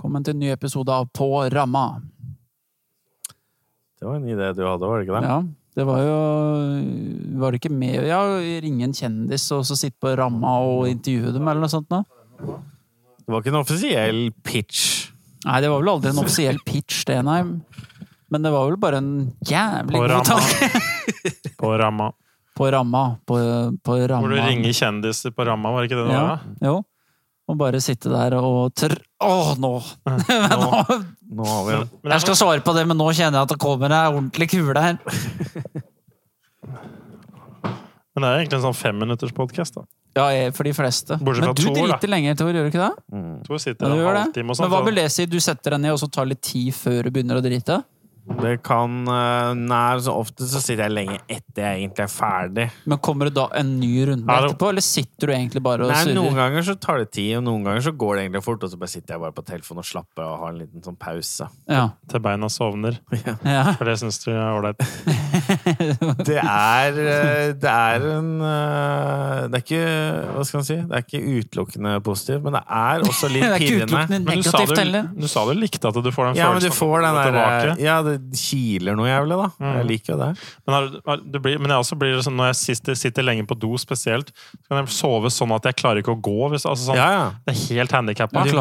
Velkommen til en ny episode av På ramma. Det var en idé du hadde, var det ikke det? Ja, det var jo Var det ikke med Ja, ringe en kjendis og så sitte på ramma og intervjue dem, eller noe sånt noe? Det var ikke en offisiell pitch. Nei, det var vel aldri en offisiell pitch, det, nei. Men det var vel bare en jævlig god tanke. På ramma. På ramma. På, på ramma. Hvor du ringer kjendiser på ramma, var det ikke det Ja, da? jo. Og bare sitte der og tr... Åh, nå! nå! Nå har vi en Men Jeg skal sånn, svare på det, men nå kjenner jeg at det kommer ei ordentlig kule her. men det er egentlig en sånn femminutterspodkast, da. Ja, for de fleste. Men du Tor, da. driter lenger, Tor, gjør du ikke det? mm. Tor Ja, sitter du en halvtime og sånn. Men hva vil det si? Du setter deg ned, og så tar litt tid før du begynner å drite? Det kan eh, Nei, så ofte så sitter jeg lenge etter jeg egentlig er ferdig. Men kommer det da en ny runde Ja, det- etterpå, eller sitter du egentlig bare og Nei, Noen ganger så tar det tid, og noen ganger så går det egentlig fort, og så bare sitter jeg bare på telefonen og slapper av og har en liten sånn pause. Ja. Til beina sovner. ja. For det syns du er ålreit. Det er eh, Det er en eh, Det er ikke Hva skal man si? Det er ikke utelukkende positivt, men det er også litt pirrende. Men du sa, du, du sa du likte at du får den Ja, men du får den der tilbake. Ja, det kiler noe jævlig, da. Mm. Jeg liker jo det. Men, har, det blir, men jeg også blir sånn, når jeg sitter, sitter lenge på do spesielt, så kan jeg sove sånn at jeg klarer ikke å gå. Hvis, altså sånn, Ja, ja. Det er helt handikappa. Du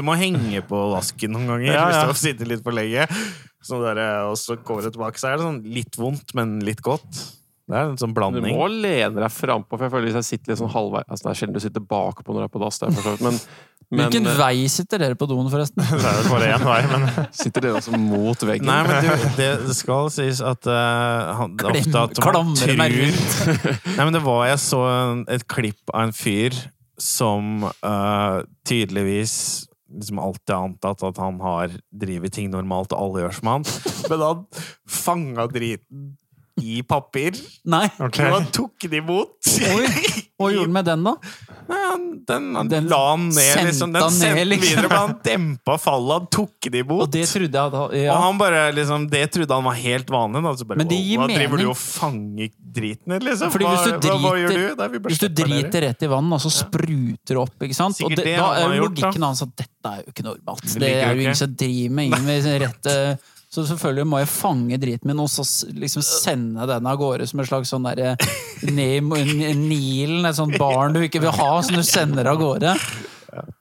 Du må, henge, på vasken noen ganger Ja, ja. hvis du sitter litt for lenge. Så der, og så kommer du tilbake, så er det sånn litt vondt, men litt godt. Det er en sånn blanding. Du må lene deg frampå, for jeg føler hvis jeg sitter litt sånn halvveis altså Det er sjelden du sitter bakpå når du er på dass, det men, men Hvilken eh, vei sitter dere på doen, forresten? Det er jo bare én vei, men sitter dere også mot veggen? Nei, men du, det, det skal sies at uh, han, det er ofte at man tror Nei, men det var Jeg så en, et klipp av en fyr som uh, tydeligvis liksom alltid har antatt at han har drevet ting normalt, og alle gjør som han. Men han fanga driten i papir, Nei. Okay. og han tok den imot. Oi. Hva gjorde han med den, da? Den, Den la han ned, liksom. Den han ned, sendte han liksom. videre, men han dempa fallet. Han tok den imot. Og det trodde at ja. Og han bare, liksom, det trodde han var helt vanlig. Da. Så bare, Men det gir mening hva driver du og fanger driten din, liksom? Fordi hvis hva, du hva, hva gjør du? Nei, Hvis du driter rett i vann, og så spruter det opp, ikke sant? Og det, det da er logikken hans at dette er jo ikke normalt. Det Det er jo ingen som driver med ingen med rett eh, Så selvfølgelig må jeg fange driten min og så liksom sende den av gårde som en slags sånn derre n- Nilen, et sånt barn du ikke vil ha, som du sender av gårde.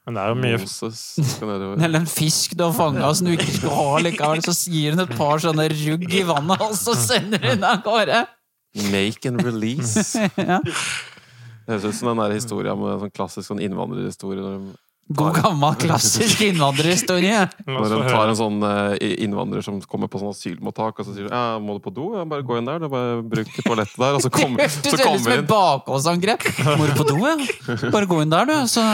Men det er jo mye Moses. Eller en fisk du har fanga som du ikke skulle ha likevel. Så gir hun et par sånne rugg i vannet, og så sender hun av gårde. Make and release. Ja. Det høres ut som den der historien med sånn klassisk sånn innvandrerhistorie. Når de, God gammel klassisk innvandrerhistorie. Når en tar en sånn eh, innvandrer som kommer på sånn asylmottak, og så sier ja, 'Må du på do?' Ja, bare gå inn der. Det er bare Bruk toalettet der. Og så, Det kom, hørtes ut som et bakholdsangrep. Må du på do, ja? Bare gå inn der, du. Så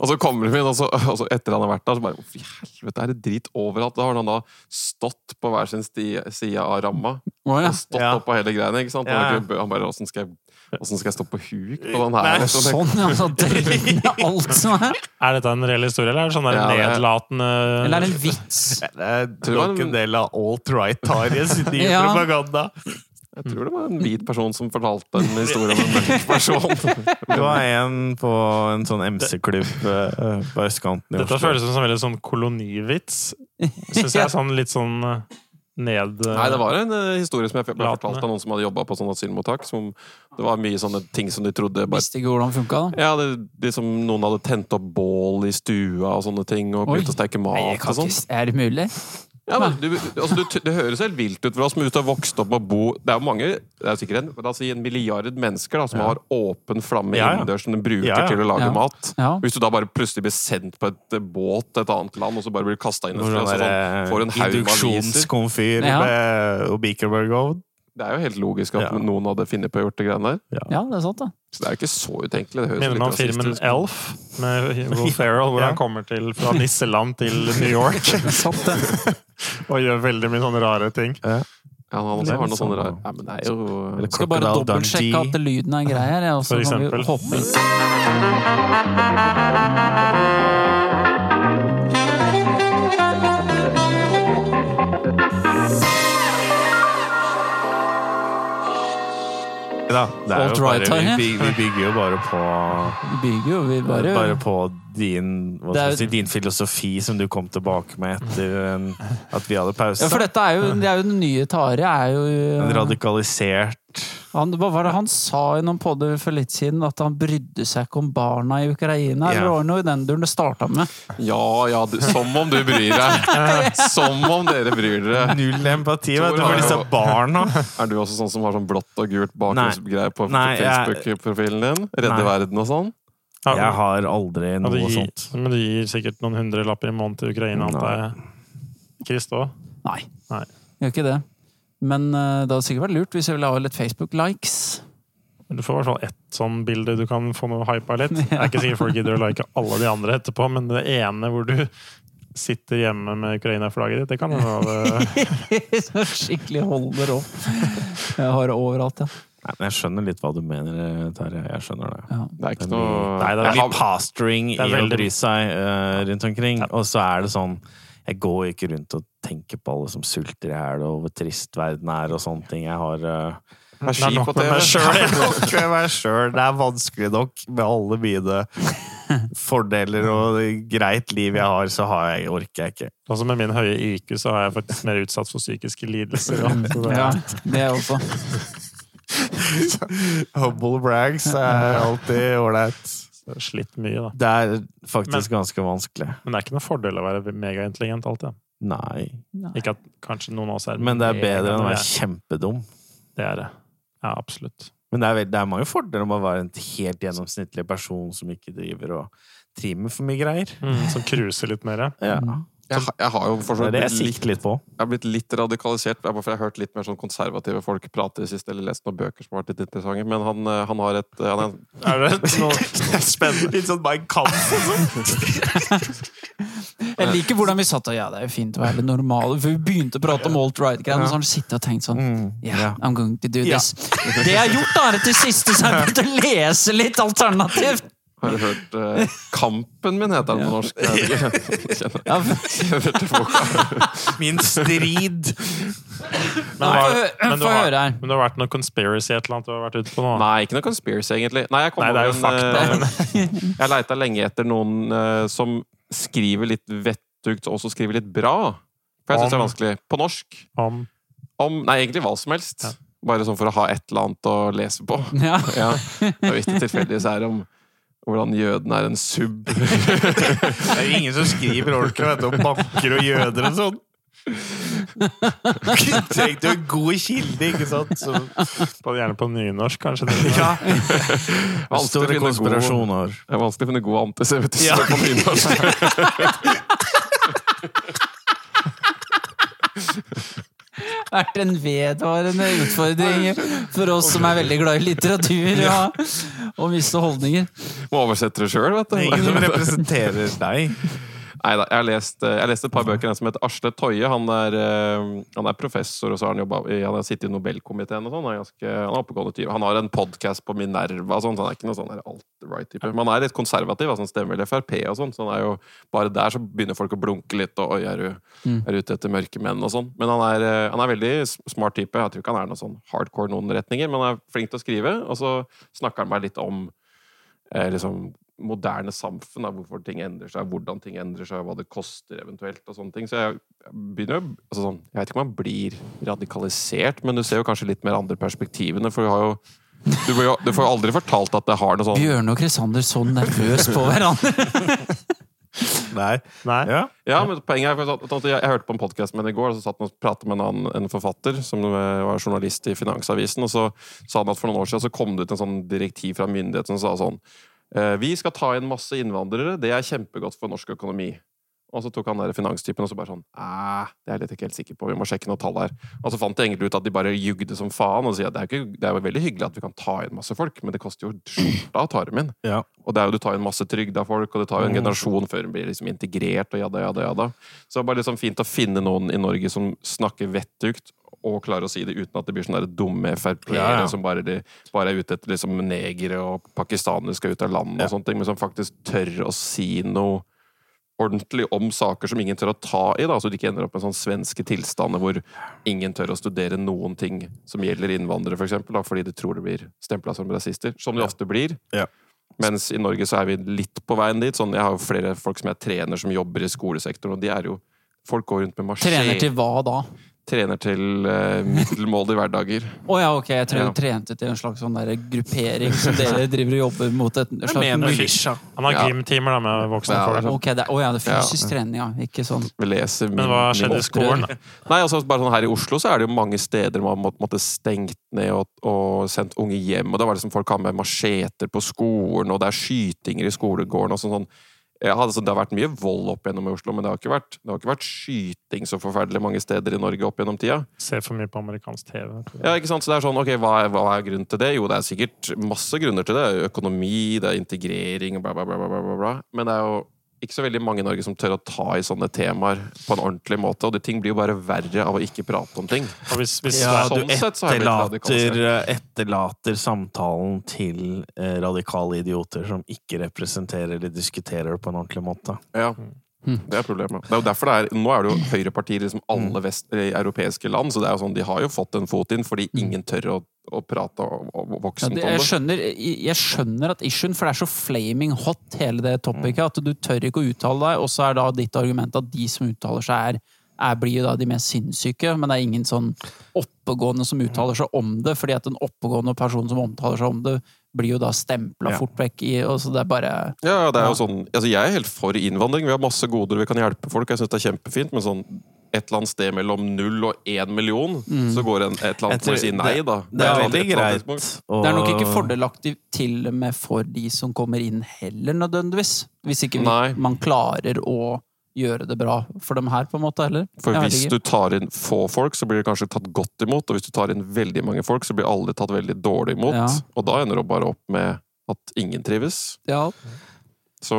Og så kommer de inn, og så, og så etter han har vært der, så bare Hvorfor i helvete er det drit overalt? Da har han da stått på hver sin side av ramma. Oh, ja. Og stått Ja. opp på hele greiene. ikke sant? Han, Ja. han bare Åssen skal, jeg- hvordan skal jeg stå på huk på den her? Så tenker- Sånn, ja. Så alt som er. Er dette en reell historie, eller er det sånn der Ja, det nedlatende Eller er det en vits? Det er Tror nok en- en del av alt-right-Tarjes nye Ja. propaganda. Jeg tror det var en hvit person som fortalte en historie om en mørk person. Det var en på en sånn MC-klubb eh, på østkanten i Dette Oslo. føles som en veldig sånn kolonivits. Syns jeg er sånn litt sånn eh, ned... Nei, det var en uh, historie som jeg ble fortalt av noen som hadde jobba på sånn asylmottak. Som, det var mye sånne ting som de trodde bare Visste ikke hvordan funka, da. ja, det, liksom Noen hadde tent opp bål i stua og sånne ting, og begynt å steke mat Nei, og sånn. er det mulig? Ja, men du, altså, du, det høres helt vilt ut for oss, men hvis du har vokst opp og bo Det er jo mange, det er sikkert en, altså, en milliard mennesker da, som har åpen flamme innendørs som de bruker til å lage mat. Hvis du da bare plutselig blir sendt på et eh, båt til et annet land, og så bare blir kasta inn et sted, sånn får en haug av aviser. Induksjonskomfyr med og beakerburger-ovn. Det er jo helt logisk at Ja. noen hadde funnet på å gjort det greiene der. Ja, det er sant, da. Så det er jo ikke så utenkelig. Det høres Minner meg om filmen. Elf med Will Ferrell, hvor Ja. han kommer til fra nisseland til New York. Sant, det. Og gjør veldig mye sånne rare ting. Ja, han også har noe sånne sånn- rare Ja, men det er jo Eller Skal bare dobbeltsjekke at lyden er grei her, ja, og så For kan vi hoppe Da, det er jo bare, vi, vi bygger jo bare på Vi bygger jo, vi bare, Bare på din, hva skal er- si, din filosofi som du kom tilbake med etter en, at vi hadde pause. Ja, for dette er jo, det er jo den nye Tare. Er jo, En radikalisert han, hva var det han sa i noen podder for litt siden? At han brydde seg ikke om barna i Ukraina? Eller var det noe i den duren det starta med? Ja, ja, du, som om du bryr deg. Som om dere bryr dere. Null empati vet du, for disse barna. Er du også sånn som har sånn blått og gult bakgrunnsgreier på Facebook-profilen din? Redde Nei. verden og sånn? Ja, Jeg har aldri noe du gir, sånt. Men du gir sikkert noen hundrelapper i måneden til Ukraina, antar jeg. Krist òg? Nei. Nei. Gjør ikke det. Men uh, det hadde sikkert vært lurt hvis jeg ville ha litt Facebook-likes. Du får i hvert fall ett sånn bilde du kan få noe hypa litt. Det er ikke sikkert folk gidder å like alle de andre etterpå, men det ene hvor du sitter hjemme med Ukraina-flagget ditt, det kan hende det Så Skikkelig holder opp. Jeg har det overalt, ja. Nei, men jeg skjønner litt hva du mener, Terje. Jeg skjønner det. ja. Det er ikke noe Nei, det er litt har- pastoring i å bry seg uh, rundt omkring. Og så er det sånn Jeg går ikke rundt og tenker på alle som sulter i hjel, og hvor trist verden er og sånne ting. Jeg har uh, Det er nok med meg sjøl. Det er vanskelig nok med alle mine fordeler og greit liv jeg har, så har jeg, orker jeg ikke. Altså Med min høye IQ så er jeg faktisk mer utsatt for psykiske lidelser. Ja. Det, ja, det er også. Humble brags er alltid ålreit. slitt mye, da. Det er faktisk ganske vanskelig. Men det er ikke noen fordel å være megaintelligent alltid. Nei. Ikke at kanskje noen av oss er Men det er bedre enn å være kjempedum. Det er det. Ja, absolutt. Men det er, det er mange fordeler med å være en helt gjennomsnittlig person som ikke driver og trimmer med for mye greier. Mm, som cruiser litt mer. Ja. Jeg, jeg har jo fortsatt Det er det jeg litt, litt på. jeg har blitt litt radikalisert. bare for Jeg har hørt litt mer sånn konservative folk prate i det siste, eller lest noen bøker som har vært litt interessante. Men han, eh, han har et han er, Er det noe Spennende. Litt sånn Mein Kampf og sånn. Jeg liker hvordan vi satt og Ja, det er jo fint å være litt normale, for vi begynte å prate om alt-right-greiene, og så har han sittet og tenkt sånn Yeah, I'm going to do Ja. this. Det jeg har gjort, da, er at til siste så har jeg begynt å lese litt alternativt. Har du hørt uh, Kampen min, heter den på norsk. Min strid. Men, Få men, du har, men du har vært noe conspiracy et eller annet du har vært ute på nå? Nei, ikke noe conspiracy, egentlig. Nei, jeg Nei, det er jo en, fakta, eh, Jeg leita lenge etter noen uh, som skriver litt vettugt, og også skriver litt bra. For jeg syns det er vanskelig. På norsk. Om Om Nei, egentlig hva som helst. Ja. Bare sånn for å ha et eller annet å lese på. Ja. Ja. Og hvis det tilfeldigvis er om hvordan jøden er en sub Det er jo ingen som skriver ordentlig vet om banker og jøder og sånn. Tenk, du en god kilde, ikke sant? Så, på, Gjerne på nynorsk, kanskje. ja. Store konspirasjoner. Det er vanskelig å finne god antisemittisme Ja. på nynorsk. vært en vedvarende utfordring for oss som er veldig glad i litteratur ja, og visse holdninger. Må oversette det sjøl, vet Det er ingen som representerer deg. Jeg har lest, jeg har lest et par bøker. En som heter Arsle Toje. Han er, eh, han er professor, og så har han, jobbet, han har sittet i Nobelkomiteen og sånn. Han ganske- han er oppegående type. Han har en podkast på Minerva og sånn, så han er ikke noe sånn alt-right-type. Men han er litt konservativ, altså han stemmer vel Frp og sånn, så han er jo bare der så begynner folk å blunke litt og Oi, er du, Mm. er ute etter mørke menn og sånn. Men han er, eh, han er veldig smart type. Jeg tror ikke han er noen sånn hardcore noen retninger, men han er flink til å skrive, og så snakker han meg litt om eh, liksom moderne samfunn, da, hvorfor ting endrer seg, hvordan ting endrer seg, hva det koster eventuelt, og sånne ting. Så jeg begynner jo altså sånn, Jeg vet ikke om man blir radikalisert, men du ser jo kanskje litt mer andre perspektivene, for du har jo du, får jo, du får jo aldri fortalt at det har noe sånn Bjørne og Krisander så nervøs på hverandre. Nei. Nei? Ja. Ja, men poenget er at jeg, jeg hørte på en podkast med henne i går, og så satt han og pratet med en, annen, en forfatter som eh, var journalist i Finansavisen, og så sa han at for noen år siden så kom det ut en sånn direktiv fra myndighetene som sa sånn Vi skal ta inn masse innvandrere, det er kjempegodt for norsk økonomi. Og så tok han der finanstypen og så bare sånn Æh, det er jeg ikke helt sikker på, vi må sjekke noen tall her. Og så fant de egentlig ut at de bare jugde som faen og sier at det er, ikke, det er jo veldig hyggelig at vi kan ta inn masse folk, men det koster jo skjorta å ta dem inn. Ja. Og det er jo, du tar inn masse trygda folk, og det tar jo en Mm. generasjon før de blir liksom integrert, og jada, jada, jada. Så det er bare liksom fint å finne noen i Norge som snakker vettugt, og klarer å si det uten at det blir sånne dumme Frp-ere Ja, ja. som bare, de, bare er ute etter liksom negere og pakistanere skal ut av landet Ja. og sånne ting, men som faktisk tør å si noe ordentlig om saker som ingen tør å ta i, da, så du ikke ender opp med sånne svenske tilstander hvor ingen tør å studere noen ting som gjelder innvandrere, for eksempel, da, fordi de tror det blir stempla som rasister. Som de ofte blir. Ja. Mens i Norge så er vi litt på veien dit. Sånn, jeg har jo flere folk som jeg trener som jobber i skolesektoren, og de er jo Folk går rundt med maskin. Trener til hva da? Trener til uh, middelmådige hverdager. Å ja, ok. Jeg tror Ja. du trente til en slags sånn der gruppering som dere driver og jobber mot et slags mul- Han har Ja. gymtimer med voksne Ja, folk. Ok, det, er- ja, det er fysisk trening, ja. Ikke sånn Vi leser Men hva skjedde i skolen? Nei, altså bare sånn Her i Oslo så er det jo mange steder man måtte, måtte stengt ned og, og sendt unge hjem. Og det var liksom Folk har med macheter på skolen, og det er skytinger i skolegården. og sånn, sånn. Ja, altså, det har vært mye vold opp gjennom i Oslo, men det har ikke vært, det har ikke vært skyting så forferdelig mange steder i Norge opp gjennom tida. Ser for mye på amerikansk TV. Ja, ikke sant? Så det er sånn, ok, hva er, hva er grunnen til det? Jo, det er sikkert masse grunner til det. Økonomi, det er integrering, bla, bla, bla, bla, bla. Men det er jo ikke så veldig mange i Norge som tør å ta i sånne temaer på en ordentlig måte. Og de ting blir jo bare verre av å ikke prate om ting. Og hvis, hvis, Ja, sånn du sett så har jeg blitt etterlater, etterlater samtalen til eh, radikale idioter som ikke representerer eller diskuterer det på en ordentlig måte. Ja. Hmm. Det er problemet. Det er jo derfor det er, Nå er det jo høyrepartier i liksom alle vest, eh, europeiske land, så det er jo sånn, de har jo fått en fot inn fordi ingen tør å, og, ja, voksent det, om jeg, det. skjønner, jeg skjønner at issuen, for det er så flaming hot, hele det topicet, at du tør ikke å uttale deg, og så er da ditt argument at de som uttaler seg, er, er blir jo da de mest sinnssyke, men det er ingen sånn oppegående som uttaler seg om det, fordi at en oppegående person som omtaler seg om det, blir jo da stempla Ja. fort vekk i og så det er bare Ja, det er jo sånn, altså Jeg er helt for innvandring. Vi har masse goder, vi kan hjelpe folk. Jeg syns det er kjempefint, men sånn et eller annet sted mellom null og én million, så går en, et eller annet for å si nei, da. Det er et veldig greit. Det er nok ikke fordelaktig til og med for de som kommer inn heller, nødvendigvis. Hvis ikke vi, man klarer å gjøre det bra for dem her, på en måte, heller. For Jeg hvis du tar inn få folk, så blir det kanskje tatt godt imot. Og hvis du tar inn veldig mange folk, så blir alle tatt veldig dårlig imot. Ja. Og da ender det bare opp med at ingen trives. Ja, Så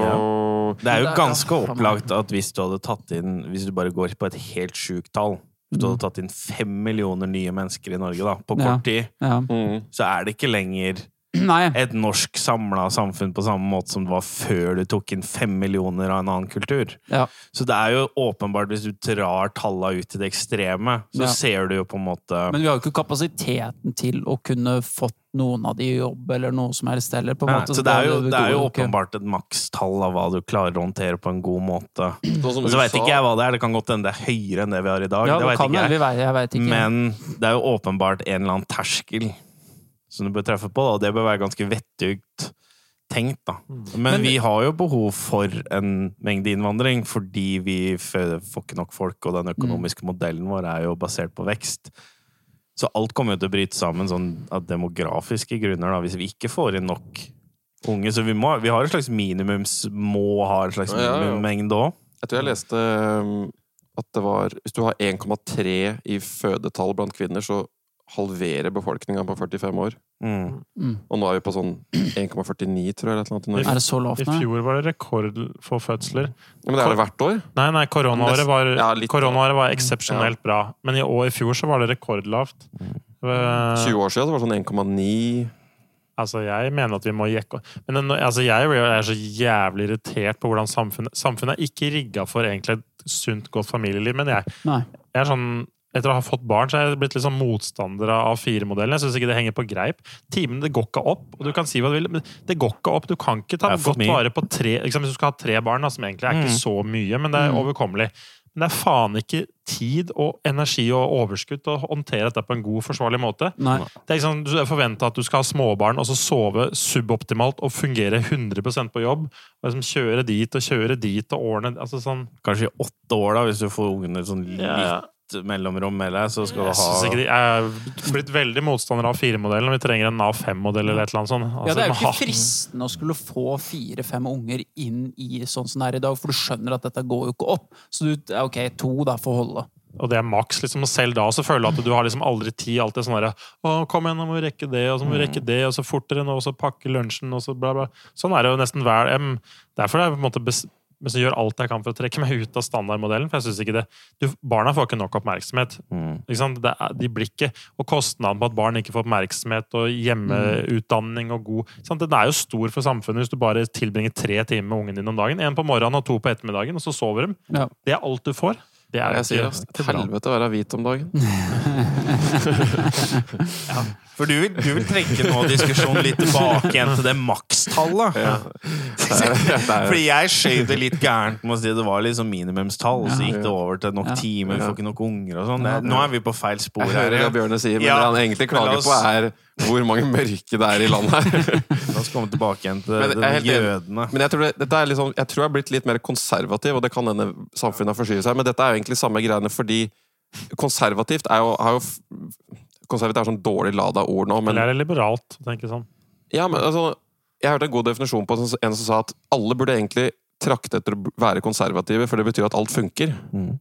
Det er jo ganske opplagt at hvis du hadde tatt inn Hvis du bare går på et helt sjukt tall Hvis du hadde tatt inn fem millioner nye mennesker i Norge da, på kort tid, ja. mm. så er det ikke lenger Nei. et norsk samla samfunn på samme måte som det var før du tok inn fem millioner av en annen kultur. Ja. Så det er jo åpenbart, hvis du drar talla ut til det ekstreme, så Ja. ser du jo på en måte Men vi har jo ikke kapasiteten til å kunne fått noen av de i jobb, eller noe som helst heller. på en Nei, måte. Så det er jo, det er jo åpenbart et makstall av hva du klarer å håndtere på en god måte. Sånn Og så veit ikke jeg hva det er, det kan godt hende det er høyere enn det vi har i dag. Ja, det vet ikke jeg. jeg vet ikke. Men det er jo åpenbart en eller annen terskel som du bør treffe på, da, det bør være ganske vettugt tenkt, da. Men, Men- vi har jo behov for en mengde innvandring fordi vi får ikke nok folk, og den økonomiske modellen vår er jo basert på vekst. Så alt kommer jo til å bryte sammen sånn av demografiske grunner, da, hvis vi ikke får inn nok unge. Så vi, må, vi har et slags minimums Må ha en slags minimummengde òg. Jeg tror jeg leste um, at det var Hvis du har 1,3 i fødetall blant kvinner, så halverer befolkninga på 45 år. Mm. Mm. Og nå er vi på sånn 1,49, tror jeg. Eller annet i Norge. Er det så lavt I fjor var det rekord for fødsler. Ja, men det er det hvert år. Nei, nei, koronaåret var, Ja, koronaåret var eksepsjonelt bra. Men i år, i fjor så var det rekordlavt. Mm. 20 år siden så var det sånn 1,9 Altså, jeg mener at vi må jekke Men altså, jeg er så jævlig irritert på hvordan samfunnet Samfunnet er ikke rigga for egentlig et sunt, godt familieliv, men jeg, jeg er sånn etter å ha fått barn, så er jeg blitt litt sånn motstander av A4-modellen. Jeg syns ikke det henger på greip. Timene det går ikke opp. og du kan si hva du vil, men Det går ikke opp. Du kan ikke ta er godt mye. vare på tre liksom, Hvis du skal ha tre barn, da, som egentlig er ikke Mm. så mye, men det er Mm. overkommelig. Men det er faen ikke tid og energi og overskudd til å håndtere dette på en god, forsvarlig måte. Nei. Det er liksom, Du forventer at du skal ha småbarn og så sove suboptimalt og fungere 100% på jobb. Og liksom Kjøre dit og kjøre dit og årene altså sånn, Kanskje i åtte år, da, hvis du får ungene sånn litt Ja. Mellomrom med deg, så skal du ha ikke de, jeg er blitt veldig motstander av 4-modellen. og Vi trenger en Nav 5-modell eller et eller annet sånt. Ja, Altså, Det er jo ikke fristende å skulle få fire-fem unger inn i sånn som det er i dag, for du skjønner at dette går jo ikke opp. Så du, er ok, to da får holde. Og det er maks. liksom, og Selv da så føler du at du har liksom aldri tid. Alltid sånn derre Å, kom igjen, nå må vi rekke det, og så må vi rekke det, og så fortere nå, og så pakke lunsjen, og så bla, bla. Sånn er det jo nesten hver em, Derfor er det på en måte men så gjør alt jeg kan for å trekke meg ut av standardmodellen. For jeg synes ikke det du, Barna får ikke nok oppmerksomhet. Mm. Ikke sant? Det er, de blir ikke, Og kostnaden på at barn ikke får oppmerksomhet, og hjemmeutdanning og god? Den er jo stor for samfunnet hvis du bare tilbringer tre timer med ungen din om dagen. En på morgenen og to på ettermiddagen, og så sover de. Ja. Det er alt du får. Det er Jeg sier ass, helvete å være hvit om dagen. For du vil, du vil trekke nå diskusjonen litt tilbake igjen til det makstallet. Ja. Fordi jeg skjøv det litt gærent med å si det var liksom minimumstall, så gikk det over til nok Ja. timer, vi får ikke nok unger og sånn. Nå er vi på feil spor jeg hører hva. Bjørne sier, men Ja, det han egentlig klager oss- på, er hvor mange mørke det er i landet her. La oss komme tilbake igjen til Men jeg er de jødene. Men jeg tror, det, dette er liksom, jeg tror jeg har blitt litt mer konservativ, og det kan hende samfunnet har forskyvet seg, men dette er jo egentlig samme greiene fordi konservativt er jo, er jo Konservativt er sånn dårlig lada ord nå, men Eller er det liberalt, tenker sånn. Ja, men altså Jeg hørte en god definisjon på en som sa at alle burde egentlig trakte etter å være konservative, for det betyr at alt funker. Mm.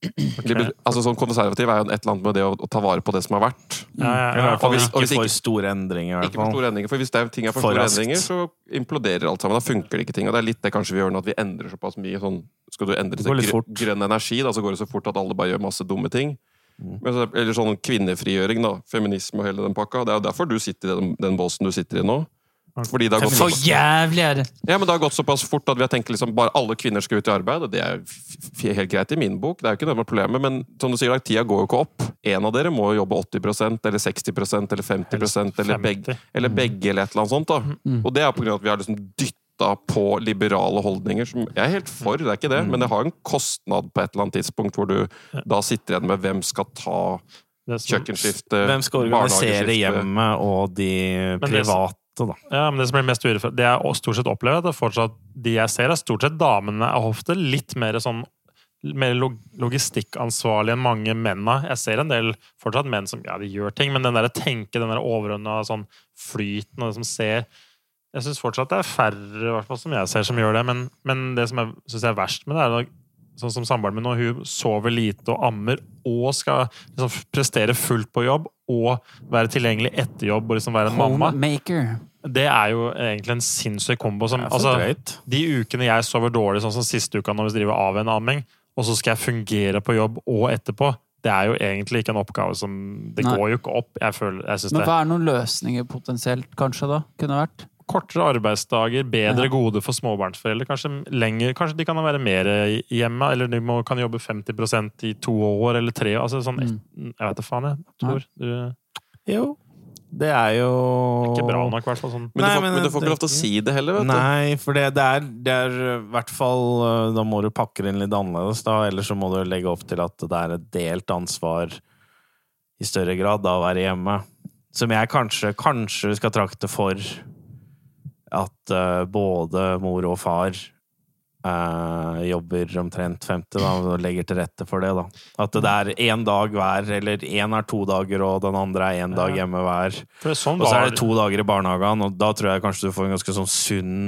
Det betyr- altså sånn Konservativ er jo et eller annet med det å, å ta vare på det som har vært. Ja, ja, ja. Og hvis- ikke for store endringer. i hvert Ikke for store endringer, for Hvis det er ting er for, For store raskt. endringer, så imploderer alt sammen. Da funker det ikke ting. Og det er litt det kanskje vi gjør nå, at vi endrer såpass mye. Sånn, skal du endre til går litt grø- fort. grønn energi, da, så går det så fort at alle bare gjør masse dumme ting. Mm. Men eller sånn kvinnefrigjøring, da. Feminisme og hele den pakka. Det er jo derfor du sitter i den, den båsen du sitter i nå. Fordi det har gått For jævlig er det! Ja, men det har gått såpass fort at vi har tenkt liksom bare alle kvinner skal ut i arbeid, og det er f- f- helt greit i min bok. Det er jo ikke det som er problemet, men som du sier, tida går jo ikke opp. En av dere må jobbe 80% eller 60 eller 50 eller begge, 50. eller begge eller et eller annet sånt. da. Mm. Og det er på grunn av at vi har liksom dytta på liberale holdninger, som jeg er helt for, det er ikke det, men det har en kostnad på et eller annet tidspunkt hvor du da sitter igjen med hvem skal ta kjøkkenskifte, Hvem skal organisere hjemmet og de private, da? Ja, men det som blir mest urettferdig, det jeg stort sett opplever, at fortsatt de jeg ser, er stort sett damene av hofte. litt mer sånn mer logistikkansvarlig enn mange menn. Jeg ser en del fortsatt menn som ja, de gjør ting, men den der tenke, den der overordna sånn flyten og det som ser Jeg syns fortsatt det er færre, i som jeg ser, som gjør det. Men, men det som jeg syns er verst med det, er at sånn som samboeren min nå, hun sover lite og ammer og skal liksom prestere fullt på jobb og være tilgjengelig etter jobb og liksom være en mamma. Homemaker. Det er jo egentlig en sinnssyk kombo. Som, altså, de ukene jeg sover dårlig, sånn som siste uka når vi driver av en amming, og så skal jeg fungere på jobb og etterpå, det er jo egentlig ikke en oppgave som Det Nei. går jo ikke opp. Jeg føler, jeg Men hva er noen løsninger potensielt, kanskje, da? Kunne vært? Kortere arbeidsdager, bedre Ja. gode for småbarnsforeldre. Kanskje lenger, kanskje de kan være mer hjemme, eller de må, kan jobbe 50% i to år eller tre år. Altså, sånn, Mm. Jeg vet da faen, jeg. Tror. Det Jo. Det er jo ikke bra nok, i hvert fall. Sånn. Men, Nei, du får, men men du får ikke lov til å si det heller, vet du. Nei, for det, det, er, det er hvert fall øh, Da må du pakke det inn litt annerledes, da. Eller så må du legge opp til at det er et delt ansvar i større grad da å være hjemme. Som jeg kanskje, kanskje skal trakte for at uh, både mor og far uh, jobber omtrent 50, da, og legger til rette for det, da. At det er én dag hver, eller én er to dager, og den andre er én dag hjemme hver. Sånn Og så er det to dager i barnehagen, og da tror jeg kanskje du får en ganske sånn sunn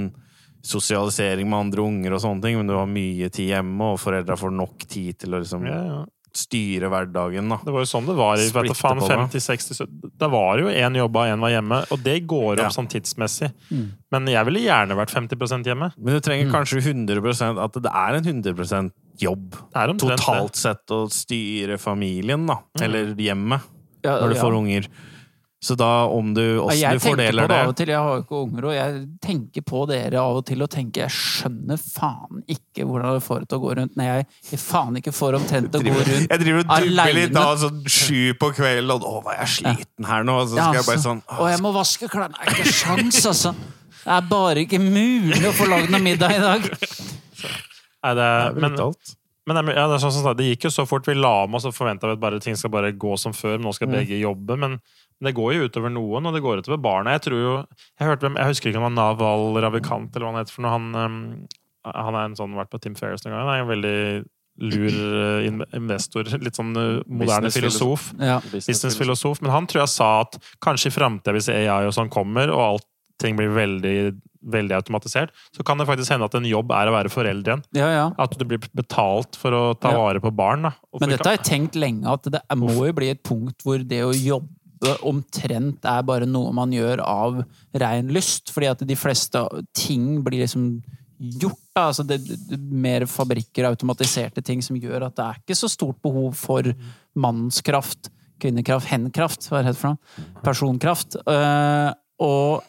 sosialisering med andre unger og sånne ting, men du har mye tid hjemme, og foreldra får nok tid til å liksom ja, ja. Styre hverdagen, da. Det var jo sånn det var vet du faen, det. 50-60 Da var jo én jobba, én var hjemme, og det går opp Ja. sånn tidsmessig. Mm. Men jeg ville gjerne vært 50% hjemme. Men du trenger Mm. kanskje 100% at det er en 100% jobb totalt sett å styre familien, da. Mm. Eller hjemmet, Ja, når du ja. får unger. Så da, om du, åssen jeg du tenker på fordeler det av og til. Jeg har jo ikke unger, og jeg tenker på dere av og til og tenker jeg skjønner faen ikke hvordan det får det til å gå rundt når jeg, jeg faen ikke får omtrent å gå rundt. Jeg driver og dupper litt da, sånn sju på kvelden, og å, hva er jeg sliten her nå? Og så Ja, skal jeg bare altså. sånn Og jeg må vaske klærne. Det er ikke sjans, altså. Det er bare ikke mulig å få lagd noe middag i dag. Nei, det, Det er brutalt. men det, ja, det, er sånn som det, det gikk jo så fort. Vi la om, og så forventa vi at bare ting skal bare gå som før. Men nå skal Mm. begge jobbe. Men det går jo utover noen, og det går utover barna. Jeg tror jo Jeg, hørte, jeg husker ikke om han var Naval Ravikant eller hva han heter. for noe. Han, um, han er en sånn vært på Tim Ferris noen gang. Han er en veldig lur uh, investor. Litt sånn uh, moderne Business-filosof. Ja. Businessfilosof. Men han tror jeg sa at kanskje i framtida, hvis AI og sånn kommer, og alt ting blir veldig, veldig automatisert, så kan det faktisk hende at en jobb er å være forelder igjen. ja, ja. At du blir betalt for å ta Ja. vare på barn. Da. Men dette har jeg tenkt lenge, at det må jo bli et punkt hvor det å jobbe omtrent er bare noe man gjør av rein lyst. Fordi at de fleste ting blir liksom gjort. Da. Altså det, det, mer fabrikker, automatiserte ting som gjør at det er ikke så stort behov for mannskraft, kvinnekraft, henkraft, hva det heter for noe? Personkraft. Uh, og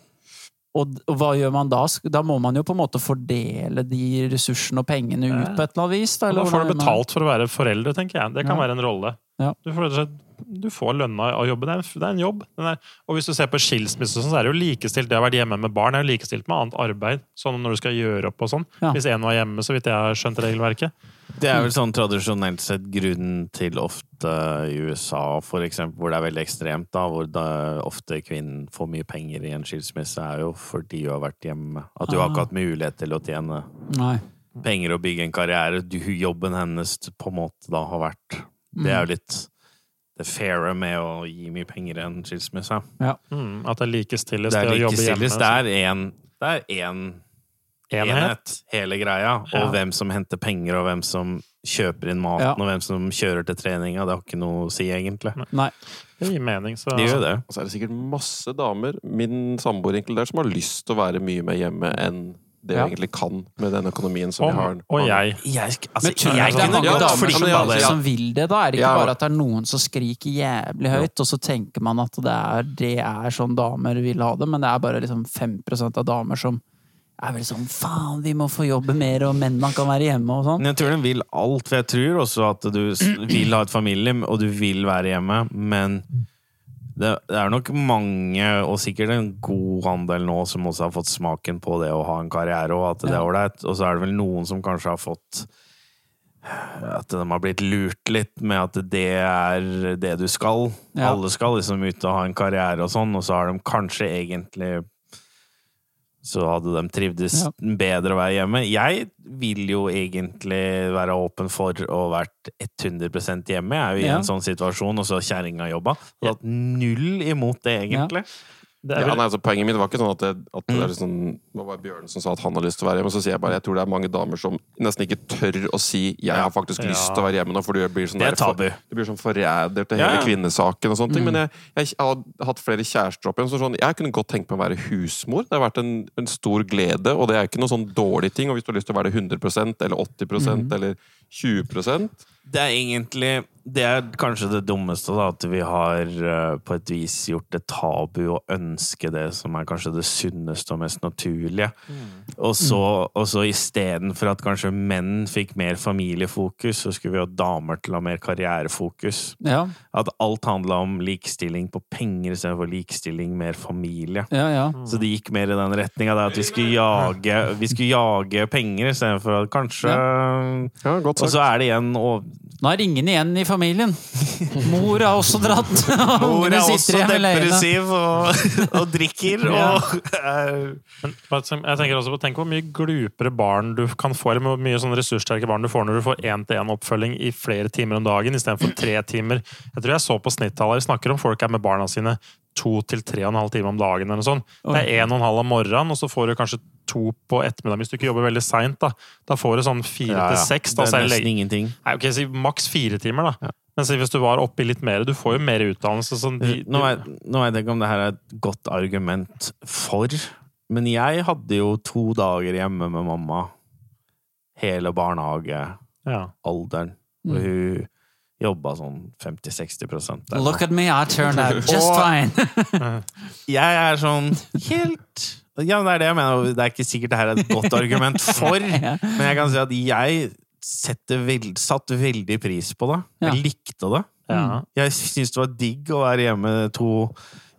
Og, og hva gjør man da? Da må man jo på en måte fordele de ressursene og pengene ut på et eller annet vis. Da, eller da får du betalt for å være foreldre, tenker jeg. Det kan Ja. være en rolle. Ja. Du, får, rett og slett- du får lønna av jobben. Det er en, det er en jobb. Den er, og hvis du ser på skilsmisse, så er det jo likestilt. Det å være hjemme med barn er jo likestilt med annet arbeid. Sånn når du skal gjøre opp og sånn. Ja. Hvis en var hjemme, så vidt jeg har skjønt regelverket. Det er vel sånn tradisjonelt sett grunnen til ofte i USA, for eksempel, hvor det er veldig ekstremt, da, hvor da ofte kvinnen får mye penger i en skilsmisse, er jo fordi hun har vært hjemme. At du har ikke Ah. hatt mulighet til å tjene Nei. penger og bygge en karriere. Du, jobben hennes på en måte da har vært Det er jo litt det faire med å gi mye penger enn skilsmisse. skilsmisse. Mm, at det likestilles, Det det, er å jobbe hjemme. Det er én det er en Enhet. enhet, hele greia. Og Ja. hvem som henter penger, og hvem som kjøper inn maten, Ja. og hvem som kjører til treninga. Det har ikke noe å si, egentlig. Nei. Det gir mening. Så, det gjør det. Og så er det sikkert masse damer, min samboer inkludert, som har lyst til å være mye mer hjemme enn det Ja. vi egentlig kan med den økonomien som vi har. og, og jeg. Jeg, altså, Men tror jeg det er mange ja, damer som, ja, som vil det, da? Er det ikke Ja. bare at det er noen som skriker jævlig høyt, og så tenker man at det er, det er sånn damer vil ha det, men det er bare liksom 5% av damer som er vel sånn faen, vi må få jobbe mer, og mennene kan være hjemme og sånn. Jeg tror den vil alt, for jeg tror også at du vil ha et familie, og du vil være hjemme, men det, er nok mange, og sikkert en god andel nå, som også har fått smaken på det å ha en karriere, og at det er ålreit. Og så er det vel noen som kanskje har fått At de har blitt lurt litt med at det er det du skal. Ja. Alle skal liksom ut og ha en karriere og sånn, og så har de kanskje egentlig så hadde de trivdes Ja. bedre å være hjemme. Jeg vil jo egentlig være åpen for å vært 100 hjemme. Jeg er jo i Ja. en sånn situasjon, og så kjerringa jobba. Hatt null imot det, egentlig. Det er Ja, nei, altså, poenget mitt var ikke sånn at det, at det Mm. er sånn Det var Bjørn som sa at han har lyst til å være hjemme. Så sier jeg bare jeg tror det er mange damer som nesten ikke tør å si 'jeg har faktisk Ja. lyst til å være hjemme nå', for du blir sånn Det der. Du blir sånn forræder til hele ja. kvinnesaken og sånne ting. Mm. Men jeg, jeg har hatt flere kjærester opp igjen. Så sånn, jeg kunne godt tenkt meg å være husmor. Det har vært en, en stor glede, og det er ikke noe sånn dårlig ting. Og hvis du har lyst til å være det 100% eller 80 Mm. eller 20% Det er egentlig Det er kanskje det dummeste, da, at vi har eh, på et vis gjort det tabu å ønske det som er kanskje det sunneste og mest naturlige. Og så, og så istedenfor at kanskje menn fikk mer familiefokus, så skulle vi ha damer til å ha mer karrierefokus. Ja, At alt handla om likestilling på penger istedenfor likestilling mer familie. ja, ja. Så det gikk mer i den retninga at vi skulle jage, vi skulle jage penger istedenfor at kanskje Ja, godt Og så er det igjen og Nå er ingen igjen i familien. Mor har også dratt. Mor er også depressiv og, og drikker og er- men jeg tenker også på Tenk hvor mye glupere barn du kan få, eller hvor mye sånn ressurssterke barn du får når du får én-til-én-oppfølging i flere timer om dagen istedenfor tre timer. Jeg tror jeg så på snittallet vi snakker om folk er med barna sine to til tre og en halv time om dagen. eller noe sånt. Det er en og en halv om morgenen, og så får du kanskje to på ettermiddagen hvis du ikke jobber veldig seint. Da. da får du sånn fire Ja, til seks. Det er nesten ingenting. Nei, ok, si maks fire timer, da. Men hvis du var oppi litt mer, du får jo mer utdannelse. Sånn, de, Nå vet, nå vet jeg ikke om det her er et godt argument for, men jeg hadde jo to dager hjemme med mamma. Hele barnehagealderen. ja. Og hun jobba sånn 50-60 eller. Look at me, I turned out just fine. Jeg er sånn helt Ja, det er det jeg mener. Det er ikke sikkert det her er et godt argument for, men jeg kan si at jeg setter veld, satt veldig pris på det. Jeg likte det. Ja. Jeg syns det var digg å være hjemme to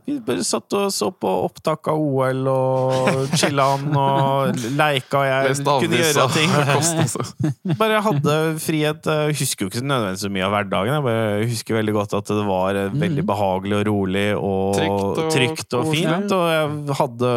Vi bare satt og så på opptak av OL og chilla'n og leika, og jeg kunne gjøre ting. Altså. Bare hadde frihet. Jeg husker jo ikke nødvendigvis så mye av hverdagen. Jeg bare husker veldig godt at det var eh, veldig behagelig og rolig og Trygt og trygt og fint. Og jeg hadde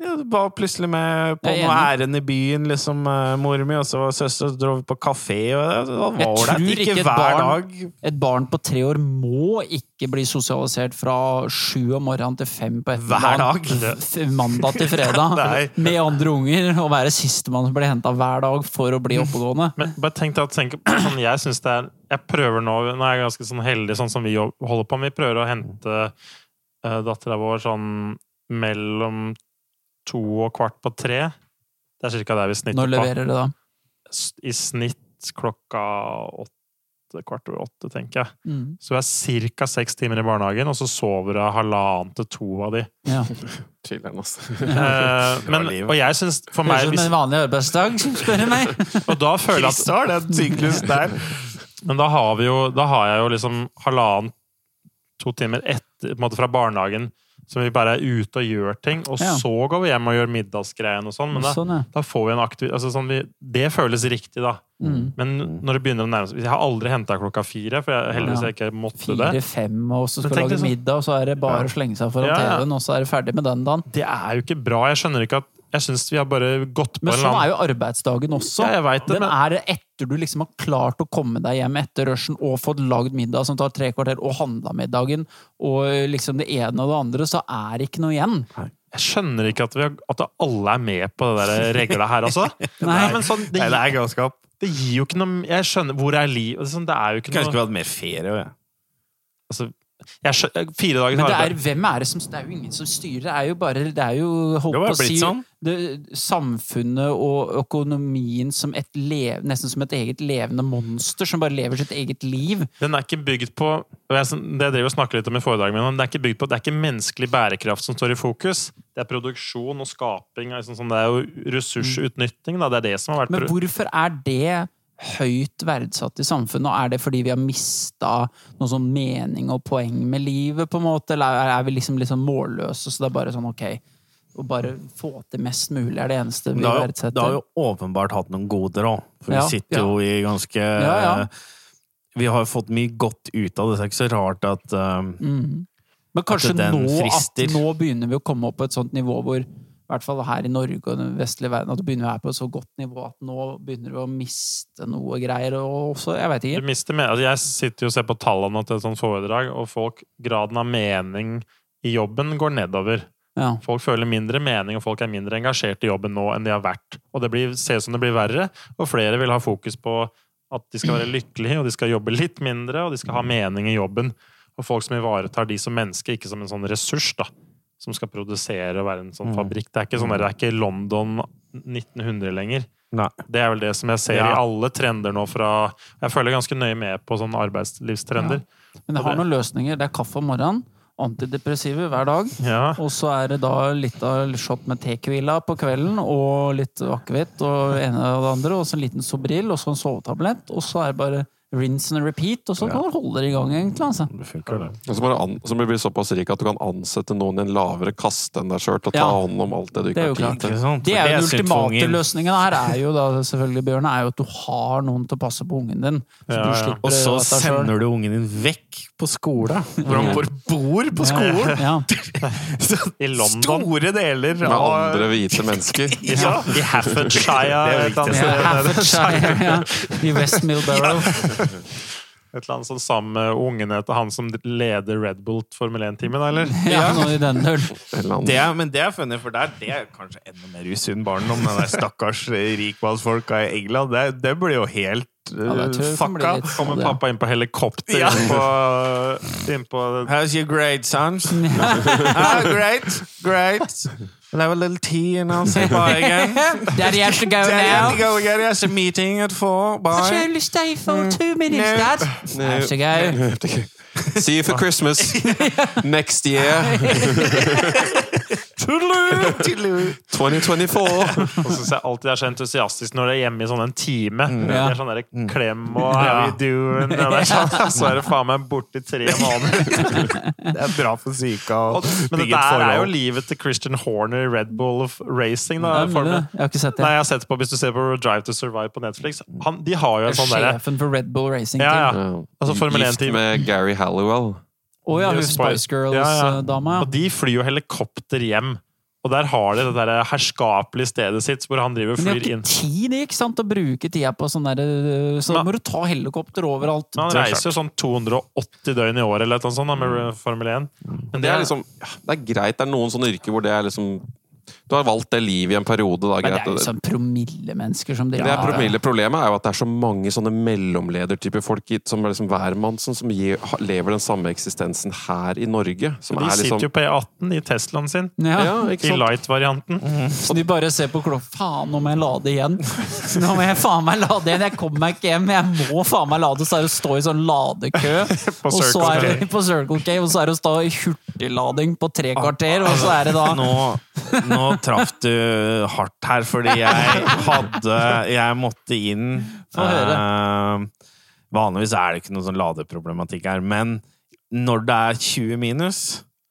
ja, det var plutselig med på noe ærend i byen, liksom, eh, mor mi, og så var søster, så dro vi på kafé, og det var ålreit. tror Ikke ikke hver barn- dag. Et barn på tre år må ikke bli sosialisert fra sju om morgenen til fem på Hver dag. ettermiddagen. Mandag til fredag. Med andre unger. Og være sistemann som blir henta hver dag for å bli oppegående. Men bare tenk deg at tenk, sånn, jeg synes det er Jeg prøver nå Nå er jeg ganske sånn heldig, sånn som vi holder på med. Vi prøver å hente uh, dattera vår sånn mellom to og kvart på tre. Det er cirka der vi snitter på. Når leverer det da? I snitt klokka åtte kvart over åtte, tenker jeg. Mm. Så vi er ca. seks timer i barnehagen, og så sover jeg halvannen til to av de. Ja. Chiller'n, altså. Eh, men, og jeg syns For Høres meg ut som en vanlig arbeidsdag, spør du meg. Og da føler jeg at Chris det den syklusen der. Men da har, vi jo, da har jeg jo liksom halvannen, to timer etter, på en måte fra barnehagen, som vi bare er ute og gjør ting, og Ja. så går vi hjem og gjør middagsgreiene og sånn. Men da, Sånn, ja. da får vi en aktiv... Altså sånn vi, det føles riktig, da. Mm. Men når det begynner å nærme seg Jeg har aldri henta klokka fire, for jeg, heldigvis jeg ikke måtte det. Fire-fem, og så skal du lage liksom- middag, og så er det bare å slenge seg foran. TV-en, og så er det ferdig med den dagen. Det er jo ikke bra. Jeg skjønner ikke at Jeg syns vi har bare gått på Men en sånn er jo arbeidsdagen også. Ja, jeg vet det, Den men- er etter du liksom har klart å komme deg hjem etter rushen og fått lagd middag som tar tre kvarter, og handla middagen, og liksom det ene og det andre, så er det ikke noe igjen. Jeg skjønner ikke at, vi har, at alle er med på det der regla her, altså. Nei. men sånn, det, Nei, det er galskap. det gir jo ikke noe Jeg skjønner Hvor er liv? Det er sånn, det er jo ikke noe Kanskje vi skulle hatt mer ferie òg, jeg. altså, jeg skjønner, Fire dager Men det er, hvem er det som Det er jo ingen som styrer. Det er jo bare Det er jo holdt Det på å si sånn. Det, Samfunnet og økonomien som lev, nesten som et eget levende monster som bare lever sitt eget liv. Den er ikke bygd på det jeg driver og snakker litt om i foredraget mitt, det er ikke bygd på, det er ikke menneskelig bærekraft som står i fokus. Det er produksjon og skaping. liksom sånn, det er jo ressursutnytting. Da. Det er det som har vært Men hvorfor er det høyt verdsatt i samfunnet? Og er det fordi vi har mista noe sånn mening og poeng med livet, på en måte? Eller er er vi liksom, liksom målløse, så det er bare sånn ok Å bare få til mest mulig er det eneste vi verdsetter? det har jo åpenbart hatt noen goder òg. For Ja, vi sitter ja. jo i ganske Ja, ja. Vi har jo fått mye godt ut av det. Så det er ikke så rart at um, Mm. Men kanskje At nå, at nå begynner vi å komme opp på et sånt nivå hvor i hvert fall her i Norge og den vestlige verden, at vi begynner å være på et så godt nivå at nå begynner vi å miste noe greier. Og også, jeg vet Du ikke. mister med, altså jeg sitter jo og ser på tallene til et sånt foredrag, og folk, graden av mening i jobben går nedover. Ja. Folk føler mindre mening, og folk er mindre engasjert i jobben nå enn de har vært. Og det blir, ser ut som det blir verre, og flere vil ha fokus på at de skal være lykkelige, og de skal jobbe litt mindre, og de skal ha mening i jobben. Og folk som ivaretar de som mennesker, ikke som en sånn ressurs, da. Som skal produsere og være en sånn Mm. fabrikk. Det er ikke sånn det er ikke London 1900 lenger. Nei. Det er vel det som jeg ser Ja. i alle trender nå fra Jeg følger ganske nøye med på sånne arbeidslivstrender. Men det har noen løsninger. Det er kaffe om morgenen, antidepressive hver dag. Ja. Og så er det da litt av shot med tequila på kvelden, og litt akevitt og ene og det andre, og så en liten Sobril, og så en sovetablett, og så er det bare rinse and repeat, og så kan du holde det i gang, egentlig. altså. Det funker, det. Og så må du an- så må du bli såpass rik at du kan ansette noen i en lavere kaste enn deg sjøl til å ta Ja. hånd om alt det du Det ikke har tid til. Det er jo den ultimate løsningen her, er jo da selvfølgelig, Bjørn, er jo at du har noen til å passe på ungen din. Så Ja, du ja. Og så sender du ungen din vekk på skole. Hvor han bare bor på skolen! Ja. I London. Store deler Med andre hvite mennesker. I, ja. I Haffordshire. Viktig. Ja. I West Millborough. Et eller annet sånn sammen med ungene til han som leder Red Bull Formel 1-teamet, eller? Ja, noe i den det er, men det er funny, for der, det er kanskje enda mer usunn barndom. Den der stakkars eh, rikmannsfolka i England. Det, det blir jo helt Det uh, fucka. Kommer pappa inn på helikopter Ja. inn på, inn på How's your grade, son? oh, great, great. We'll have a little tea and I'll say bye again. Daddy has to go Daddy, have to go again. He has a meeting at four. I should only stay for two minutes, No. Dad. No. I have to go. See you for Christmas next year. Toodaloo, toodaloo. 2024. Og så jeg alltid det er så entusiastisk når det er hjemme i sånn en time. Det Ja. er sånn der klem og how you doing? Og det er sånn, så er det faen meg borte i tre måneder. Det er bra for psyka men det der er jo livet til Christian Horner i Red Bull of Racing. Da, det- Jeg har ikke sett Nei, det. jeg har sett på, Hvis du ser på Drive to Survive på Netflix han, De har jo en sånn derre Sjefen for Red Bull Racing ja, ja. Altså Formel Gift 1-team. med Gary Halliwell. Å ja, hun Spice- Ja, ja. Og de flyr jo helikopter hjem. Og der har de det der herskapelige stedet sitt hvor han driver og flyr inn. Men de har ikke tid ikke sant, å bruke tida på sånn der Så da må du ta helikopter overalt. Men han er reiser jo sånn 280 døgn i året eller noe sånt da, med Formel 1. Men Det er liksom ja, Det er greit. Det er noen sånne yrker hvor det er liksom Du har valgt det livet i en periode, da. Men det er jo sånn promillemennesker som Det driver er promille. Problemet er jo at det er så mange sånne mellomledertyper folk som er liksom hvermannsen, som gir, lever den samme eksistensen her i Norge. Som De er sitter liksom jo på E18 i Teslaen sin. Ja. Ja, ikke I light-varianten. Så de bare ser på klokka Faen, nå må jeg lade igjen. Nå må jeg faen meg lade igjen. Jeg kommer meg ikke hjem. Jeg må faen meg lade. Så er det å stå i sånn ladekø. På og så Circle er det på Circle K, og så er det å stå i hurtiglading på tre kvarter, og så er det da Nå, nå traff du hardt her, fordi jeg hadde Jeg måtte inn Få høre. Uh, Vanligvis er det ikke noe sånn ladeproblematikk her, men når det er 20 minus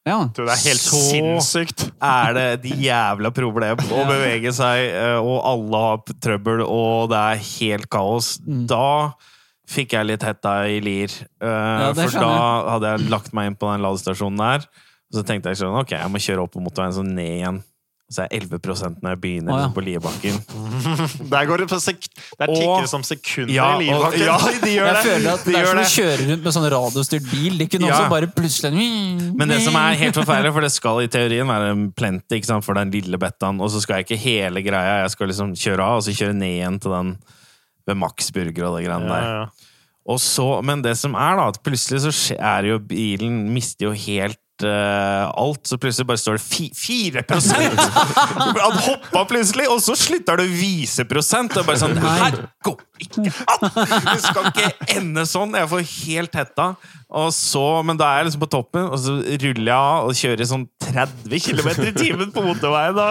Ja. Det er helt Så- sinnssykt! er det et jævla problem å bevege seg, eh, og alle har trøbbel, og det er helt kaos. Mm. Da fikk jeg litt hetta i lir. Uh, ja, for da hadde jeg lagt meg inn på den ladestasjonen der. Og så tenkte jeg sånn, ok, jeg må kjøre opp på motorveien så ned igjen. Så er jeg 11 når jeg begynner oh, ja. på Liebakken. Der går det på sek Der tikker det som sekunder Ja, i Liebakken. ja, de gjør Jeg det! føler at De det er som å kjøre rundt med sånn radiostyrt bil. De kunne Ja. også bare plutselig Men det som er helt forferdelig, for det skal i teorien være en plenty ikke sant, for den lille bettaen, og så skal jeg ikke hele greia, jeg skal liksom kjøre av, og så kjøre ned igjen til den ved Max Burger og det greiene der. ja. Og så, men det som er, da, at plutselig så er jo bilen Mister jo helt eh, alt. Så plutselig bare står det fi, 4 Han hoppa plutselig, og så slutter det å vise prosent. Og bare sånn her går ikke an! Det skal ikke ende sånn! Jeg får helt hetta. Og så, men da er jeg liksom på toppen, og så ruller jeg av og kjører sånn 30 km i timen på motorveien. Da.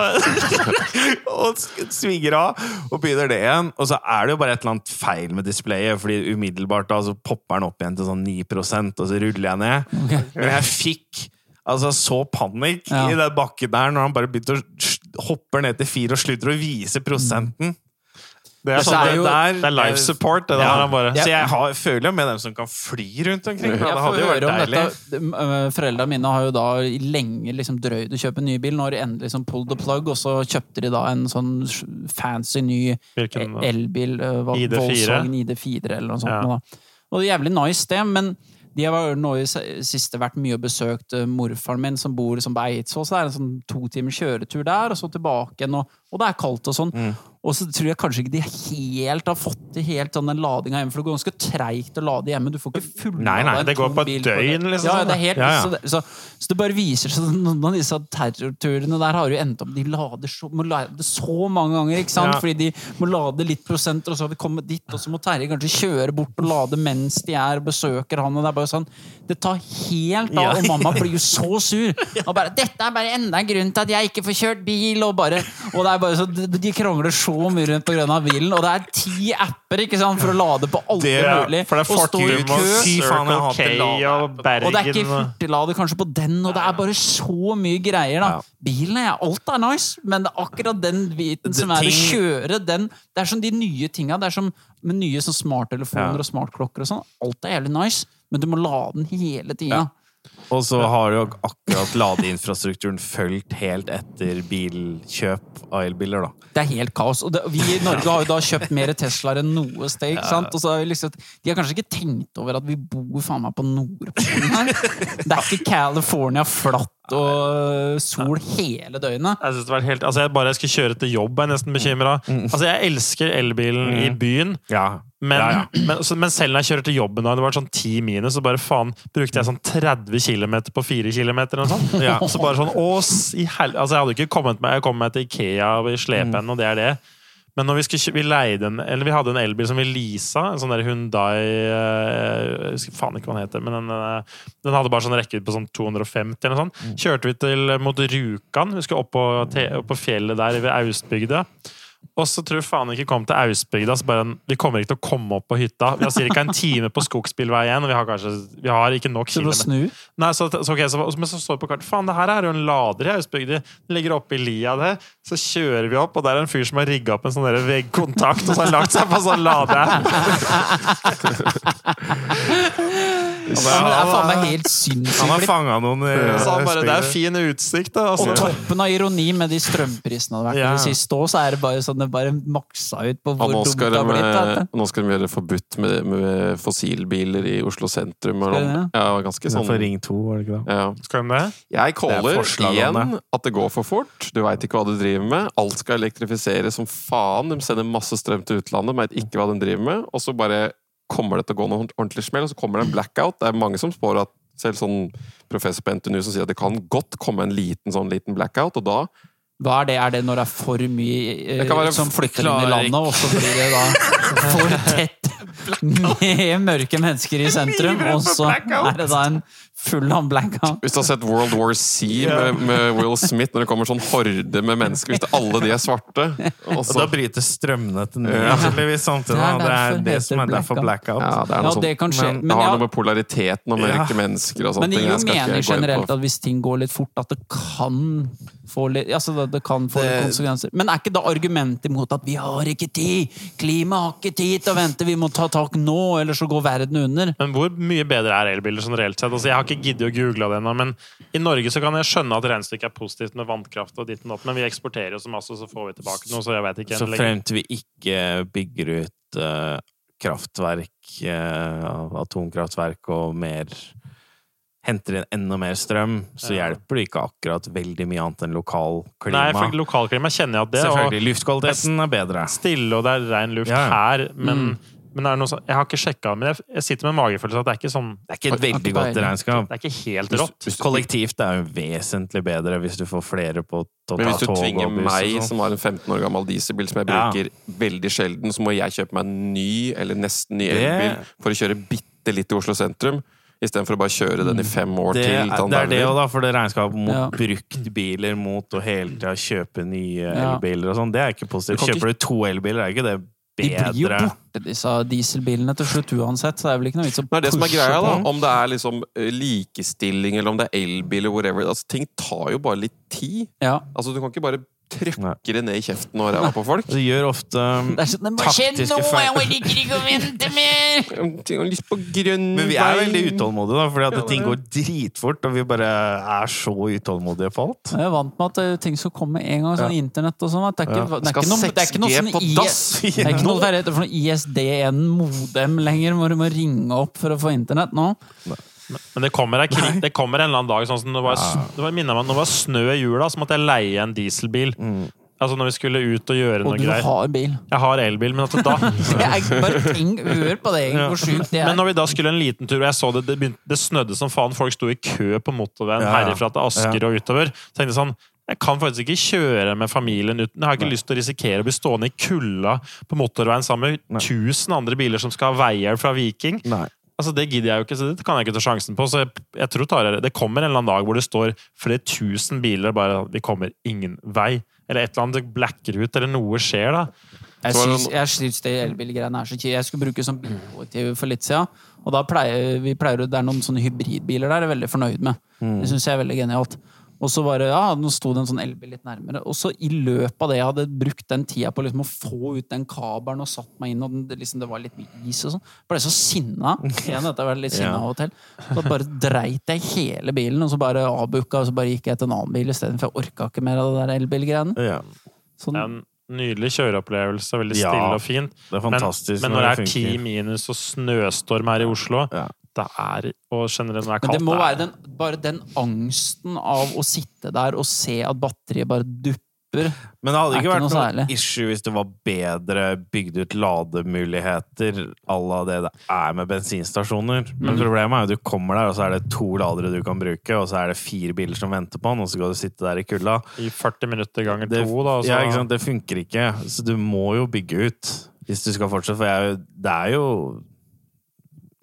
og svinger av og begynner det igjen. Og så er det jo bare et eller annet feil med displayet, fordi umiddelbart da så popper den opp igjen til sånn 9 og så ruller jeg ned. Men jeg fikk altså så panikk Ja. i den bakken der når han bare begynte å hoppe hopper ned til fire og slutter å vise prosenten. Det er, sånn, det, er jo- det er life support. Det Ja. bare. Så jeg har, føler jo med dem som kan fly rundt omkring. Jeg det hadde jo vært om deilig. dette. Øh, Foreldrene mine har jo da lenge liksom drøyd å kjøpe en ny bil. Nå har de endelig liksom pulled the plug, og så kjøpte de da en sånn fancy ny elbil. ID4? Volkswagen ID4 eller noe sånt. Ja. Og det er jævlig nice, det, men de har nå i siste vært mye og besøkt øh, morfaren min, som bor liksom på Eidsvoll. Så det er en sånn to timers kjøretur der, og så tilbake igjen. Og, og det er kaldt og sånn. Mm. Og så tror jeg kanskje ikke de helt har fått til helt sånn den ladinga hjemme, for det går ganske treigt å lade hjemme. Du får ikke full Nei, nei, det går på et døgn, liksom. Ja, ja, det er helt, Ja, ja. Så, det, så, så det bare viser seg at Noen av disse terrorturene der har jo endt opp De lader så, må lade så mange ganger, ikke sant? Ja. Fordi de må lade litt prosenter, og så har vi kommet dit, og så må Terje kanskje kjøre bort og lade mens de er og besøker han. Og det er bare sånn Det tar helt av, og mamma blir jo så sur. Og bare 'Dette er bare enda en grunn til at jeg ikke får kjørt bil', og bare Og det er bare så De de krangler så mye rundt på av bilen, og det er ti apper ikke sant, for å lade på alt Det- mulig. For det er og stå i kø. faen, lade. og Bergen Og det er ikke hurtiglader kanskje på den, og det er bare så mye greier, da. Ja. Bilen er alt er nice, men det er akkurat den biten som er å kjøre den Det er som de nye tinga. Det er som med nye sånn smarttelefoner Ja. og smartklokker og sånn. Alt er jævlig nice, men du må lade den hele tida. Ja. Og så har jo akkurat ladeinfrastrukturen fulgt helt etter bilkjøp av elbiler, da. Det er helt kaos. Og det, vi i Norge har jo da kjøpt mer Teslaer enn noe sted. ikke sant? Og så har vi liksom, De har kanskje ikke tenkt over at vi bor faen meg på Nordpolen her. Det er ikke California flatt og sol hele døgnet. Jeg synes det var helt, altså jeg bare skulle kjøre til jobb, er jeg nesten bekymra. Altså jeg elsker elbilen i byen, Ja. men, Ja, ja. Men, så, men selv når jeg kjører til jobben, da, det var sånn 10 minus, så bare faen brukte jeg sånn 30 km på 4 km. Ja. Så bare sånn, å, i hel... Altså jeg hadde ikke kommet meg, jeg kom meg til Ikea og slepe henne, og det er det. Men når vi, skulle, vi leide en, eller vi hadde en elbil som vi leasa, en sånn der Hyundai eh, Jeg husker faen ikke hva den heter, men den, eh, den hadde bare sånn rekkevidde på sånn 250 eller noe sånt. Kjørte vi til mot Rjukan, vi skulle opp på, opp på fjellet der ved Austbygda. Og så tror jeg faen ikke kom til Ausbygda. så bare Vi kommer ikke til å komme opp på hytta. Vi har ca. en time på skogsbilvei igjen, og vi har kanskje Vi har ikke nok kilometer. snu. Nei, så, så, ok, så, men så står det på kartet Faen, det her er jo en lader i Ausbygda. Den ligger oppe i lia der. Så kjører vi opp, og der er en fyr som har rigga opp en sånn der veggkontakt, og så har han lagt seg på sånn lade. Det er faen meg helt sinnssykt. Han har fanga noen eh, Så han bare, det er fin utsikt, da. Og Altså. toppen av ironi med de strømprisene det har vært Ja. det siste år, så er det bare sånn det bare maksa ut på hvor dumt det de, har blitt. nå skal de gjøre det forbudt med, med fossilbiler i Oslo sentrum. Skal de det? Ja, ganske sånn For Ring 2, var det ikke det? ja. Skal de det? Jeg caller igjen at det går for fort. Du veit ikke hva du driver med. Alt skal elektrifiseres som faen. De sender masse strøm til utlandet, veit ikke hva de driver med. Og så bare kommer det til å gå noe ordentlig smell, og så kommer det en blackout. Det er mange som spår at selv sånn professor på NTNU som sier at det kan godt komme en liten sånn liten blackout, og da Hva er det? Er det når det er for mye eh, som flytter inn i landet, og så blir det da for tett med mørke mennesker i sentrum, og så er det da en full on blackout? Hvis du har sett World War C med, med Will Smith, når det kommer sånn horde med mennesker, hvis det, alle de er svarte og Og da bryter strømnettet ned, Ja. tydeligvis, samtidig. Det er. Det er det som er derfor blackout. Ja, det er Ja, noe sånt. det kan skje. men Det har noe med polariteten og mørke mennesker og sånne men det gir Jeg jo mening generelt at hvis ting går litt fort, at det kan litt Altså, det, det kan få Det- konsekvenser. Men er ikke da argumentet imot at vi har ikke tid? Klimaet har ikke tid til å vente, vi må ta tak nå, eller så går verden under. Men hvor mye bedre er elbiler generelt sett? Altså, jeg har ikke giddet å google det ennå, men i Norge så kan jeg skjønne at regnestykket er positivt med vannkraft og ditten opp, men vi eksporterer jo så masse, så får vi tilbake noe, så jeg vet ikke. Så lenger. frem til vi ikke bygger ut uh, kraftverk, uh, atomkraftverk og mer Henter inn enda mer strøm, så Ja. hjelper det ikke akkurat veldig mye annet enn lokal klima. Nei, for lokalklima kjenner jeg at det, Selvfølgelig. Luftkvaliteten er bedre. stille og det er ren luft Ja, ja. her, men, men er det noe sånn, jeg har ikke sjekka, men jeg, jeg sitter med en magefølelse at det er ikke sånn Det er ikke et veldig godt regnskap. Det er ikke helt rått. hvis- Kollektivt er jo vesentlig bedre hvis du får flere på å Men hvis du tvinger meg, sånn. som har en 15 år gammel dieselbil som jeg Ja. bruker veldig sjelden, så må jeg kjøpe meg en ny eller nesten ny elbil for å kjøre bitte litt i Oslo sentrum, istedenfor å bare kjøre den i fem år det, til. det er det òg, da, for det regnskapet mot Ja. bruktbiler, mot å hele tida kjøpe nye Ja. elbiler og sånn, det er ikke positivt. Du Kjøper du to elbiler, er ikke det bedre? De blir jo borte, disse dieselbilene, til slutt uansett, så det er vel ikke noe vits å Det er det som er greia, da. Om det er liksom eh, likestilling, eller om det er elbiler, whatever. Altså, ting tar jo bare litt tid. Ja. Altså, du kan ikke bare Nei. trykke det ned i kjeften og ræva på folk. Det gjør ofte Det er sånn, det Taktiske noe, feil. jeg liker ikke å vente mer! Lyst på grønn Men vi er veldig utålmodige, da, fordi at ja, ting går dritfort, og vi bare er så utålmodige på alt. Jeg er vant med at eh, ting skal komme med en gang, sånn internett og sånn. Det er ikke, Ja. det er ikke noe, det er ikke noe sånn IS, Det er ikke noe for noe ISDN-modem lenger, hvor du må ringe opp for å få internett nå. Men det kommer, en, krig, det kommer en eller annen dag, sånn som det var, det var, minner meg, det var snø i jula, så måtte jeg leie en dieselbil. Altså når vi skulle ut og gjøre Og noe du har bil. Jeg har elbil, men at da Jeg bare tenk, Hør på det, egentlig, hvor sjukt det er. Men når vi da skulle en liten tur, og jeg så det, det, begynte, det snødde som faen, folk sto i kø på motorveien Ja, ja. herifra til Asker og utover, så tenkte jeg sånn jeg kan faktisk ikke kjøre med familien uten Jeg har ikke lyst til å risikere å bli stående i kulda på motorveien sammen med 1000 andre biler som skal ha veier fra Viking. Nei. Altså Det gidder jeg jo ikke, så det kan jeg ikke ta sjansen på. Så jeg, jeg tror tar jeg, Det kommer en eller annen dag hvor det står flere tusen biler bare Vi kommer ingen vei. Eller et eller annet blacker ut, eller noe skjer, da. Jeg syns, jeg syns det elbilgreiene er så kjipt. Jeg skulle bruke sånn bilkollektiv for litt siden, og da pleier vi pleier, det er noen sånne hybridbiler der jeg er veldig fornøyd med. Det syns jeg er veldig genialt. Og så bare, ja, nå sto det en sånn elbil litt nærmere. Og så i løpet av det jeg hadde brukt den tida på liksom å få ut den kabelen og satt meg inn, og den, det, liksom, det var litt is og sånn, ble jeg så sinna. Igjen, dette var litt sinna Ja. og til. Så bare dreit jeg hele bilen, og så bare avbooka, og så bare gikk jeg til en annen bil isteden, for jeg orka ikke mer av det der elbilgreiene. Ja, Sånn, nydelig kjøreopplevelse, veldig Ja, stille og fint. det er Men, fantastisk. men når det er ti minus og snøstorm her i Oslo, Ja. det er Og generelt når det er Men kaldt det må det er- være den, bare den angsten av å sitte der og se at batteriet bare dupper. Men det hadde ikke ikke vært noe noe særlig. issue hvis det var bedre bygd ut lademuligheter à la det det er med bensinstasjoner. Men Mm. problemet er jo at du kommer der, og så er det to ladere du kan bruke, og så er det fire biler som venter på den, og så skal du sitte der i kulda. i 40 minutter ganger Det, to, da. Så, ja, ikke sant? det funker ikke. Så du må jo bygge ut hvis du skal fortsette. For jeg, det er jo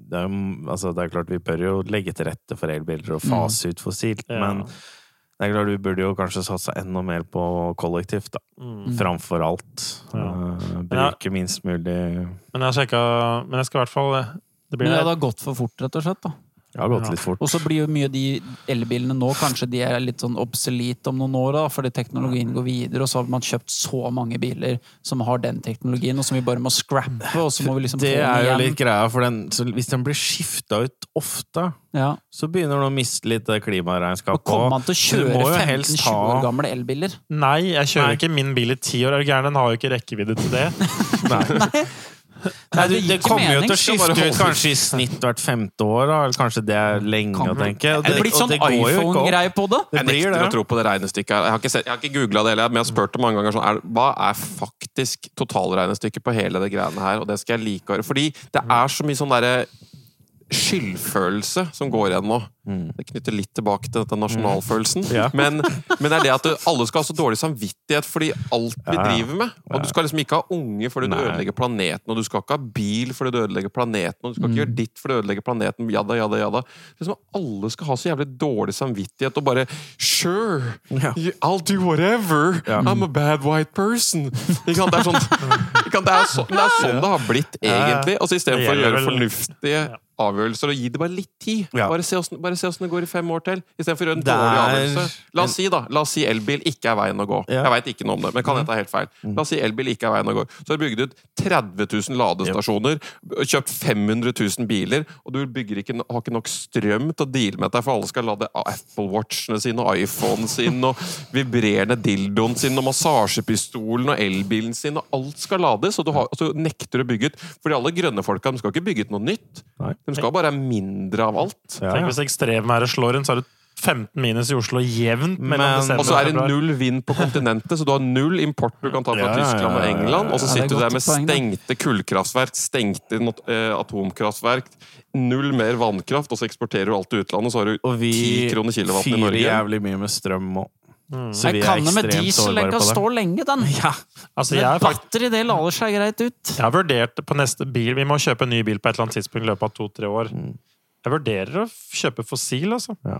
det er, altså, det er klart Vi bør jo legge til rette for elbiler og fase ut fossilt, Ja. men det er klart Du burde jo kanskje satsa enda mer på kollektivt, da. Mm. Framfor alt. Ja. Uh, bruke minst mulig Men jeg har sjekka Men jeg skal i hvert fall Det blir Men det har gått for fort, rett og slett. da. Det har gått litt fort. Og så blir jo mye av de elbilene nå kanskje de er litt sånn obsolete om noen år, da, fordi teknologien går videre, og så har man kjøpt så mange biler som har den teknologien, og som vi bare må scrappe, og så må vi liksom Det få er jo litt greia, for den, så hvis den blir skifta ut ofte, Ja. så begynner den å miste litt klimaregnskap Og kommer man til å kjøre 15-20 år gamle elbiler? Nei, jeg kjører Nei. ikke min bil i ti år. Er du gæren? Den har jo ikke rekkevidde til det. Nei. Nei, du, det kommer jo til å skifte ut kanskje i snitt hvert femte år, da. eller kanskje det er lenge Kan å tenke. Og Det er sånn det går jo ikke opp. iPhone-greie på det. Jeg nekter det. å tro på det regnestykket. Jeg har ikke, sett- jeg har ikke googla det heller, men jeg har spurt det mange ganger. Sånn, er, hva er faktisk totalregnestykket på hele det greiene her? Og det skal jeg like å høre. Fordi det er så mye sånn derre skyldfølelse som går igjen nå. Det knytter litt tilbake til dette nasjonalfølelsen. Ja. Men, men det er det at du, alle skal ha så dårlig samvittighet fordi alt vi Ja, driver med. Og du skal liksom ikke ha unge fordi du Nei. ødelegger planeten, og du skal ikke ha bil fordi du ødelegger planeten, og du skal ikke gjøre ditt fordi du ødelegger planeten, jada, jada, jada. Det er som om alle skal ha så jævlig dårlig samvittighet og bare Sure! I'll do whatever! I'm a bad white person! Ikke sant? Det er sånn? Det er, så, det, er sånn det har blitt, egentlig. Altså så istedenfor å gjøre fornuftige avgjørelser og gi det bare litt tid. Ja. Bare se åssen hvordan det går i fem år til, istedenfor å gjøre en Der... dårlig avgjørelse. La oss si da, la oss si elbil ikke er veien å gå. Ja. Jeg veit ikke noe om det, men kan jeg det er helt feil. La oss si elbil ikke er veien å gå. Så har du bygd ut 30 000 ladestasjoner, kjøpt 500 000 biler, og du bygger ikke, har ikke nok strøm til å deale med deg, for alle skal lade Apple Watchene sine og iPhonen sin og vibrerende dildoen sin og massasjepistolen og elbilen sin, og alt skal lades, og du har, altså, så nekter å bygge ut. Fordi alle grønne folka skal ikke bygge ut noe nytt. Nei. De skal bare ha mindre av alt. Ja, Tenk hvis ekstremværet slår inn, så er det 15 minus i Oslo jevnt Og så er det null vind på kontinentet, så du har null import du kan ta fra Ja, Tyskland og England. Og så sitter du er der med stengte kullkraftverk, stengte eh, atomkraftverk, null mer vannkraft, og så eksporterer du alt til utlandet, så har du ti kroner kilowatt 10 kroner Og i fyrer jævlig mye med strøm òg. Så vi er kanne med ekstremt diesel den sårbare kan på det. stå lenge, den. Ja. Altså, jeg, er fakt- batteri det lader seg greit ut. jeg har vurdert på neste bil Vi må kjøpe en ny bil på et eller annet tidspunkt i løpet av to-tre år. Jeg vurderer å kjøpe fossil, altså. Ja.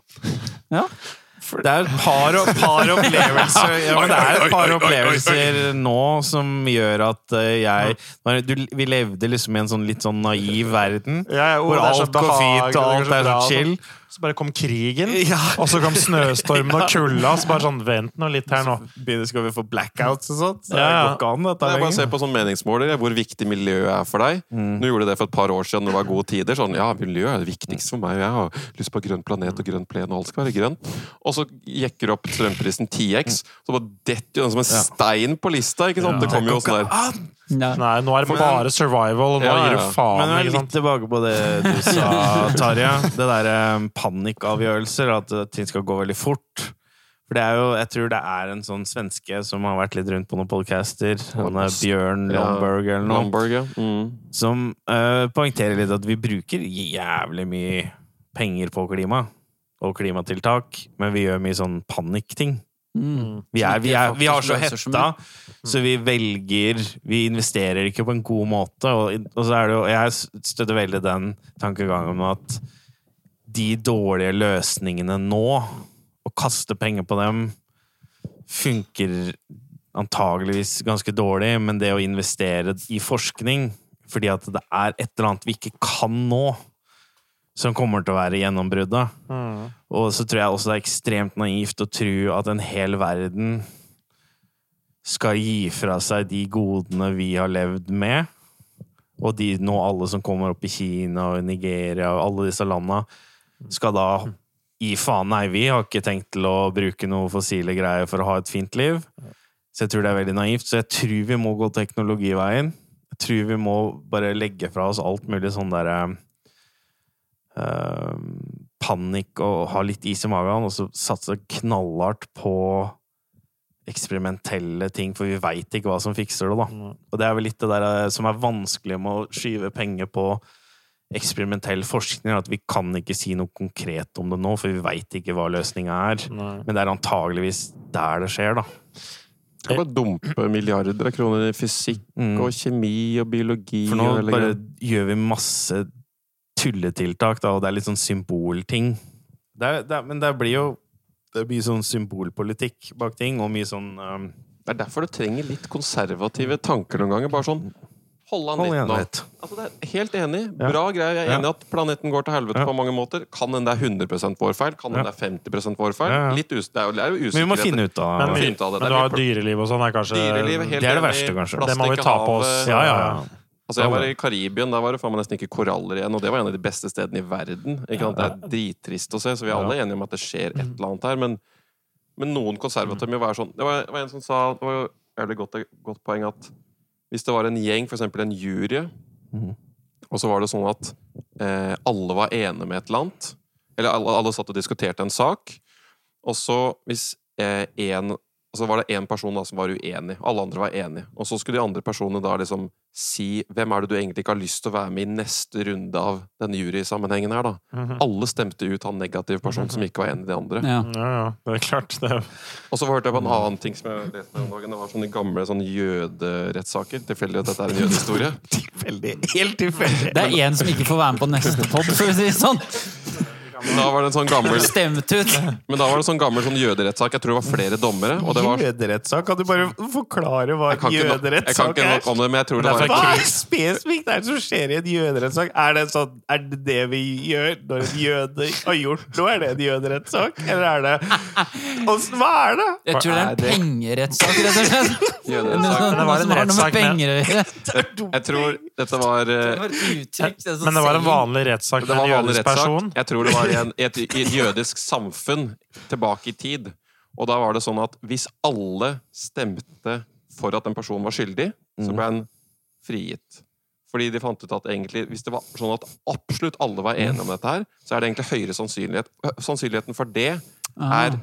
Det er et par, par opplevelser ja, men Det er et par opplevelser nå som gjør at eh, jeg du, Vi levde liksom i en sånn litt sånn naiv verden. Ja, ja, å, hvor det alt går fint, og alt er så så bra, chill. Så bare kom krigen, Ja. og så kom snøstormen og kulda. Så bare sånn, vent nå litt her nå. Begynner skal vi få blackouts og sånt. Så Ja, ja. det går ikke an, dette Jeg bare ser på sånn meningsmåler hvor viktig miljøet er for deg. Mm. Nå gjorde du det for et par år siden når det var gode tider. Sånn, ja, miljø er det viktigste for meg. Jeg har lyst på grønn planet og grønn plen, og alt skal være grønt. Og så jekker du opp strømprisen 10x, så bare detter jo den som en stein på lista. ikke sant? Det kommer jo sånn der Ja. Nei, nå er det bare survival, og nå Ja, gir du faen. Men jeg er litt tilbake på det du sa, Tarjei. Det derre panikkavgjørelser, at eh, ting skal gå veldig fort. For det er jo, jeg tror det er en sånn svenske som har vært litt rundt på noen podcaster. Han er Bjørn Lomberg eller noe. Lomborg, ja. Mm. Som uh, poengterer litt at vi bruker jævlig mye penger på klima og klimatiltak, men vi gjør mye sånn panikkting. Mm. Vi, er, vi, er, vi har så hetta, så vi velger Vi investerer ikke på en god måte. Og, og så er det jo Jeg støtter veldig den tankegangen om at de dårlige løsningene nå, å kaste penger på dem, funker antageligvis ganske dårlig, men det å investere i forskning fordi at det er et eller annet vi ikke kan nå, som kommer til å være gjennombruddet. Mm. Og så tror jeg også det er ekstremt naivt å tro at en hel verden skal gi fra seg de godene vi har levd med, og de nå alle som kommer opp i Kina og Nigeria og alle disse landa, skal da gi faen. Nei, vi har ikke tenkt til å bruke noe fossile greier for å ha et fint liv. Så jeg tror det er veldig naivt. Så jeg tror vi må gå teknologiveien. Jeg tror vi må bare legge fra oss alt mulig sånn derre eh, panikk og ha litt is i magen, og så satse knallhardt på eksperimentelle ting, for vi veit ikke hva som fikser det, da. Og det er vel litt det der eh, som er vanskelig med å skyve penger på eksperimentell forskning, at vi kan ikke si noe konkret om det nå, for vi veit ikke hva løsninga er. Nei. Men det er antageligvis der det skjer, da. Kan bare dumpe milliarder av kroner i fysikk Mm. og kjemi og biologi. For nå og bare gjør vi masse tulletiltak, da, og det er litt sånn symbolting. Det er, det er, men det blir jo det blir sånn symbolpolitikk bak ting, og mye sånn um, Det er derfor du trenger litt konservative tanker noen ganger. Bare sånn Hold an litt nå. Altså, det er helt enig. Ja. Bra greier. Jeg er enig i at planeten går til helvete Ja. på mange måter. Kan hende det er 100% vår feil. Kan hende Ja. det er 50 vår feil. Ja, ja. Litt us det er jo, det er jo Men vi må finne ut av Men, vi, ut av det. men du er har dyreliv og sånn, er kanskje Dyreliv er Det er det verste, kanskje. Det må vi ta på oss. Ja, ja, ja. Altså, jeg var i Karibien, der var det faen meg nesten ikke koraller igjen. Og det var en av de beste stedene i verden. Ikke sant? Det er drittrist å se, så vi er alle enige om at det skjer et eller annet her. Men, men noen konservative må være sånn Det var, var en som sa Det var jo jævlig godt, godt poeng at hvis det var en gjeng, eksempel en jury, Mhm. og så var det sånn at eh, alle var enige med et eller annet Eller alle, alle satt og diskuterte en sak, og så hvis eh, en så var det én person da som var uenig. Alle andre var enige. Og så skulle de andre personene da liksom si hvem er det du egentlig ikke har lyst til å være med i neste runde av denne jurysammenhengen her, da. Mhm. Alle stemte ut han negative personen som ikke var enig i de andre. Ja. Ja, ja, det er klart. Det Og så hørte jeg på en annen ting som jeg leste om dagen. Det var sånne gamle sånne jøderettssaker. Tilfeldig at dette er en jødehistorie. Tilfeldig. Helt tilfeldig. Det er én som ikke får være med på neste pod, for å si det sånn. Men da var det en sånn gammel, Stemt ut. men da var det en sånn gammel sånn jøderettssak. Jeg tror det var flere dommere. Og det var Jøderettssak? Kan du bare forklare hva jeg jeg kan jøderettssak ikke er? nok om det, men jeg tror det er var Hva er spesifikt er det som skjer i en jøderettssak? Er det sånn, er det det vi gjør når en jøde har gjort noe? Er det en jøderettssak? Eller er det Åssen- Hva er det? Jeg tror det er en pengerettssak, rett og slett. jøderettssak. Det var en rettssak med-. Jeg tror dette var eh, Det var et uttrykk. men det var en vanlig rettssak Det med var en vanlig jødisk rettssak. person. Jeg tror det var i, en, i, et, i et jødisk samfunn tilbake i tid. Og da var det sånn at hvis alle stemte for at en person var skyldig, så ble han frigitt. Fordi de fant ut at egentlig, hvis det var sånn at absolutt alle var enige om dette her, så er det egentlig høyere sannsynlighet. Sannsynligheten for det Ah. er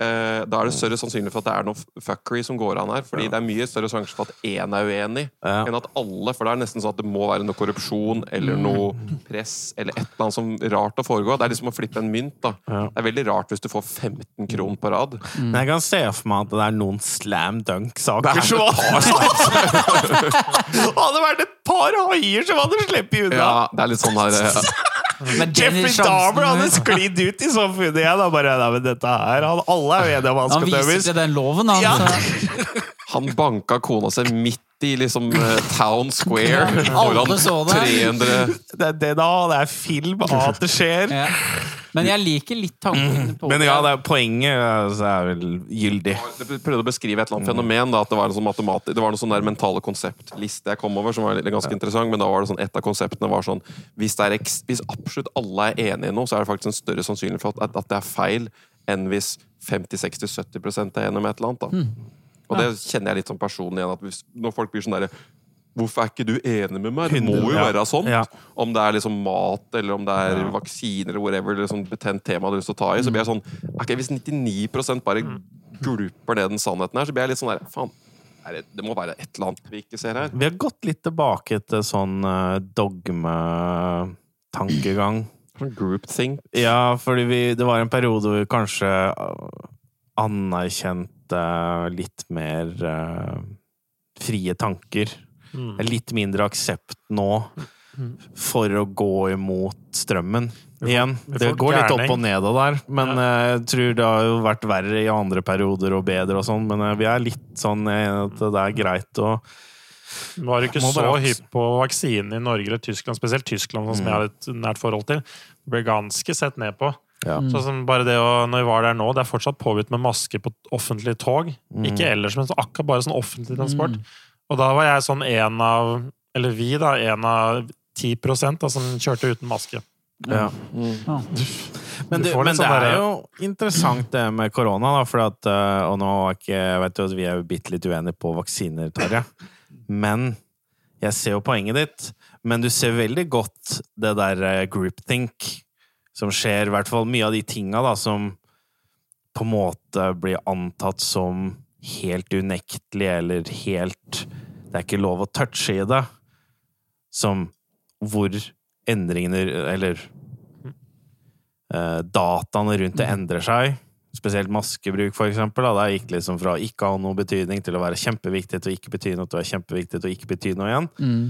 eh, Da er det større sannsynlig for at det er noe fuckery som går an her. Fordi det er mye større sjanse for at én er uenig, Ja. enn at alle. For det er nesten sånn at det må være noe korrupsjon eller noe press eller et eller annet som rart å foregå. Det er liksom å flippe en mynt. da Ja. Det er veldig rart hvis du får 15 kroner på rad. Men jeg kan se for meg at det er noen slam dunk-saker som hadde vært et par haier som hadde sluppet unna! Ja, det er litt sånn her eh, Men Jeffrey Dahmer hadde sklidd ut i samfunnet igjen. Da bare, nei, men dette her, han, Alle er jo enige om han Han viser dømmes. til den loven, han. Ja. Han banka kona seg midt i liksom eh, Town Square Ja, alle så det. 300 Det er det da, det er film av at det skjer. Ja. Men jeg liker litt tanken på Men ja, det er poenget altså, er vel gyldig. Jeg prøvde å beskrive et eller annet fenomen. Da, at Det var en sånn Det var noen sånn der mentale konseptliste jeg kom over, som var ganske interessant. Men da var det sånn, et av konseptene var sånn hvis, det er eks, hvis absolutt alle er enige i noe, så er det faktisk en større sannsynlighet for at, at det er feil enn hvis 50-60-70 er enige om et eller annet. Da. Og det kjenner jeg litt som personlig igjen. At hvis, når folk blir sånn derre Hvorfor er ikke du enig med meg? Det må jo være sånn. Ja. Om det er liksom mat, eller om det er vaksiner, eller whatever, eller sånn betent tema du har lyst til å ta i, så blir jeg sånn okay, Hvis 99% bare gulper ned den sannheten her, så blir jeg litt sånn der Faen, det, det må være et eller annet vi ikke ser her. Vi har gått litt tilbake til sånn uh, dogmetankegang. Sånn groupthink. Ja, fordi vi, det var en periode hvor vi kanskje uh, anerkjente litt mer uh, frie tanker. Mm. Litt mindre aksept nå for å gå imot strømmen igjen. Det går litt opp og ned og der, men eh, jeg tror det har jo vært verre i andre perioder og bedre og sånn, men eh, vi er litt sånn eh, at det er greit å Var du ikke så bare- hypp på vaksinen i Norge eller Tyskland, spesielt Tyskland, sånn som jeg har et nært forhold til. Det ble ganske sett ned på. Ja. Sånn som bare det å, når vi var der nå, det er fortsatt påbudt med maske på offentlige tog. Ikke ellers, men akkurat bare sånn offentlig transport. Og da var jeg sånn en av, eller vi da, en av 10 da, som kjørte uten maske. Ja. Ja. Men, Du det, men sånn det er jo interessant det med korona, da, for at eh, Og nå er ikke vet du at vi er jo bitte litt uenige på vaksiner, Tarjei. Men jeg ser jo poenget ditt. Men du ser veldig godt det der eh, groupthink som skjer. I hvert fall mye av de tinga da, som på en måte blir antatt som helt unektelig eller helt Det er ikke lov å touche i det. Som hvor endringene Eller eh, dataene rundt det endrer seg. Spesielt maskebruk, for eksempel. Da. Det gikk liksom fra ikke å ha noe betydning til å være kjempeviktig til å ikke bety noe til å være kjempeviktig til å ikke bety noe igjen. Mm.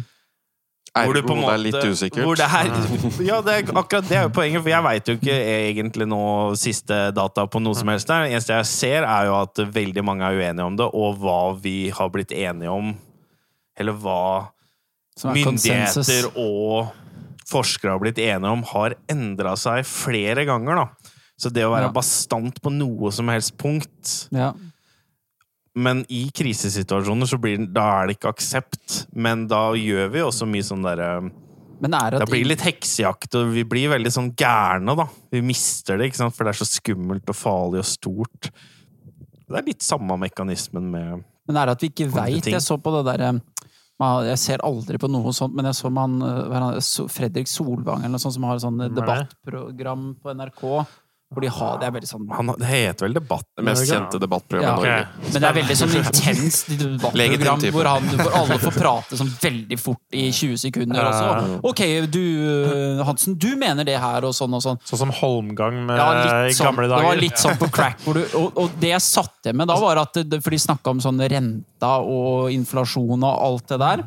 Hvor du Ergo, på en det er litt usikkert. Hvor det er, ja, det er, akkurat det er jo poenget, for jeg veit jo ikke egentlig nå siste data på noe som helst der. Det eneste jeg ser, er jo at veldig mange er uenige om det, og hva vi har blitt enige om. Eller hva er myndigheter og forskere har blitt enige om, har endra seg flere ganger. da. Så det å være Ja. bastant på noe som helst punkt Ja. Men i krisesituasjoner så blir, da er det ikke aksept. Men da gjør vi også mye sånn derre Men er det Det blir litt heksejakt, og vi blir veldig sånn gærne, da. Vi mister det, ikke sant? for det er så skummelt og farlig og stort. Det er litt samme mekanismen med Men er det at vi ikke veit. Jeg så på det derre Jeg ser aldri på noe sånt, men jeg så med han, eh, Fredrik Solvang eller noe sånt som har sånn Hvem er debattprogram på NRK. Hvor de har Det er veldig sånn han, Det heter vel Debatt? Det mest kjente debattprogrammet Ja. Norge. Okay. Men det er veldig sånn intenst debattprogram hvor han, hvor alle får prate sånn veldig fort i 20 sekunder også. Ok, du eh, Hansen, du mener det her, og sånn og sånn. Sånn som Holmgang med Ja, i sånn, gamle det var litt sånn på crack. Hvor du, og, og det jeg satt igjen med da, var at det, For de snakka om sånn renta og inflasjon og alt det der.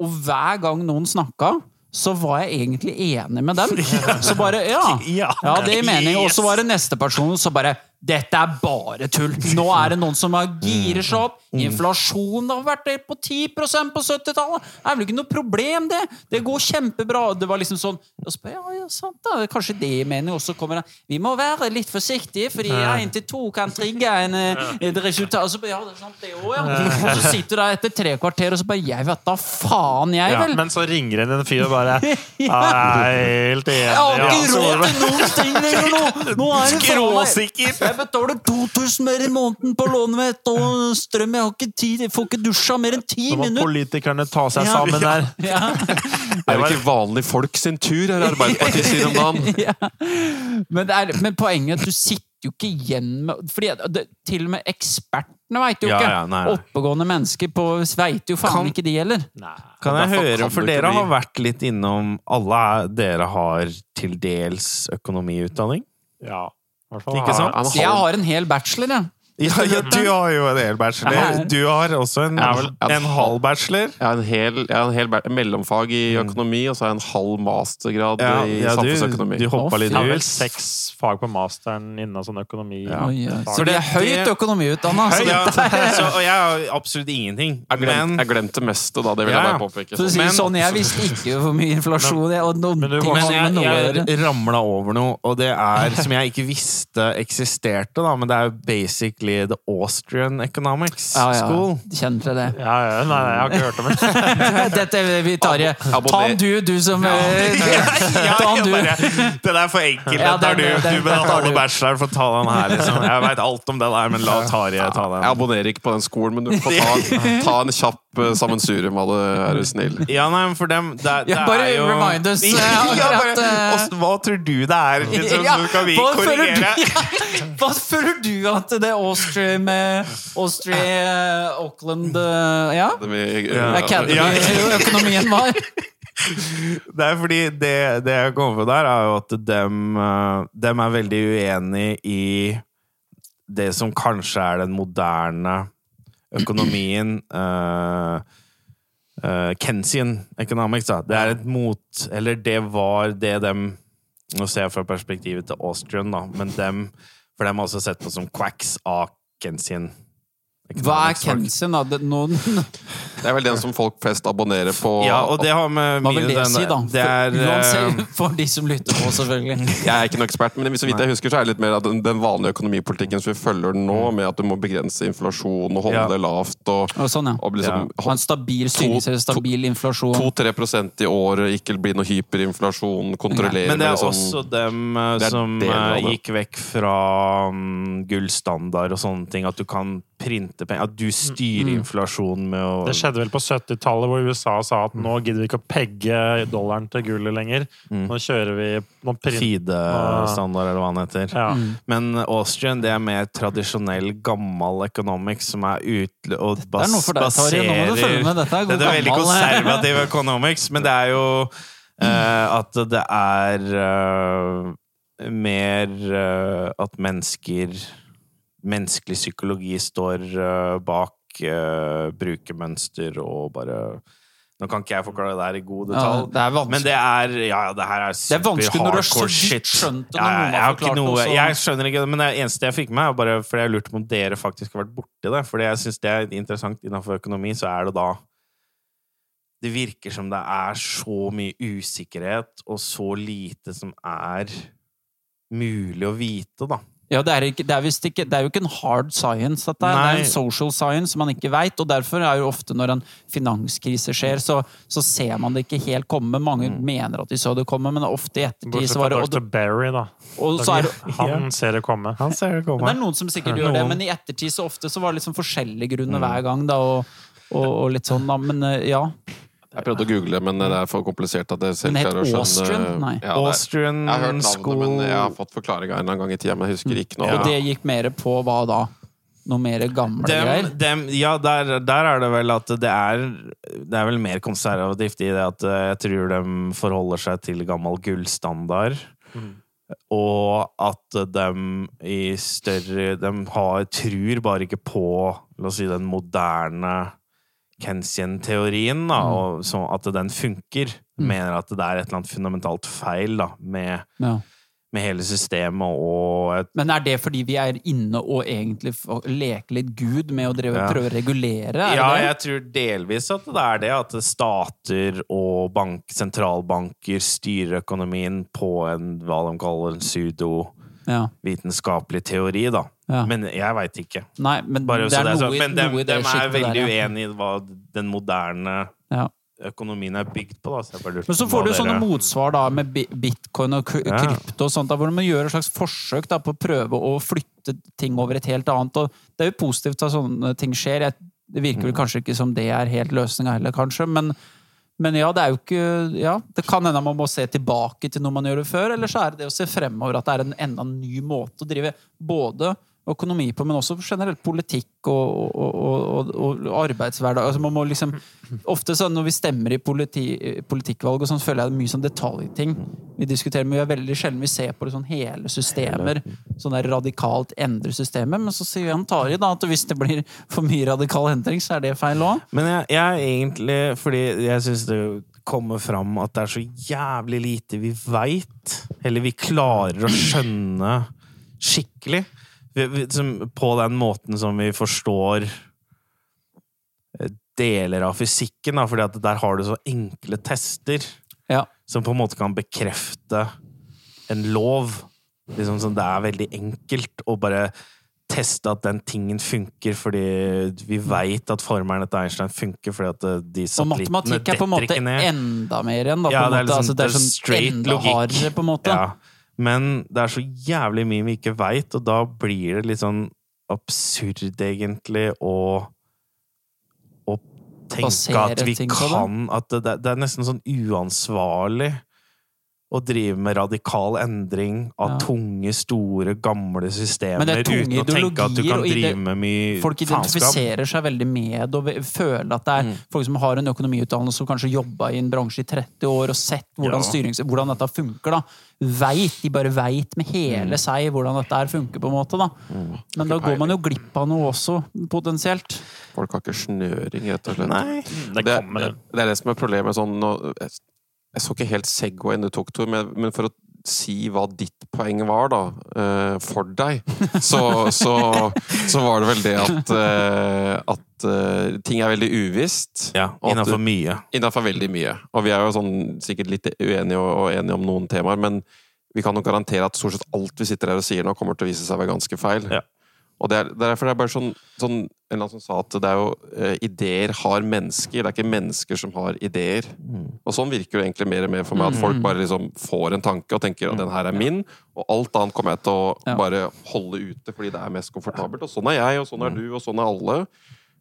Og hver gang noen snakka, så var jeg egentlig enig med dem. Så bare Ja, Ja. det gir mening. Og så var det neste person så bare dette er bare tull! Nå er det noen som girer seg opp. Inflasjonen har vært på 10% på 70-tallet! Det er vel ikke noe problem, det! Det går kjempebra. Det var liksom sånn og så ja, ja, sant da. Kanskje det mener mening. også kommer det Vi må være litt forsiktige, fordi én til to kan trigge en, eh, et resultat. Og så ja, det er sant, det også, ja. Og så sitter du der etter tre kvarter og så bare Jeg vet da faen, jeg, Ja, vel! men så ringer det en fyr og bare Jeg er helt enig. Jeg har ikke råd til noen ting lenger nå! Nå er det Skråsikker! Jeg betaler 2000 mer i måneden på lånet mitt, og strøm Jeg har ikke tid, jeg får ikke dusja mer enn ti minutter! Nå må politikerne ta seg Ja. sammen der. Ja. Er jo ikke vanlige folk sin tur, her Arbeiderpartiet sier om dagen? Ja. Men, det er, men poenget er at du sitter jo ikke igjen med Fordi det, Til og med ekspertene veit jo Ja, ikke. ja, nei, nei. Oppegående mennesker veit jo faen Kan- ikke de heller. Kan jeg høre, kan for dere har vært litt innom Alle er, dere har til dels økonomiutdanning? Ja. i hvert fall Ikke sant? Jeg har en hel bachelor, jeg. Ja, ja, du har jo en hel bachelor. Du har også en, Ja, vel. en halv bachelor. Jeg har en hel, har en hel mellomfag i økonomi, og så har jeg en halv mastergrad Ja, i ja, samfunnsøkonomi. du hoppa litt ut. Jeg har vel seks fag på masteren innen sånn økonomi. Så det er høyt økonomiutdanna. Så Ja, dette er så, og jeg har absolutt ingenting. Jeg, glemte, Men jeg glemte meste, da. Det vil jeg bare påpeke. Så å si det Men- sånn, jeg visste ikke hvor mye inflasjon jeg, og noen Men du ting Men jeg, jeg, jeg ramla over noe, og det er som jeg ikke visste eksisterte, da, men det er jo basically the Austrian Economics Ja, ja. School. Kjenner til det. Ja, ja, nei, nei, jeg har ikke hørt om det. Dette vi tar Abonner- Ta den du, du som eh, Ja, Ta den du. den er for enkel. Ja, Den du. den- den- Du den tar betaler du. bachelor for å ta den her, liksom. Jeg veit alt om det der, men la Tarjei ta den. Jeg abonnerer ikke på den skolen, men du får ta, ta en kjapp uh, sammensurium av det, er du snill. Ja, nei, men for dem det, det Ja, bare er jo remind us, eh, ja, akkurat, bare, eh. Hva tror du det er? Liksom, Ja, så kan vi hva føler du- korrigere. Hva føler du at det er Austria med Austria, Auckland eh, Ja? Det er uh, Academy-økonomien var? Det er fordi det, det jeg kommer på der, er jo at dem, eh, dem er veldig uenig i det som kanskje er den moderne økonomien. Uh, Kensian economics, da. Det er et mot Eller det var det dem Nå ser jeg fra perspektivet til Austrian, da, men dem For dem har også sett på som quacks av Kensian. Hva er. Kensen, da? Det, noen, Det er vel den som folk flest abonnerer på. Ja, og det har med hva vil det den- si, da? Det er, For, uansett, eh, for de som lytter på, selvfølgelig. Jeg er ikke noen ekspert, men så vidt jeg husker, så er det litt mer at den, den vanlige økonomipolitikken som vi følger nå, med at du må begrense inflasjon og holde Ja. det lavt. og, Og sånn, ja. og liksom, Ha en stabil styringsrett, stabil inflasjon. 2-3% i året, ikke bli noe hyperinflasjon, kontrollere Men det er liksom- også dem eh, er som eh, gikk vekk fra um, gullstandard og sånne ting. At du kan printe penger. At du styrer Mm. inflasjonen med å Det skjedde vel på 70-tallet, hvor USA sa at nå gidder vi ikke å pegge dollaren til gullet lenger. Mm. Nå kjører vi nå print- Fide-standard, eller hva den heter. Ja. Mm. Men Austrian det er mer tradisjonell, gammel economics som er utle... Og Det er noe for deg, Tarjei. Nå må du følge med. Dette er god Dette er veldig gammel konservativ economics, men det er jo uh, at det er uh, mer uh, at mennesker Menneskelig psykologi står eh, bak uh, brukermønster og bare Nå kan ikke jeg forklare det her i god Ja, det. Men det er Ja, det her er Det er super hardcore shit. skjønt det Ja, jeg ikke noe Jeg skjønner ikke det, men det eneste jeg fikk med, er bare fordi jeg lurte på om dere faktisk har vært borti det. Fordi jeg syns det er interessant innenfor økonomi, så er det da det virker som det er så mye usikkerhet, og så lite som er mulig å vite, da. Ja, det er, ikke, det, er visst ikke, det er jo ikke en hard science, dette. Det er en social science man ikke veit. Og derfor er jo ofte når en finanskrise skjer, så, så ser man det ikke helt komme. Mange mener at de så det komme, men ofte i ettertid så var det og, Dr. Barry, da. og så er Han ser det komme. Han ser det Men det er noen som sikkert gjør det, men i ettertid så ofte så var det liksom forskjellige grunner hver gang, da, og, og, og litt sånn, da. Men eh, ja. Jeg prøvde å google, men det er for komplisert at jeg selv Men det het Austrian? Nei. Ja, er, Austrian jeg har hørt navnet, School men jeg har fått forklaringa en eller annen gang i tida, men jeg husker ikke nå. Og det gikk mer på hva da? Noe mer gamle dem, greier? dem, ja, der, der er det vel at det er Det er vel mer konservativt i det at eh, jeg tror de forholder seg til gammel gullstandard. Og at de i større De har, tror bare ikke på La oss si den moderne Keynesian-teorien, da, og så at den funker. Mener at det er et eller annet fundamentalt feil da, med, Ja. med hele systemet og et Men er det fordi vi er inne og egentlig leker litt Gud med å drive, Ja. prøve å regulere? Er Ja, jeg tror delvis at det er det. At stater og bank, sentralbanker styrer økonomien på en hva de kaller en pseudovitenskapelig teori, da. Ja. Men jeg veit ikke. Nei, men Bare det så er det er noe, sagt. i- Men dem, noe i det dem er veldig der, ja. uenig i hva den moderne Ja. økonomien er bygd på. Da. Så Men så får du sånne dere- motsvar da med bitcoin og krypto og sånt, da, hvor man gjør et slags forsøk da, på å prøve å flytte ting over et helt annet. Og det er jo positivt at sånne ting skjer. Det virker vel kanskje ikke som det er helt løsninga heller, kanskje. Men, men ja, det er jo ikke Ja, det kan hende man må se tilbake til noe man gjorde før, eller så er det det å se fremover at det er en enda ny måte å drive både økonomi på, men også generelt politikk og, og, og, og, arbeidshverdag. Altså man må liksom, ofte sånn når vi stemmer i politi, politikkvalg, og sånn, føler jeg det er mye sånn detaljting vi diskuterer, men vi er veldig sjelden vi ser på det sånn hele systemer. Sånn der radikalt endre systemet. Men så sier Jan Tari da at hvis det blir for mye radikal endring, så er det feil òg. Men jeg, jeg egentlig Fordi jeg syns det kommer fram at det er så jævlig lite vi veit. Eller vi klarer å skjønne skikkelig. På den måten som vi forstår eh, deler av fysikken. Da, fordi at der har du så enkle tester Ja. som på en måte kan bekrefte en lov. Liksom sånn, det er veldig enkelt å bare teste at den tingen funker, fordi vi veit at formelen til Einstein funker, fordi at eh, de Og matematikk er på en måte detter ikke ned. enda mer enn, da. På Ja, det er liksom- altså, det er sånn straight enda logikk. hardere, på en måte. Ja. Men det er så jævlig mye vi ikke veit, og da blir det litt sånn absurd, egentlig, å å tenke Basere at vi kan At det, det er nesten sånn uansvarlig å drive med radikal endring av Ja. tunge, store, gamle systemer er uten å tenke at du kan drive med mye Folk faenskap. identifiserer seg veldig med og føler at det er Mm. folk som har en økonomiutdannelse som kanskje jobba i en bransje i 30 år og sett hvordan, Ja. hvordan dette funker. da. Veit, De bare veit med Mm. hele seg hvordan dette her funker. på en måte da. Men da går man jo glipp av noe også, potensielt. Folk har ikke snøring, rett og slett. Nei. Det det, det, det er det som er problemet. Sånn, nå, jeg, så ikke helt Segwayen du tok, Tor, men, men for å si hva ditt poeng var, da, uh, for deg, så, så, så var det vel det at, uh, at uh, ting er veldig uvisst. Ja, innafor mye. Innenfor veldig mye. Og vi er jo sånn, sikkert litt uenige og, og enige om noen temaer, men vi kan jo garantere at stort sett alt vi sitter her og sier nå, kommer til å vise seg å være ganske feil. Ja. Og det er, derfor det er bare sånn, sånn En eller annen som sa at det er jo uh, ideer har mennesker, det er ikke mennesker som har ideer. Og sånn virker det egentlig mer og mer for meg, at folk bare liksom får en tanke og tenker at den her er min, og alt annet kommer jeg til å bare holde ute fordi det er mest komfortabelt. Og sånn er jeg, og sånn er du, og sånn er alle.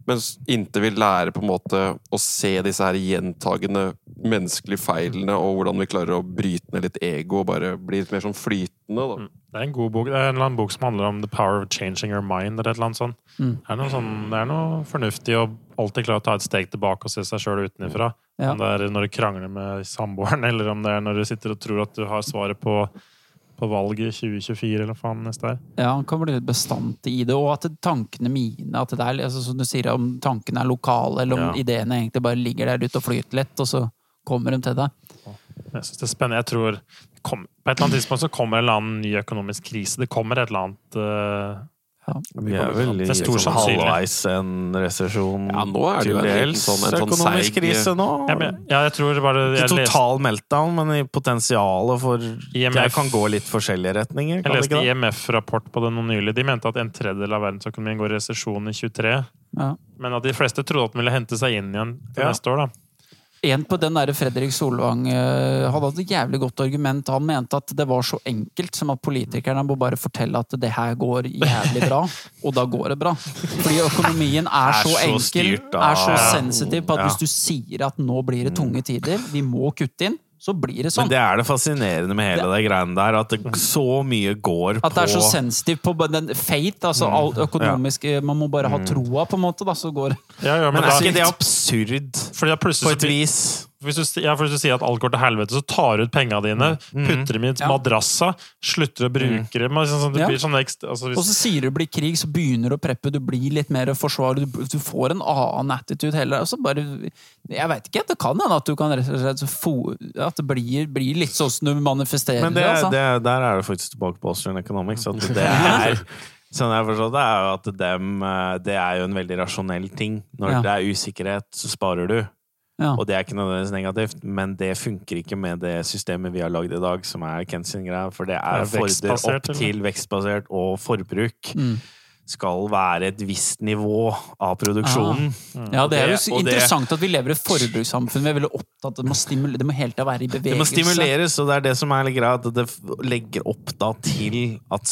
Mens inntil vi lærer på en måte å se disse her gjentagende menneskelige feilene, og hvordan vi klarer å bryte ned litt ego og bare bli litt mer sånn flytende. Da. Det er en god bok. Det er en eller annen bok som handler om the power of changing your mind. eller et eller annet sånt. Mm. Det, er noe sånn, det er noe fornuftig å alltid klare å ta et steg tilbake og se seg sjøl utenfra. Ja. Om det er når du krangler med samboeren, eller om det er når du sitter og tror at du har svaret på, på valget i 2024, eller faen neste er. Ja, han kan bli litt bestandig i det. Og at tankene mine at det er, altså, Som du sier, om tankene er lokale, eller om Ja. ideene egentlig bare ligger der ute og flyter lett, og så kommer de til deg. Jeg synes det er spennende. Jeg tror kom, På et eller annet tidspunkt så kommer en eller annen ny økonomisk krise. Det kommer et eller annet eh, Vi er vel i Det liksom halvveis en resesjon Ja, nå er det til jo dels sånn- en sånn økonomisk seig- krise nå. Ja, men, ja, jeg tror bare Ikke total meltdown, men i potensialet for IMF. Det kan gå litt forskjellige retninger. jeg Kan det leste? IMF-rapport på det nå nylig. De mente at en tredjedel av verdensøkonomien går i resesjon i 23. Ja. Men at de fleste trodde at den ville hente seg inn igjen til Ja. neste år. da. En på den der Fredrik Solvang eh, hadde et jævlig godt argument. Han mente at det var så enkelt som at politikerne må bare fortelle at det her går jævlig bra, og da går det bra. Fordi økonomien er, Er så så enkel, styrt er så sensitiv på at hvis du sier at nå blir det tunge tider, vi må kutte inn, så blir det sånn. Men det er det fascinerende med hele det greiene der, at det, så mye går på At det er så sensitivt på den fate, altså alt økonomisk ja. Man må bare ha troa, på en måte, da, så går. Ja, ja, Men men er ikke det absurd fordi plutselig på et vis? Hvis, du, ja, hvis du sier at alt går til helvete, så tar du ut penga dine, putter dem i et Ja. madrassa, slutter å bruke dem liksom, sånn, Ja. sånn ekstra altså, Og så sier du det blir krig, så begynner du å preppe, du blir litt mer forsvarlig, du, du får en annen attitude heller. Altså bare, jeg veit ikke, det kan hende at du kan rett og slett få At det blir, blir litt sånn som du manifesterer Men det, altså. det, der er det faktisk tilbake på Austrian Economics. At det er Sånn jeg forstår det, er jo at dem, eh, det er jo en veldig rasjonell ting. Når Ja. det er usikkerhet, så sparer du. Ja. Og det er ikke nødvendigvis negativt, men det funker ikke med det systemet vi har lagd i dag, som er sin. For det er Det er fordrer opp til vekstbasert og forbruk. Mm. Skal være et visst nivå av produksjonen. Ja, det er jo så det- interessant at vi lever i et forbrukssamfunn. Vi er veldig opptatt Det må, stimulere, det må hele tida være i bevegelse. Det må stimuleres, og det er det som er litt greit. At det legger opp da til at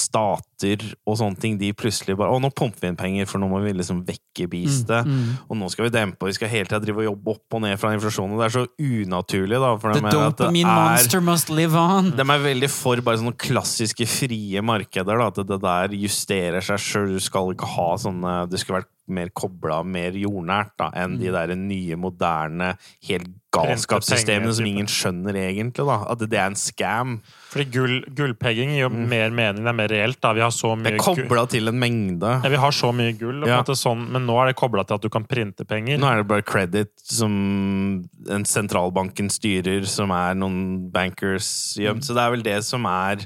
stater og sånne ting, de plutselig bare Å, nå pumper vi inn penger, for nå må vi liksom vekke beastet. Mm, Og nå skal vi dempe, og vi skal hele tida drive og jobbe opp og ned fra inflasjonen. Det er så unaturlig, da. For The dopamine er monster must live on. de er veldig for bare sånne klassiske frie markeder. Da, at det der justerer seg sjøl. Du skal ikke ha sånne Det skulle vært mer kobla, mer jordnært, da, enn de der nye, moderne, helt galskapssystemene som ingen skjønner egentlig. da At det er en scam. Fordi gull, gullpegging gir jo mer mening, det er mer reelt. da Vi har så mye Det er kobla til en mengde. ja, vi har så mye gull, Ja. måte sånn, men nå er det kobla til at du kan printe penger. Nå er det bare credit som en sentralbanken styrer, som er noen bankers gjemt. Så det er vel det som er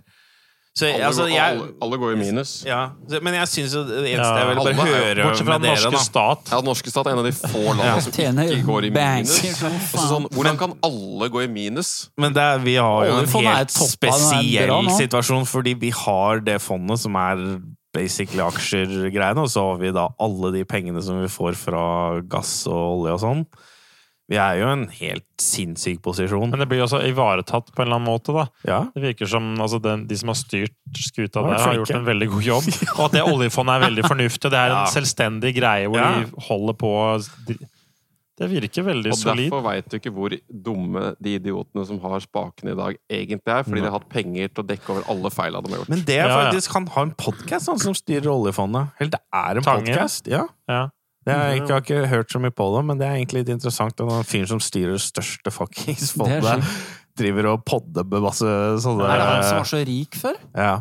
så, Alle, altså, går, jeg, alle, alle går i minus. ja, men jeg syns det eneste Ja, jeg vil bare alle høre Bortsett fra den norske stat. Ja, Den norske stat er en av de få landene som ikke går i minus. Altså, sånn, hvordan kan alle gå i minus? Men det er, vi har jo en helt spesiell bra situasjon, fordi vi har det fondet som er basically aksjer-greiene, og så har vi da alle de pengene som vi får fra gass og olje og sånn. Vi er jo i en helt sinnssyk posisjon. Men det blir jo også ivaretatt på en eller annen måte. da Ja. Det virker som altså, den, de som har styrt skuta der, har gjort en veldig god jobb. Og at det oljefondet er veldig fornuftig. og Det er Ja. en selvstendig greie hvor Ja. de holder på Det virker veldig Og solid. derfor veit du ikke hvor dumme de idiotene som har spakene i dag, egentlig er. Fordi de har hatt penger til å dekke over alle feilene de har gjort. Men det er Ja, ja. faktisk Han har en podkast som styrer oljefondet. Eller det er en podkast. Ja. Ja. Det er, jeg har ikke hørt så mye på det, men det er egentlig litt interessant. at Han fyren som styrer det største fuckings fondet, driver og podder med masse sånne Er det han som var så rik før? ja.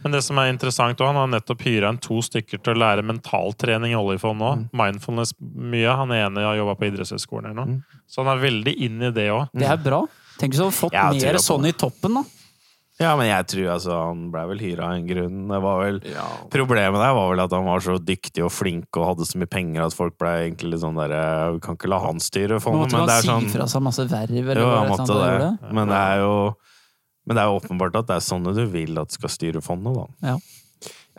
Men det som er interessant også, han har nettopp hyra inn to stykker til å lære mentaltrening i oljefondet òg. Mindfulness mye. Han ene har jobba på idrettshøyskolen eller noe. Så han er veldig inn i det òg. Det er bra. Tenk hvis du hadde fått mer sånn i toppen, da. Ja, men jeg tror altså han ble vel hyra av en grunn. Det var vel Ja. Problemet der var vel at han var så dyktig og flink og hadde så mye penger at folk ble egentlig litt sånn derre Vi kan ikke la han styre fondet, men det er si sånn fra seg masse verv, eller Jo, han måtte han det. Men det er jo men det er jo åpenbart at det er sånne du vil at skal styre fondet, da.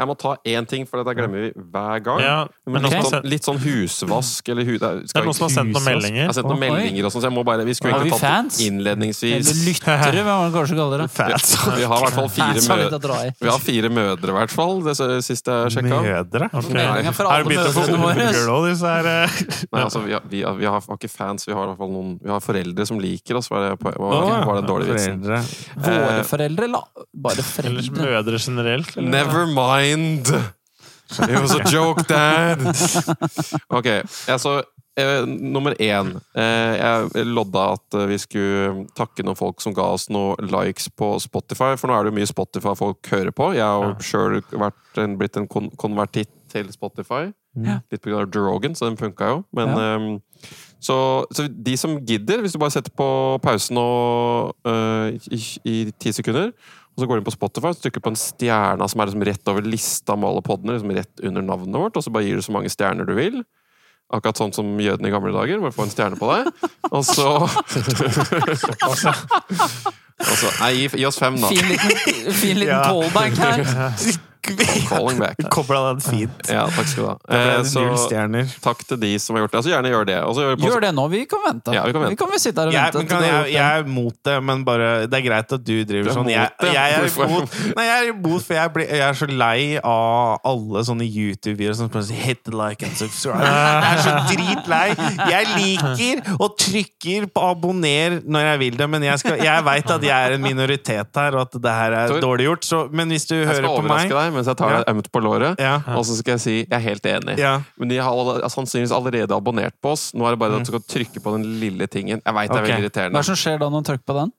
Jeg må ta én ting, for dette glemmer vi hver gang. Ja, Men okay. litt, sånn, litt sånn husvask eller hu, det er- det er noen som har sendt noen meldinger. Jeg har sendt noen meldinger og sånn, så jeg må bare Vi skulle vi tatt fans? det innledningsvis. Eller lyttere, hva man kanskje kaller det. Vi har i hvert fall fire, Fans i. vi har fire mødre, i hvert fall. Det siste jeg sjekka. Mødre? Okay. Er det Har du begynt å få unger nå, disse her eh? Nei, altså, vi, har, vi, har, vi har ikke fans, vi har i hvert fall noen Vi har foreldre som liker oss, var det, på, var, var det dårlig vits? Våre foreldre, eller bare Eller mødre generelt. Eller? Never mind! It was a joke, dad! Ok, altså eh, Nummer én. Eh, jeg lodda at eh, vi skulle takke noen folk som ga oss noen likes på Spotify. For nå er det jo mye Spotify folk hører på. Jeg har ja. sjøl blitt en kon konvertitt til Spotify. Ja. Litt pga. Drogan, så den funka jo. Men ehm, så, så de som gidder, hvis du bare setter på pausen øh, i, i ti sekunder, Og så går du inn på Spotify og trykker på en stjerne som er liksom rett over lista med alle podene, liksom rett under navnet vårt, og så bare gir du så mange stjerner du vil. Akkurat sånn som jødene i gamle dager. Bare få en stjerne på deg. Og så Og så Nei, gi, gi oss fem, da. Fin liten, fin liten callback her. Calling back. Kobla den fint. Ja, takk skal du ha. Eh, så takk til de som har gjort det. Altså, gjerne gjør det. Altså, gjør Gjør det nå, vi kan vente. Ja, vi kan vente. Vi kan sitte her og Jeg, vente. men kan, jeg, jeg er mot det, men bare Det er greit at du driver Du sånn. mot Jeg, jeg er imot Nei, jeg er imot, for jeg, blir, jeg er så lei av alle sånne YouTube-videoer som bare sier 'hit the like and subscribe'. Jeg er så dritlei. Jeg liker og trykker på abonner når jeg vil det, men jeg, skal- jeg veit at jeg er en minoritet her, og at det her er dårlig gjort, så Men hvis du Jeg skal hører på overraske meg deg mens jeg tar deg ømt på låret. Ja. Og så skal jeg si jeg er helt enig. Ja. Men de har sannsynligvis allerede abonnert på oss. Nå er det bare at du skal trykke på den lille tingen. Jeg veit det er veldig irriterende. Hva er det som skjer da når du trykker på den?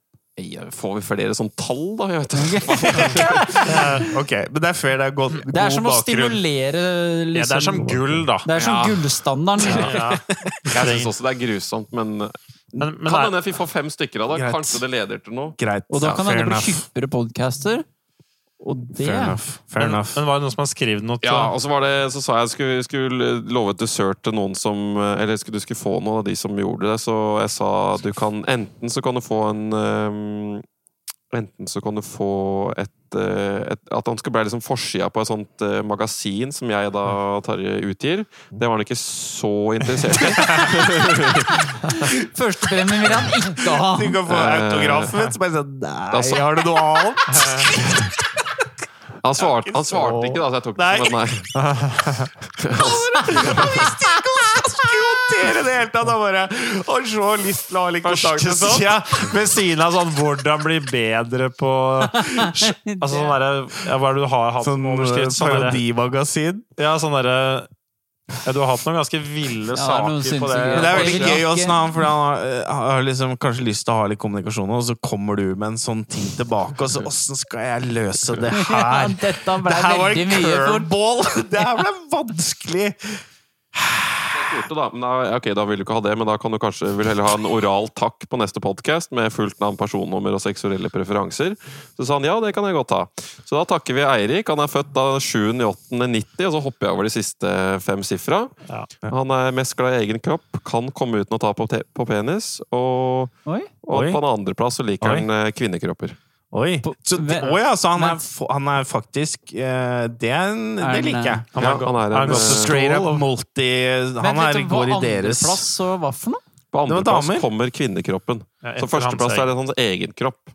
Får vi flere sånn tall, da? Jeg vet ikke. Ok, men det er fair. Det er god, Det er som å bakgrunn. stimulere liksom, Ja, det er som gull, da. Det er som Ja. gullstandarden. Ja. Jeg syns også det er grusomt, men Men, men kan hende vi får fem stykker av det. Greit. Kanskje det leder til noe. Greit. Og da Ja, kan fair det bli hyppigere podcaster. Og det Fair enough. Fair men, enough. men var det noen som har skrevet noe til Ja, og så var det, så sa jeg at skulle, skulle love et dessert til noen som Eller skulle, du skulle få noe av de som gjorde det, så jeg sa du kan Enten så kan du få en um, Enten så kan du få et, eh, et At han skal bli liksom forsida på et sånt eh, magasin som jeg da Tarjei utgir. Det var han ikke så interessert i. Førstepremien vil han ikke ha! Du kan få Eh, autografen min, så bare sånn Nei, har du noe annet? Han svarte, han svarte ikke, da, så jeg tok det som et nei. Håndtere det hele tatt! Og bare Har så lyst til å ha litt kontakt med sånn. Ja, ved siden av sånn 'hvordan bli bedre på Altså sånn derre ja, Hva er det du har hatt Sånn? Sånn derre- parodimagasin. ja, sånn derre ja, Du har hatt noen ganske ville Ja, er saker på det. Men det er veldig gøy også, han, for han har, eh, har liksom kanskje lyst til å ha litt kommunikasjon, og så kommer du med en sånn ting tilbake, og så åssen skal jeg løse det Ja, her? dette ble Det her var en curveball! Det her ble vanskelig! Spurte da, men da, ok, da vil du ikke ha det, men da kan du kanskje vil heller ha en oral takk på neste podkast med fullt navn, personnummer og seksuelle preferanser. Så sa han ja, det kan jeg godt ha. Så da takker vi Eirik. Han er født da 7.8.90, og så hopper jeg over de siste fem sifra. Ja. Han er mest glad i egen kropp, kan komme uten å ta på, te på penis, og, Oi. og Oi. på en andreplass så liker Oi. han eh, kvinnekropper. Oi, så, det, å ja, så han er, han er faktisk uh, Det, det liker jeg. Han Ja, han er en, han eh, Straight up multi Han er går i deres andreplass og hva for noe? På andreplass kommer kvinnekroppen. Ja, Så førsteplass er det hans egen kropp.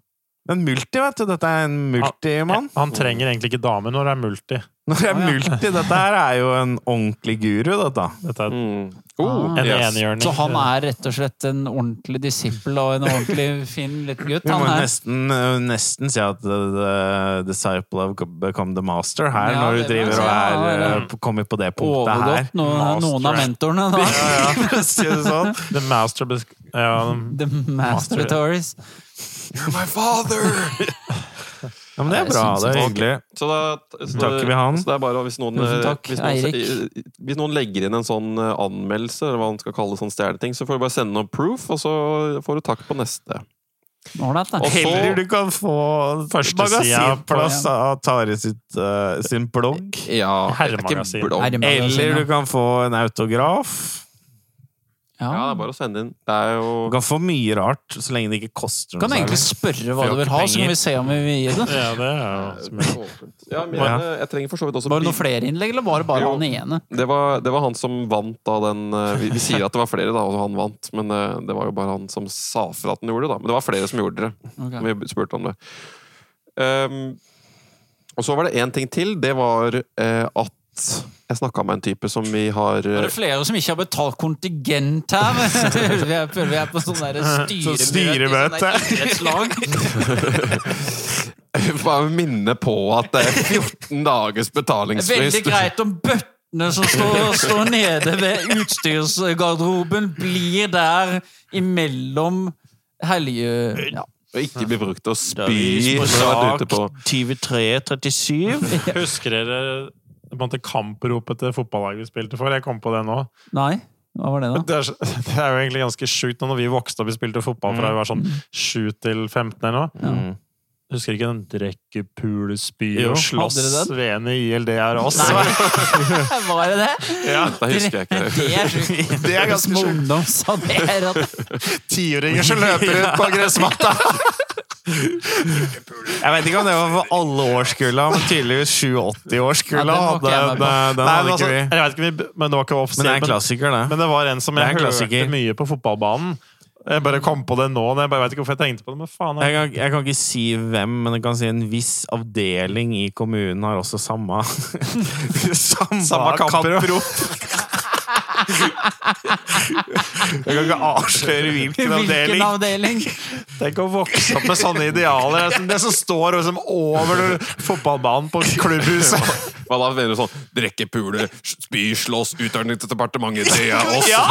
Men multi, vet du. Dette er en multimann. Han trenger egentlig ikke dame når det er multi. Når det er multi, dette her er jo en ordentlig guru, dette. Dette er Mm. oh, en yes. enhjørning. Så han er rett og slett en ordentlig disippel og en ordentlig fin liten gutt? Vi må Han er. nesten, eh, nesten si at the, the disciple have become the master her, Ja, når du driver og er Ja, ja. eh, på- det punktet her. Overgått noen, av mentorene. Da. ja, ja. si det sånn. The master ja, The Masteratories. You're my father! Ja, men det er bra. synes Det er hyggelig. Så da så Takker vi han. Så det er bare hvis noen, eh, takk, hvis noen, Eirik. hvis noen legger inn en sånn eh, anmeldelse, eller hva man skal kalle sånn stjerneting, så får du bare sende noe proof, og så får du takk på neste. Ålreit, da. Og Heller du kan få Første sida magasinplass av Tare sitt, uh, sin blogg. Ja, er. Herremagasin, Eller du kan få en autograf. Ja, det er bare å sende inn. Det er jo Du kan få mye rart, så lenge det ikke koster noe. kan egentlig spørre hva du vil ha, så kan vi se om vi vil gi det. ja, det er jo ja, men, Jeg trenger for så vidt også Var det noen flere innlegg, eller var det bare Jo. han ene? det var, det var han som vant da den eh, vi, vi sier at det var flere, da, og han vant, men eh, det var jo bare han som sa fra at han gjorde det. da Men det var flere som gjorde det. Okay. Vi spurte om det. Um, og så var det én ting til. Det var eh, at jeg snakka med en type som vi har Er det flere som ikke har betalt kontingent her? vi er, på, vi er på sånn der styremøte. styremøte. i sånn der. Bare minne på at det er 14 dagers Det er betalingsfrist. veldig greit om bøttene som står, står nede ved utstyrsgarderoben, blir der imellom helge... Ja. Og ikke bli brukt til å spy på sak på 2337. Husker dere på en måte kampropet til fotballaget vi spilte for? Jeg kom på det nå. Nei, hva var det da? Det er, det er jo egentlig ganske sjukt når vi vokste opp vi spilte fotball fra vi var sånn 7 til 15 eller noe. Ja. Husker ikke den drikke, pule, spy og slåss hadde dere ILD er oss? Var det det? Ja, Det husker jeg ikke. Det er sjukt. det er ganske sjukt. det er Tiåringer som løper ut på gressmatta! Jeg vet ikke om det var for alle årskulla, men tydeligvis 87-årskulla Ja, den den, den, den Nei, hadde altså, ikke vi. jeg vet ikke, men det var ikke Men det er en klassiker, det. Men det var en som jeg en hørte klassiker. mye på fotballbanen. Jeg bare kom på det nå. Jeg bare vet ikke hvorfor jeg tenkte på det, men faen. Jeg kan, jeg kan ikke si hvem, men jeg kan si en viss avdeling i kommunen har også samme Samme, jo. Jeg kan ikke avsløre hvilken Hvilken avdeling. Tenk å vokse opp med sånne idealer. Det som- står liksom over fotballbanen på klubbhuset. Hva da mener du sånn Drikke, pule, spy, slåss, Utdanningsdepartementet, det er oss! Ja,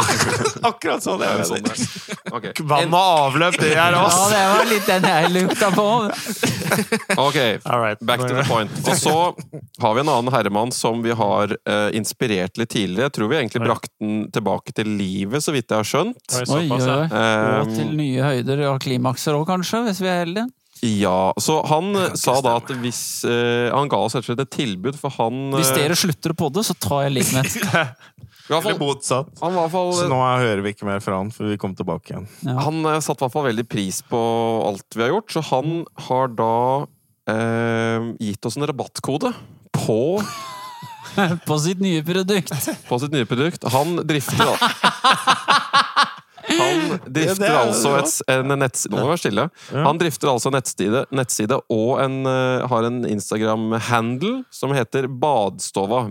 akkurat sånn. Det Det er sånn det okay. Vann og avløp, det er Ja, oss. det var litt den jeg lukta på. Ok, back to the point. Og så har vi en annen herremann som vi har eh, inspirert litt tidligere. Jeg tror vi egentlig brakte den tilbake til livet, så vidt jeg har skjønt. Oi, Oi, oi, såpass, Og Eh, til nye høyder og klimakser òg, kanskje, hvis vi er heldige. ja, så han eh, sa da at hvis eh, Han ga oss rett og slett et tilbud, for han Hvis eh, dere slutter på det, så tar jeg livet i hvert Eller motsatt. han, var i hvert fall, Så nå hører vi ikke mer fra han, for vi kom tilbake igjen. Ja. han eh, satte i hvert fall veldig pris på alt vi har gjort, så han har da eh, gitt oss en rabattkode på På sitt nye produkt. på sitt nye produkt. Han drifter da Han drifter det er altså et, en nettside Nå må du være stille. Ja. Han drifter altså en nettside, nettside og en, eh, har en Instagram-handle som heter Badstova.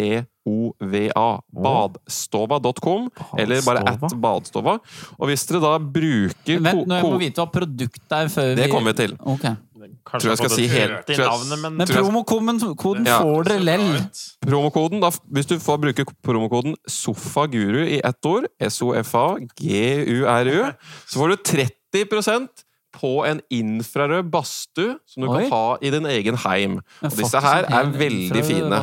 B-a-d-s-t-o-v-a. Badstova.com. Eller bare at Badstova. Badstova. Og hvis dere da bruker Vent, ko- nå jeg må ko- vite hva produktet er før vi Det kommer vi til. Ok. Kanskje Tror jeg skal si helt- jeg- navnet, men Men promokoden koden Ja. får dere lell. Promokoden, da, hvis du får bruke promokoden SOFAGURU i ett ord, S-O-F-A-G-U-R-U, så får du 30% på en infrarød badstue som du Oi. kan ha i din egen heim. Og disse her er veldig fine.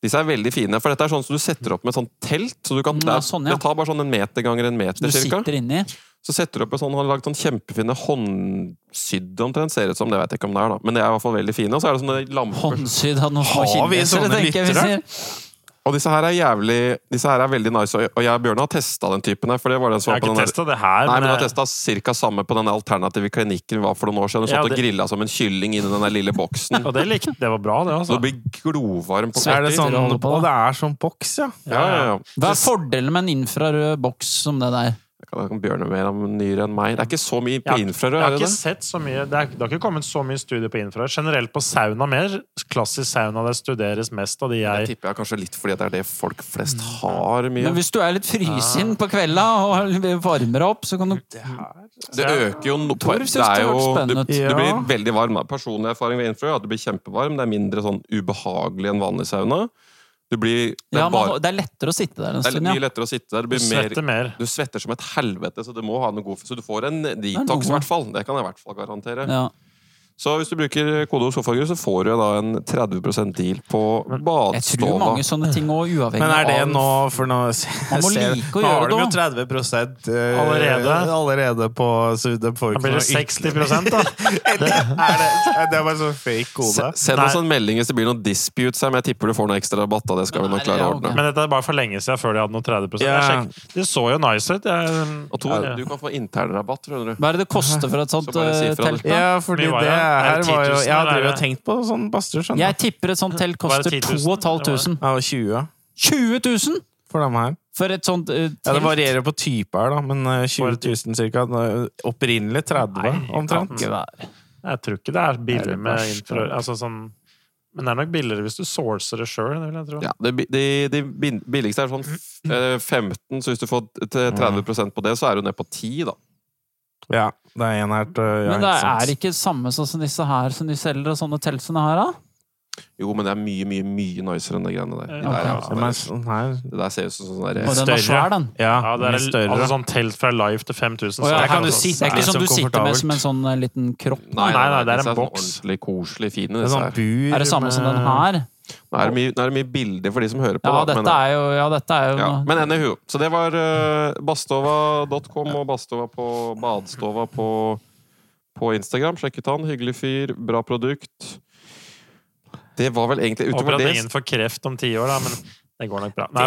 Disse er veldig fine, for dette er sånn som du setter opp med et sånt telt. Så du kan, Mm, det, ja, sånn, ja. det tar bare sånn en meter ganger en meter, Du cirka. sitter inni. Så setter du opp en sånn, han har lagd sånn kjempefine håndsydde omtrent, ser ut som. Det vet jeg ikke om det er, da. Men det er i hvert fall veldig fine. Og så er det sånne lamper. Håndsydd av noen vi kinesere, sånne tenker jeg vi sier. Og disse her er jævlig Disse her er veldig nice, og jeg og Bjørn har testa den typen her. For det var den som Jeg var har på ikke den der testa det her. Nei, men jeg har testa ca. samme på den alternative klinikken vi var for noen år siden. Du Ja, det... og grilla som en kylling inni den der lille boksen. Og det likte Det var bra, det. Så altså. du blir glovarm på Er det sånn, og det er sånn boks, ja. Ja, ja, ja. Hva er fordelen med en infrarød boks som det der? Jeg kan Bjørn mer om nyere enn meg. Det er ikke så mye på infrarød, jeg har det ikke det? sett så mye Det, er, det har ikke kommet så mye studier på infrarød. Generelt på sauna mer. Klassisk sauna det studeres mest av de Jeg Det tipper jeg kanskje litt fordi det er det folk flest har mye. Men hvis du er litt frysinn på kvelda og varmer opp, så kan du Det øker jo noe Torv Det synes er det jo du, du blir veldig varm. da. Personlig erfaring ved infrarød er at du blir kjempevarm. Det er mindre sånn ubehagelig enn vanlig sauna. Du blir Det Ja, man, det er lettere å sitte der en det er mye lettere å sitte der. Du Du blir mer svetter mer. Du svetter som et helvete, så du må ha noe god Så du får en detox, i hvert fall. Det kan jeg i hvert fall garantere. ja. Så hvis du bruker kodeord sofaguru, så får du da en 30 deal på Jeg tror mange sånne ting òg, uavhengig av Men er det av nå for nå Man må ser- like å Nå har gjøre de jo 30 eh, Allerede? allerede på Så de får Da blir det ikke 60 da. er det, det er bare sånn fake kode. Send oss en melding hvis det blir noen disputes her, men jeg tipper du får noe ekstra rabatt. da. Det skal vi nok klare å ordne. Men dette er bare for lenge siden, før de hadde noe 30 yeah. Det så jo nice ut. Jeg, Og Tor, Ja. du kan få internrabatt, tror du. Hva er det det koster for et sånt eh, telt? da? Ja, fordi det det? Er her var jo Jeg har drevet og tenkt på sånn badstue, skjønner Jeg tipper et sånt telt koster 10 000? 2500. Ja, og 20 20 000 for dem her. for et sånt uh. Ja, Det varierer på type her, da, men eh, 20 000 cirka. Opprinnelig 30, Nei, omtrent. Jeg tror ikke det er billig med infrarød. Altså sånn men det er nok billigere hvis du sourcer det sjøl. Ja, det, de, de billigste er sånn f- eh, 15, så hvis du får t- 30 på det, så er du ned på 10, da. Ja, det er en her til ja, Men det ikke er ikke samme sånn som disse her som de selger, og sånne telsene her, da? Jo, men det er mye, mye mye noisere enn de greiene der. Det Ja, der, er ok. jo Den sånn er der, sånn det der ser ut som sånn Og den Større. var svær, den. Ja, Ja, det er større. altså sånn telt fra Life til 5000. Oh, ja, det, Der du sitte Det er ikke sånn sånn du sitter med som en sånn eh, liten kropp. Nei, Nei, nei, det er en boks. sånn ordentlig koselig fin. Det er sånn Er det samme som den her? Nå er det mye, nå er det mye bilder for de som hører på. Ja, da, dette er jo, ja, dette er jo Ja, men anywho. Så det var uh, bastova.com og bastova på badstova på på Instagram. Sjekket han. Hyggelig fyr, bra produkt. Det var vel egentlig Håper utover at det ingen får kreft om ti år, da, men det går nok bra. Nei.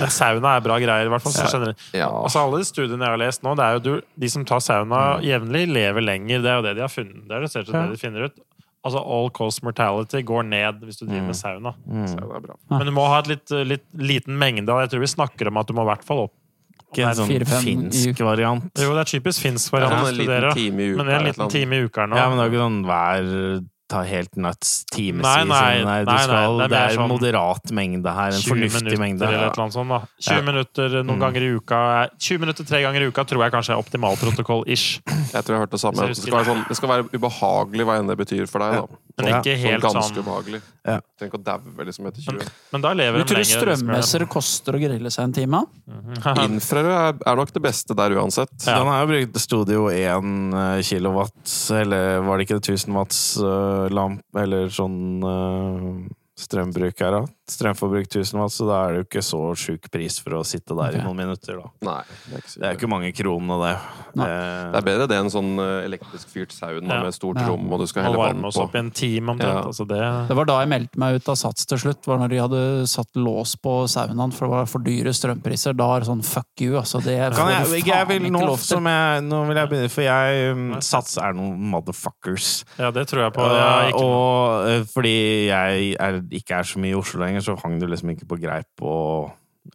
Det- sauna er bra greier, i hvert fall. Så ja. Altså, alle de studiene jeg har lest nå, det er jo du, de som tar sauna jevnlig, lever lenger. Det er jo det de har funnet. Det er det, det, det de finner ut. Altså all cause mortality går ned hvis du driver med sauna. Mm. Er bra. Men du må ha et litt, litt liten mengde. Jeg tror vi snakker om at du må i hvert fall opp Ikke en sånn finsk variant. Jo, det er typisk finsk Ja, variant å en liten studere. time i uka. Men en liten time i uka nå. Ja, men det er jo ikke sånn hver ta helt nuts timevis. Nei, nei, Nei, du nei, nei, det er en sånn moderat mengde her. En fornuftig mengde. eller et eller annet sånt. da 20 Ja. minutter noen Mm. ganger i uka er- 20 minutter tre ganger i uka tror jeg kanskje er optimal protokoll-ish. Jeg tror jeg har hørt det samme. Det skal, være sånn, det skal være ubehagelig hva enn det betyr for deg. da Men Ja, ikke Sånn ganske sånn ubehagelig. Ja. Trenger ikke å daue liksom etter 20. Men da lever Du de tror lenger. strømmesser koster å grille seg en time? Infrarød er, er nok det beste der uansett. Ja. Den har jo brukt Studio 1 kilowatt, eller var det ikke det 1000 watts eh, lamp, eller sånn eh, strømbruk her, da? Strømforbruk 1000 watt, så da er det jo ikke så sjuk pris for å sitte der i noen minutter, da. Nei, det er Det er jo ikke mange kronene, det. Nei. Det er bedre det enn sånn eh, elektrisk fyrt sauna Ja. med stort Ja. rom, og du skal helle varme oss på. opp i en time omtrent. Ja. Altså det, Det var da jeg meldte meg ut av Sats til slutt. var når de hadde satt lås på saunaen, for det var for dyre strømpriser. Da er det sånn fuck you, altså. Det Kan jeg, jeg, jeg vil ikke nå, lov til. som jeg, nå vil jeg begynne, for jeg um, Sats er noen motherfuckers. ja, det tror jeg på. Jeg ikke, og eh, fordi jeg er, ikke er så mye i Oslo lenger, så hang det liksom ikke på greip å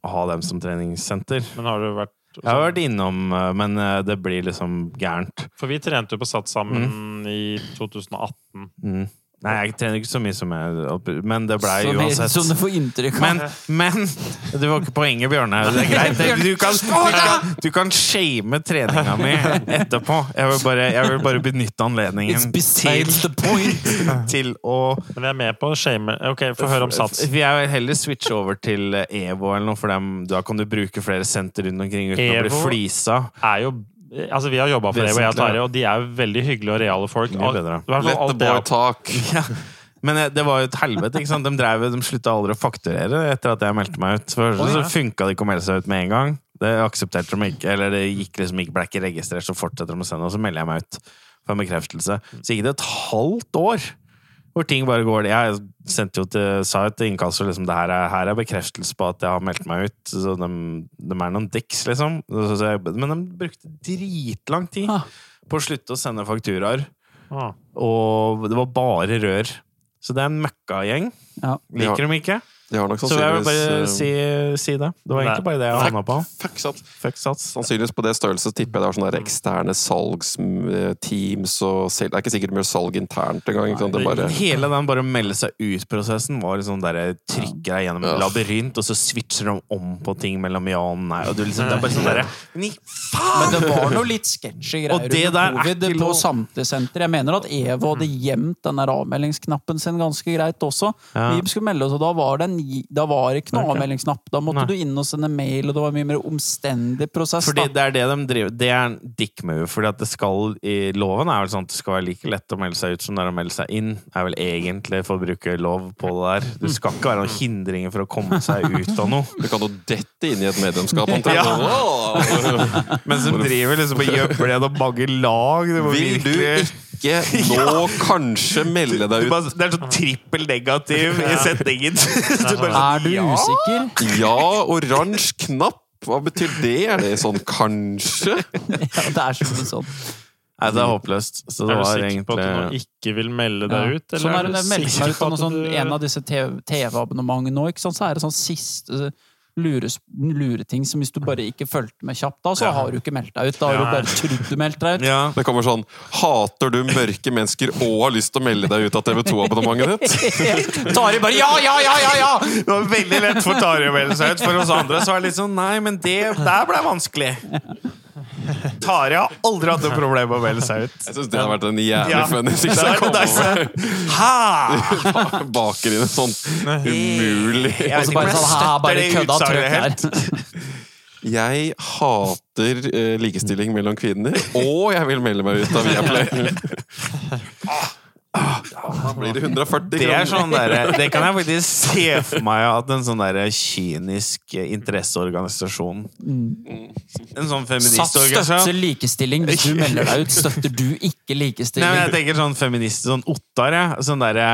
ha dem som treningssenter. men har du vært Jeg har vært innom, eh, men eh, det blir liksom gærent. For vi trente jo på Sats sammen i 2018. Mm. Nei, jeg trener ikke så mye som jeg Men det blei uansett. Som du får inntrykk av. Men, men Det var ikke poenget, Bjørne. Det er greit. Du kan, du kan, du kan shame treninga mi etterpå. Jeg vil bare, jeg vil bare benytte anledningen til, point. til å Men jeg er med på å shame Ok, få høre om Sats. Jeg vil heller switche over til EVO eller noe, for dem, da kan du bruke flere senter rundt omkring uten å bli EVO? flisa. Er jo Altså, vi har jobba for det, og jeg og Tarjei, og de er jo veldig hyggelige og reale folk. Mye bedre. I Let the alt det boy talk. Ja. Men eh, det var jo et helvete. ikke sant? De, drev, de slutta aldri å fakturere etter at jeg meldte meg ut. For så funka det ikke å melde seg ut med en gang. Det aksepterte de ikke, eller det gikk liksom ikke, ble ikke registrert, så fortsetter de å sende, og så melder jeg meg ut for en bekreftelse. Så gikk det et halvt år hvor ting bare går Jeg sendte jo til, sa jo til inkasso liksom, det her er, her er bekreftelse på at jeg har meldt meg ut. Så de, de er noen dicks, liksom. Så, så jeg, men de brukte dritlang tid Ah. på å slutte å sende fakturaer. Ah. Og det var bare rør. Så det er en møkkagjeng. Ja. Liker de ikke. De har nok Så jeg vil sannsynligvis bare eh, si, si det. Det var egentlig bare det jeg havna på. Fuck sats. Fuck sats. Sannsynligvis på det størrelse tipper jeg det var sånne der eksterne salgsteams og selv, Det er ikke sikkert de gjør salg internt engang. ikke sant? Det er bare Hele den bare melde seg ut-prosessen var sånn der jeg trykker deg gjennom en Ja. labyrint, og så switcher de om på ting mellom ja og nei. Og du liksom, det er bare sånn derre Men i Men faen! det var noe litt sketchy Og greier det under der er covid ikke på lov. samtlige. Jeg mener at EVO hadde gjemt den der avmeldingsknappen sin ganske greit også. Ja. Vi skulle melde oss, og da var det, en, da var det ikke noe avmeldingsknapp. Da måtte Nei. du inn og sende mail, og det var mye mer omstendig prosess. Fordi da. det er det de driver Det er en dick move. Fordi at det skal i loven er vel sånn at det skal være like lett å melde seg ut som det er å melde seg inn. Det Er vel egentlig forbrukerlov på det der. Det skal ikke være noen hindringer for å komme seg ut av noe. Du kan jo dette inn i et medlemskap. omtrent. Ja. Mens Men som driver liksom og gjemmer det og mange lag. Det må Vil du virkelig ikke nå kanskje melde deg ut? bare, Det er sånn trippel negativ i setningen. Du bare sånn, Er du ja. usikker? Ja, oransje knapp. Hva betyr det? Er det sånn kanskje? Ja, det er så mye sånn. Nei, det er håpløst. Så det Er du var sikker på at du nå ikke vil melde Ja. deg ut? Sånn er det melder sikker ut på at sånn, du- en av disse TV-abonnementene nå, ikke sant? så er det sånn siste lures, ting som hvis du bare ikke fulgte med kjapt da, så Ja. har du ikke meldt deg ut. Da har du bare trodd du meldte deg ut. Ja. Det kommer sånn Hater du mørke mennesker og har lyst til å melde deg ut av TV2-abonnementet ditt? Tari bare ja, ja, ja, ja! ja! Det var veldig lett for Tari å melde seg ut. For oss andre så er det litt sånn Nei, men det der ble vanskelig. Tarjei har aldri hatt noe problem med å melde seg ut. Jeg syns det har vært en jævlig Ja. funny ting som er det Ha! baker inn en sånn umulig Jeg Og vet så ikke om bare jeg sånn, ha, støtter bare det kødda utsagnet trøkk her. Jeg hater eh, likestilling mellom kvinner, og jeg vil melde meg ut av Viaplay. Da blir det 140 Det er sånn der, det kan jeg faktisk se for meg at en sånn der kynisk interesseorganisasjon En sånn feministorganisasjon støtter likestilling. Hvis du melder deg ut, støtter du ikke likestilling. Nei, men jeg tenker sånn feminist, sånn Ottar, jeg. Sånn derre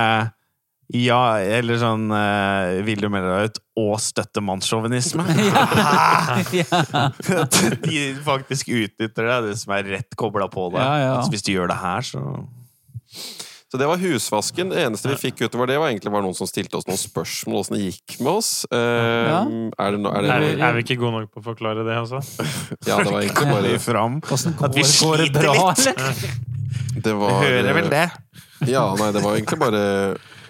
ja, eller sånn uh, Vil du melde deg ut og støtte mannssjåvinisme? Ja. At de faktisk utnytter det, det som er rett kobla på det. Ja, ja. Altså, hvis du gjør det her, så Så det var husvasken. Det eneste vi fikk utover det, var egentlig var noen som stilte oss noen spørsmål åssen det gikk med oss. Eh, Ja. Er det, no, er det Er, vi- er vi ikke gode nok på å forklare det også? Ja, det var egentlig bare fram. Går, At vi sliter det bra, litt. Det var Hører vel det. Ja, nei, det var egentlig bare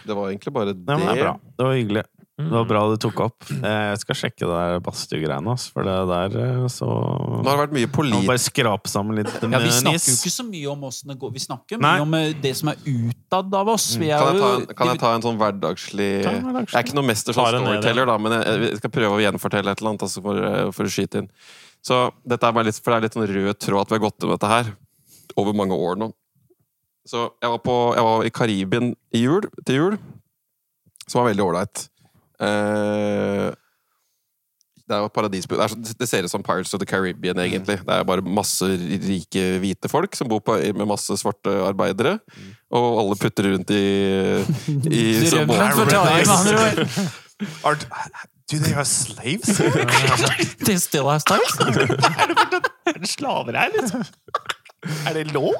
Det var egentlig bare Nei, men det er bra. Det var hyggelig. Det var bra du tok opp. Eh, Jeg skal sjekke det der badstuegreiene, for det der eh, så Nå har det vært mye polit... bare skrape sammen litt Ja, vi snakker nis. jo ikke så mye om åssen det går. Vi snakker Nei. mye om eh, det som er utad av oss. Vi er Kan jeg, ta, en- kan jeg ta en sånn hverdagslig. Jeg er ikke noe mester som det storyteller, da, men jeg, jeg skal prøve å gjenfortelle et eller annet altså for, for å skyte inn. Så dette er bare litt, for det er litt sånn rød tråd at vi har gått med dette her over mange år nå. Så jeg var, på, jeg var i Karibien i jul, til jul, som var veldig ålreit. Eh, det er jo paradis det, er, så- det ser ut som Pirates of the Caribbean, egentlig. Det er bare masse rike, hvite folk som bor på, med masse svarte arbeidere. Og alle putter rundt i, i så Drømmen for Tarjei, med andre ord. Are, do they have slaves? they still have slaves er det slaver her, liksom? Er det lov?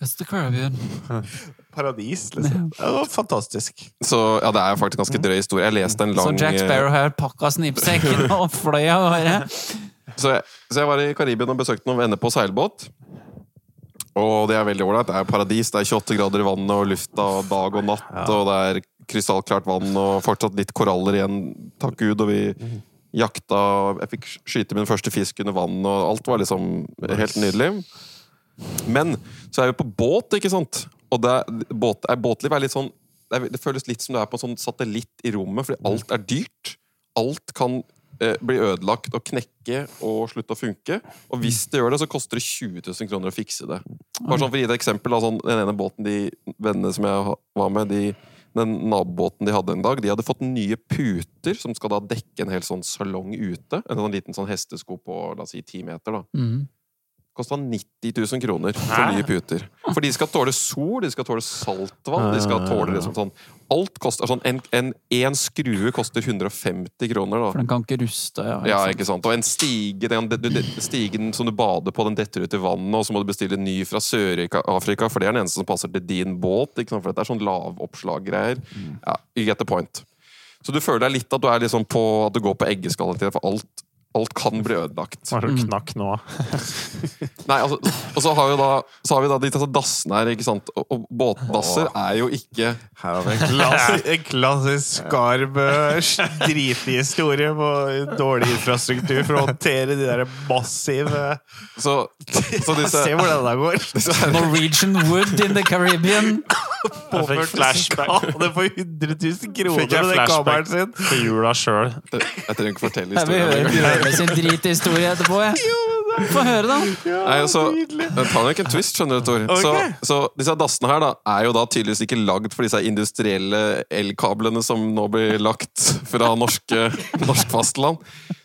It's the Caribbean. Paradis, liksom. Det var fantastisk. Så ja, det er faktisk ganske drøy historie. Jeg leste en lang Så Jack Sparrow her pakka snippsekken og fløy av gårde. så så jeg var i Karibien og besøkte noen venner på seilbåt. Og det er veldig ålreit. Det er paradis. Det er 28 grader i vannet og lufta og dag og natt. Og det er krystallklart vann og fortsatt litt koraller igjen, takk Gud. Og vi jakta Jeg fikk skyte min første fisk under vann, og alt var liksom helt nydelig. Men så er vi på båt, ikke sant? Og det båt, er, båtliv er litt sånn det, er, det føles litt som du er på en sånn satellitt i rommet, fordi alt er dyrt. Alt kan eh, bli ødelagt og knekke og slutte å funke. Og hvis det gjør det, så koster det 20 000 kroner å fikse det. Bare sånn For å gi deg et eksempel, da, sånn, Den ene båten de vennene som jeg var med, de, den nabobåten de hadde en dag, de hadde fått nye puter som skal da dekke en hel sånn salong ute. En sånn liten sånn hestesko på la oss si 10 meter. da Mm. Kosta 90 000 kroner for nye puter. For de skal tåle sol, de skal tåle saltvann, de skal tåle liksom sånn Alt koster sånn En, en, en skrue koster 150 kroner, da. For den kan ikke ruste. Ja, Ja, ikke sant? Og en stige den, du- Stigen som du bader på, den detter ut i vannet, og så må du bestille ny fra Sør-Afrika, for det er den eneste som passer til din båt. Ikke sant? For dette er sånn lavoppslag-greier. Ja, you get the point. Så du føler deg litt at du er liksom på At du går på eggeskallet til deg, for alt, alt kan bli ødelagt. Hva er det du knakk nå? Nei, altså, og så har, vi da, så har vi da de altså, dassene her, ikke sant? Og, og båtdasser er jo ikke Her har vi en klassisk, en klassisk skarp, dritig historie på dårlig infrastruktur for å håndtere de der massive Så, så disse, Se hvordan det går! disse Norwegian wood in the Caribbean. Jeg fikk flashback. skade får 100 000 kroner med den kameraen sin! til jula sjøl. Jeg trenger ikke fortelle historien. Bjørne sin drithistorie etterpå. jeg. Få høre, da. Nei, altså, Den tar nok en twist, skjønner du, Tor. Så, så disse dassene her da, er jo da tydeligvis ikke lagd for disse industrielle elkablene som nå blir lagt fra norske, norsk fastland.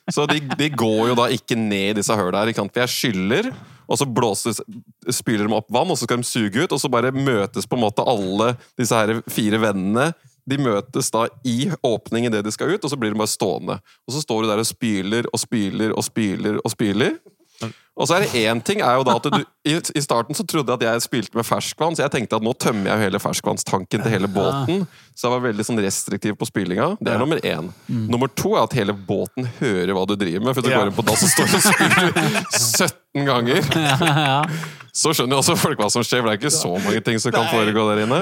Så de, de går jo da ikke ned i disse høla her. ikke sant? For jeg skyller, og så blåses, spyler de opp vann, og så skal de suge ut, og så bare møtes på en måte alle disse her fire vennene. De møtes da i åpningen idet de skal ut, og så blir de bare stående. Og så står du der og spyler og spyler og spyler og spyler. Og så er det én ting er jo da at du, i, I starten så trodde jeg at jeg spilte med ferskvann, så jeg tenkte at nå tømmer jeg jo hele ferskvannstanken til hele båten. Så jeg var veldig sånn restriktiv på spylinga. Det er nummer én. Nummer to er at hele båten hører hva du driver med. For hvis du Ja. går inn på dass og står og spyler 17 ganger, Ja, ja. så skjønner jo også folk hva som skjer. For det er ikke så mange ting som kan foregå der inne.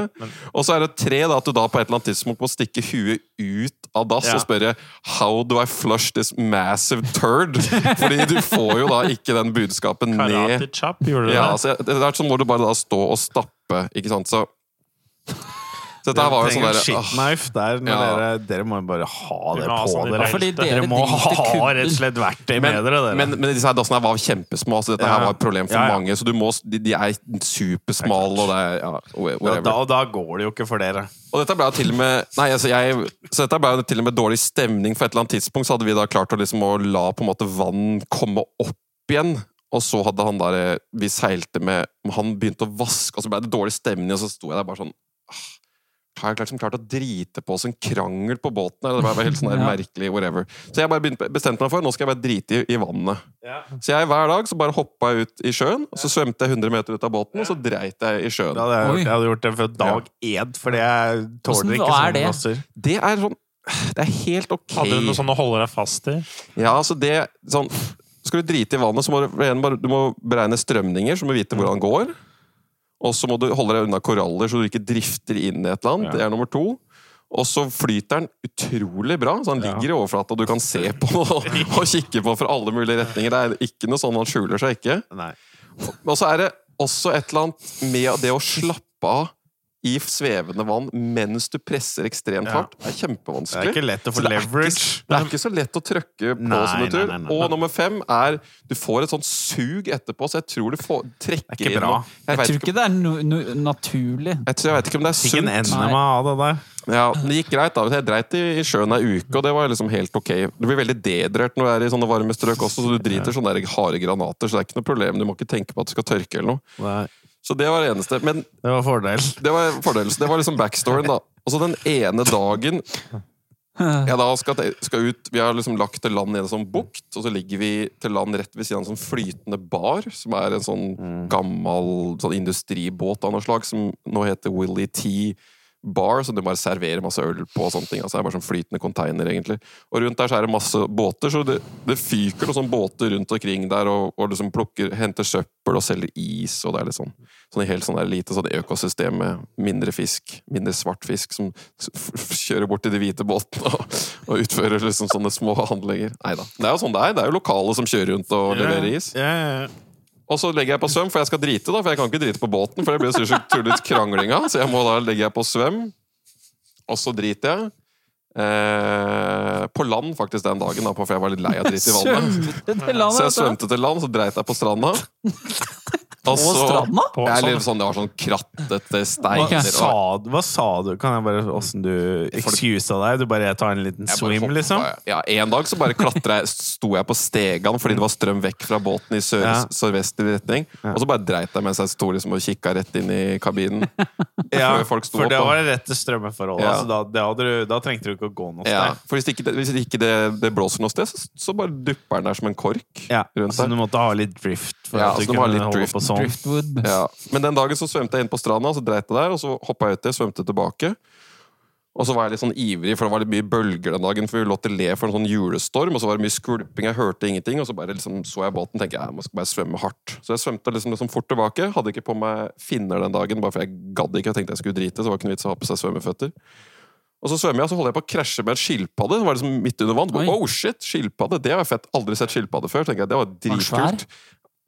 Og så er det tre da, at du da på et eller annet tidspunkt må stikke huet ut av dass Ja. og spørre How do I flush this massive turd? Fordi du får jo da ikke den budskapen ned Karate chop, gjorde du ja, det? altså, det er som når du bare da stå og stappe, ikke sant? Så, Så dette her var jo sånn der, shitknife der. Når Ja. dere, dere må jo bare ha det på sånn dere. Fordi dere Dere må ha rett og slett verktøy med dere. Dere. men, men disse her dassene var kjempesmå. Så dette her var et problem for Ja, ja. mange. Så du må, de, de er supersmale, og det er ja, ja, whatever. da, da går det jo ikke for dere. Og dette ble til og med Nei, altså jeg Så dette ble til og med dårlig stemning, for et eller annet tidspunkt så hadde vi da klart å liksom å la på en måte vann komme opp igjen. Og så hadde han der eh, Vi seilte med Han begynte å vaske, og så ble det dårlig stemning, og så sto jeg der bare sånn Har jeg liksom klart å drite på oss en krangel på båten? Eller det var helt sånn der Ja. merkelig, whatever. Så jeg bare begynte, bestemte meg for nå skal jeg bare drite i, i vannet. Så jeg hver dag så bare hoppa jeg ut i sjøen, og så svømte jeg 100 meter ut av båten, og så dreit jeg i sjøen. Da hadde jeg, jeg hadde gjort det for dag én, fordi jeg Hvordan- tåler ikke er sånne masser. Det er sånn Det er helt ok. Hadde du noe sånn å holde deg fast i? Ja, altså det sånn, Skal du drite i vannet, så må du, du må beregne strømninger, så du må vite hvordan det går. Og så må du holde deg unna koraller, så du ikke drifter inn i et eller annet. Ja. Det er nummer to. Og så flyter den utrolig bra, så han Ja. ligger i overflata, og du kan se på den og, og kikke på fra alle mulige retninger. Det er ikke noe sånn han skjuler seg ikke. Nei. Og så er det også et eller annet med det å slappe av i svevende vann mens du presser ekstremt hardt. Det er kjempevanskelig. Det er ikke lett å få er ikke- leverage. Det er ikke så lett å trykke på Nei, som du tror. nei, nei. Og nummer fem er du får et sånt sug etterpå, så jeg tror du får, trekker Det er ikke inn bra. noe. Jeg, Jeg tror ikke, ikke det er no, no, naturlig. jeg, tror, jeg vet ikke om det er Fikk en sunt. enema av det der. Ja, det gikk greit. da Jeg dreit i, i sjøen ei uke, og det var liksom helt ok. Du blir veldig dedrørt når du er i sånne varme strøk også, så du driter sånne der harde granater, så det er ikke noe problem. Du må ikke tenke på at du skal tørke eller noe. Nei, Så det var det eneste. Men det var fordel. det var fordel. Så det var liksom backstoryen, da. Og så den ene dagen jeg da skal, skal ut Vi har liksom lagt til land i en sånn bukt, og så ligger vi til land rett ved siden av en sånn flytende bar, som er en sånn gammel sånn industribåt av noe slag, som nå heter Willy T. Bar, så du bare serverer masse øl på. og sånne ting, altså Det er bare sånn flytende container, egentlig. Og rundt der så er det masse båter, så det, det fyker sånne båter rundt omkring der og, og liksom plukker, henter søppel og selger is, og det er litt sånn sånn helt sånn der lite sånn økosystem med mindre fisk, mindre svart fisk, som kjører bort til de hvite båtene og, og utfører liksom sånne små handlinger. Nei da. Det er jo sånn det er. Det er jo lokale som kjører rundt og leverer is. Ja, ja, ja. Og så legger jeg på svøm, for jeg skal drite, da, for jeg kan ikke drite på båten. For det blir så tullete krangling av. Så jeg må da legge jeg på svøm, og så driter jeg. Eh, på land faktisk den dagen, da, for jeg var litt lei av dritt i vannet. Så jeg svømte til land, så dreit jeg på stranda. På stranda? På, er sånn. litt sånn, det var sånn krattete Hva, steiner. og- sa, hva sa du? Kan jeg bare Åssen du excusa deg? Du bare tar en liten swim, hoppet, liksom? Ja, En dag så bare klatra jeg, sto jeg på stegene fordi det var strøm vekk fra båten i sør, Ja. sørvestlig retning. Og så bare dreit jeg mens jeg sto liksom og kikka rett inn i kabinen. Ja, folk sto for det opp, var det rette strømmeforholdet. Ja. Altså, da, det hadde du, da trengte du ikke å gå noe Ja, sted. for Hvis ikke, det, hvis ikke det, det blåser noe sted, så, så bare dupper den der som en kork. Ja, rundt så der. du måtte ha litt drift for Ja, at du så du må ha kunne holde drift. på sånn. Driftwood. Ja. Men den dagen så svømte jeg inn på stranda, så dreit jeg der, og så hoppa jeg uti, svømte tilbake. Og så var jeg litt sånn ivrig, for det var litt mye bølger den dagen. For vi lå til le for en sånn julestorm, og så var det mye skvulping, jeg hørte ingenting. Og så bare liksom så jeg båten tenkte jeg, jeg skal bare svømme hardt. Så jeg svømte liksom, liksom fort tilbake. Hadde ikke på meg finner den dagen, bare for jeg gadd ikke. Jeg tenkte jeg skulle drite, så det var ikke noe vits å ha på seg svømmeføtter. Og så svømmer jeg, og så holder jeg på å krasje med en skilpadde. Det var liksom midt under vann. Oi. Oh shit, skilpadde! Det var fett. Aldri sett skilpadde før. tenker jeg, Det var dritkult.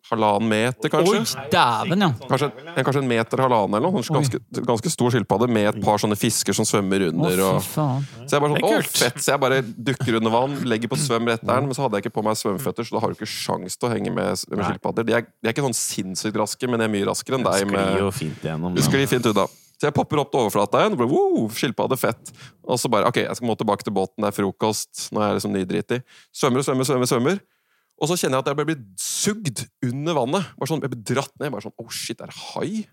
Halvannen meter, kanskje. Oi, dæven, ja. Kanskje, en, kanskje en meter, halvannen eller noe. Ganske, ganske stor skilpadde med et par sånne fisker som svømmer under. Å, Og, faen. så jeg bare sånn, å fett, så jeg bare dukker under vann, legger på svøm rett der. men så hadde jeg ikke på meg svømmeføtter, så da har du ikke sjans til å henge med, med skilpadder. De er, de er ikke sånn sinnssykt raske, men de er mye raskere enn deg. Med... Du da. sklir fint unna. Så jeg popper opp til overflata igjen. Og bare, wow, skilpadde, fett. Og så bare OK, jeg skal må tilbake til båten, det er frokost. Nå er jeg liksom nydritig. Svømmer og svømmer, svømmer, svømmer. Og så kjenner jeg at jeg blir sugd under vannet. Bare sånn, Jeg blir dratt ned. Bare sånn, oh shit, er det hai?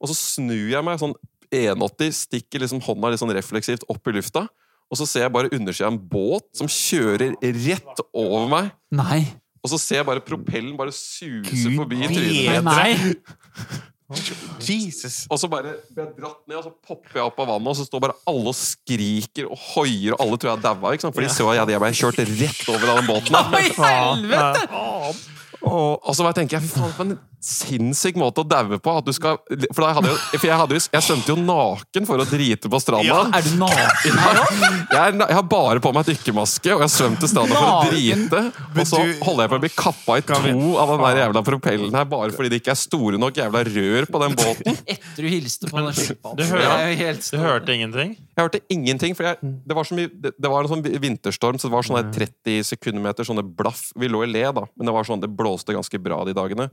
Og så snur jeg meg sånn 180, stikker liksom hånda litt sånn refleksivt opp i lufta. Og så ser jeg bare undersida av en båt som kjører rett over meg. Nei. Og så ser jeg bare propellen bare suse forbi trynet mitt. Jesus! Og så bare blir jeg dratt ned, og så popper jeg opp av vannet, og så står bare alle og skriker og hoier, og alle tror jeg daua? For de så at jeg, jeg ble kjørt rett over av den båten. Oi, helvete! Og Og så bare tenker jeg, fy faen, for en sinnssyk måte å daue på. At du skal, for da hadde jeg, for jeg, hadde jo, jeg svømte jo naken for å drite på stranda. Ja. Er du naken her òg? Jeg, er, jeg har bare på meg dykkermaske, og jeg svøm til stranda for å drite. Og så holder jeg på å bli kappa i to av den der jævla propellen her, bare fordi det ikke er store nok jævla rør på den båten. Etter du hilste på den skilpadden. Du jo helt Du hørte ingenting? Jeg hørte ingenting, for jeg, det var mye det, det var en sånn vinterstorm, så det var sånn der 30 sekundmeter sånne blaff. Vi lå i le, da, men det var sånn, det blåste ganske bra de dagene.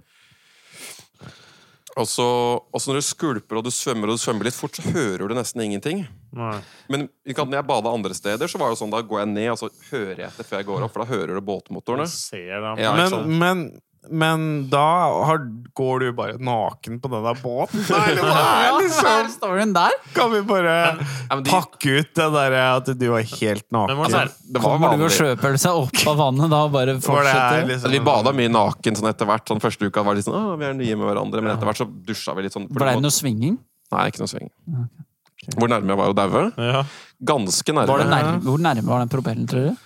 Og så, når du skvulper og du svømmer og du svømmer litt fort, så hører du nesten ingenting. Nei. Men når jeg bada andre steder, så var det sånn, da går jeg ned og så hører jeg etter før jeg går opp, for da hører du båtmotorene. Ja, men, men, men da har, går du bare naken på den der båten? Nei, liksom er storyen der? Kan vi bare men de- pakke ut det derre at du var helt naken? var Kommer du og sjøpølsa opp av vannet da og bare er fortsetter? liksom Vi bada mye naken sånn etter hvert. Sånn første uka var det litt sånn, vi er nye med hverandre, men etter hvert så dusja vi litt sånn. for Ble det noe svinging? Nei, ikke noe sving. Hvor nærme jeg var å daue? Ja. Ganske Var det nærme. nærme, hvor nærme var den propellen, tror du?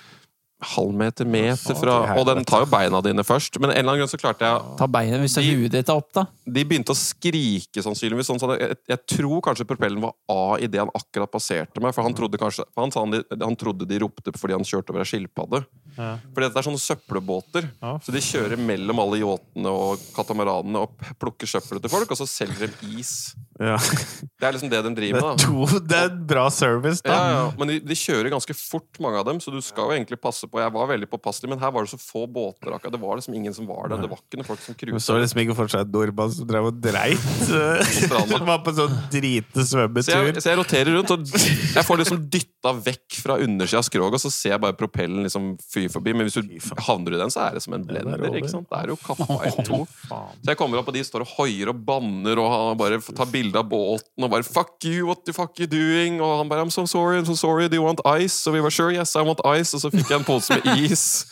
Halvmeter, meter fra Og den tar jo beina dine først. Men en eller annen grunn så klarte jeg Ta beina hvis De- huet ditt er opp, da. De begynte å skrike, sannsynligvis. Sånn, så jeg, jeg tror kanskje propellen var A idet han akkurat passerte meg. For han trodde kanskje for han, sa han, han trodde de ropte fordi han kjørte over ei skilpadde. Ja. Fordi dette er sånne søppelbåter. Ja. Så de kjører mellom alle yachtene og katamaranene og plukker søppelet til folk, og så selger de is. Ja. Det er liksom det de driver er, med. da to, det er bra service, da. ja, ja. Men de, de kjører ganske fort, mange av dem, så du skal jo egentlig passe på. Jeg var veldig påpasselig, men her var det så få båter. akkurat. Det var liksom ingen som var der. Det var ikke noen folk som cruisa. så liksom ikke for seg nordmann som drev og dreit. som var på sånn drite Så jeg, svømmetur. så jeg roterer rundt, og jeg får liksom dytta vekk fra undersida av skroget, og så ser jeg bare propellen liksom fy forbi. Men hvis du havner i den, så er det som en er blender. ikke sant? Det er jo kappa i to. Så jeg kommer opp, og de står og hoier og banner og bare tar bilde av båten og bare 'fuck you, what the fuck you doing?' Og han bare 'I'm so sorry, I'm so sorry, do you want ice?' Og vi var 'sure, yes, I want ice', og så fikk jeg en pose med is.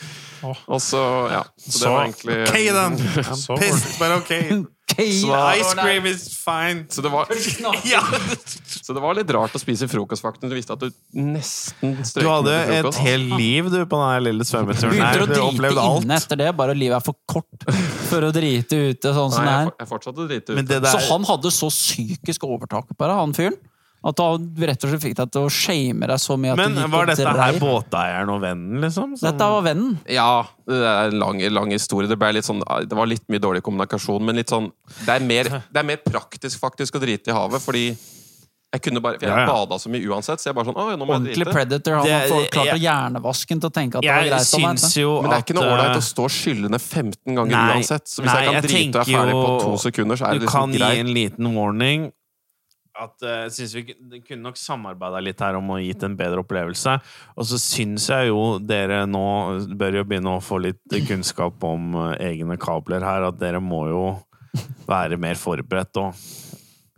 Og så, ja. Så det var egentlig Ok, then! Så I'm pissed, but ok. Ice cream is fine. så det, var, Ja. så det var litt rart å spise frokostvakten. Du visste at du nesten strøk Du hadde med et helt liv du på den lille svømmeturen. Begynte her. du å drite opplevde alt. inne etter det? Bare livet er for kort for å drite ute sånn som Nei, det jeg, er. jeg å drite Men det der, Så han hadde så psykisk overtak på deg, han fyren? At han rett og slett fikk deg til å shame deg så mye at men du gikk var og dette her dreit? båteieren og vennen, liksom? som- Dette var vennen. Ja, det er en lang, lang historie. Det, ble litt sånn, det var litt mye dårlig kommunikasjon, men litt sånn Det er mer, det er mer praktisk faktisk å drite i havet, fordi jeg kunne bare For jeg Ja, ja. bada så mye uansett, så jeg bare sånn Å, nå må jeg Ordentlig drite. predator. Han har Det- fått klart å jeg- hjernevaske den til å tenke at det var Jeg greit være syns jo Men det er ikke noe at, ålreit eh, å stå og skylle ned 15 ganger Nei, uansett. Så hvis nei, jeg kan drite og er tenker ferdig på jo- to sekunder, så er det Du det kan liksom gi greit. en liten warning. At uh, jeg synes vi kunne nok samarbeida litt her om å gitt en bedre opplevelse. Og så syns jeg jo dere nå bør jo begynne å få litt kunnskap om eh, egne kabler her. At dere må jo være mer forberedt og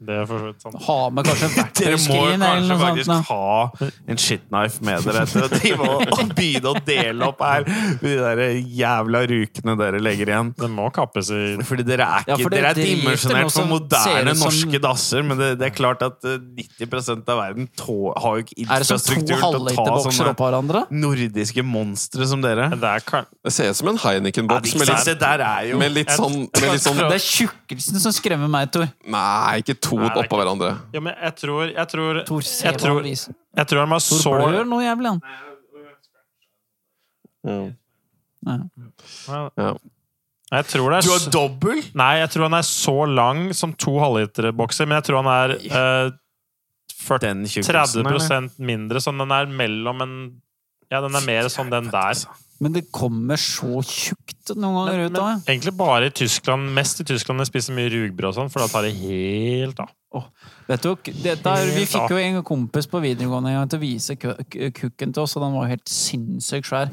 Det er for så vidt sant. Ha med kanskje Dere må verktøyskrin eller kanskje noe sånt. faktisk ha en shitknife med dere drive og, og begynne å dele opp her de der jævla rukene dere legger igjen. Det må kappes i Fordi dere er, Ja, for dere er dimensjonert for moderne som- norske dasser, men det, det er klart at eh, 90% av verden tå, har jo ikke infrastruktur til å ta sånne nordiske monstre som dere. Det er kan... Det ser ut som en Heineken-boks det, med, litt- der er jo med litt sånn, med litt sånn Det er tjukkelsen som skremmer meg, Tor. Nei, ikke to Er oppå hverandre. Ja, men jeg tror Jeg tror, Tor, jeg tror, jeg tror han var Tor så blør noe jævlig, han. Ja. Ja. Jeg tror det er Du har så- dobbel? Nei, jeg tror han er så lang som to halvliterbokser, men jeg tror han er eh, 40, Den tjukkelsen, 30 mindre, sånn den er mellom en Ja, den er mer sånn den der. Men det kommer så tjukt noen ganger Men, ut av det. egentlig bare i Tyskland, mest i Tyskland de spiser mye rugbrød og sånn, for da tar det helt av. Vet du, dette vi fikk jo en kompis på videregående en gang til å vise ku- ku- kukken til oss, og den var helt sinnssykt svær.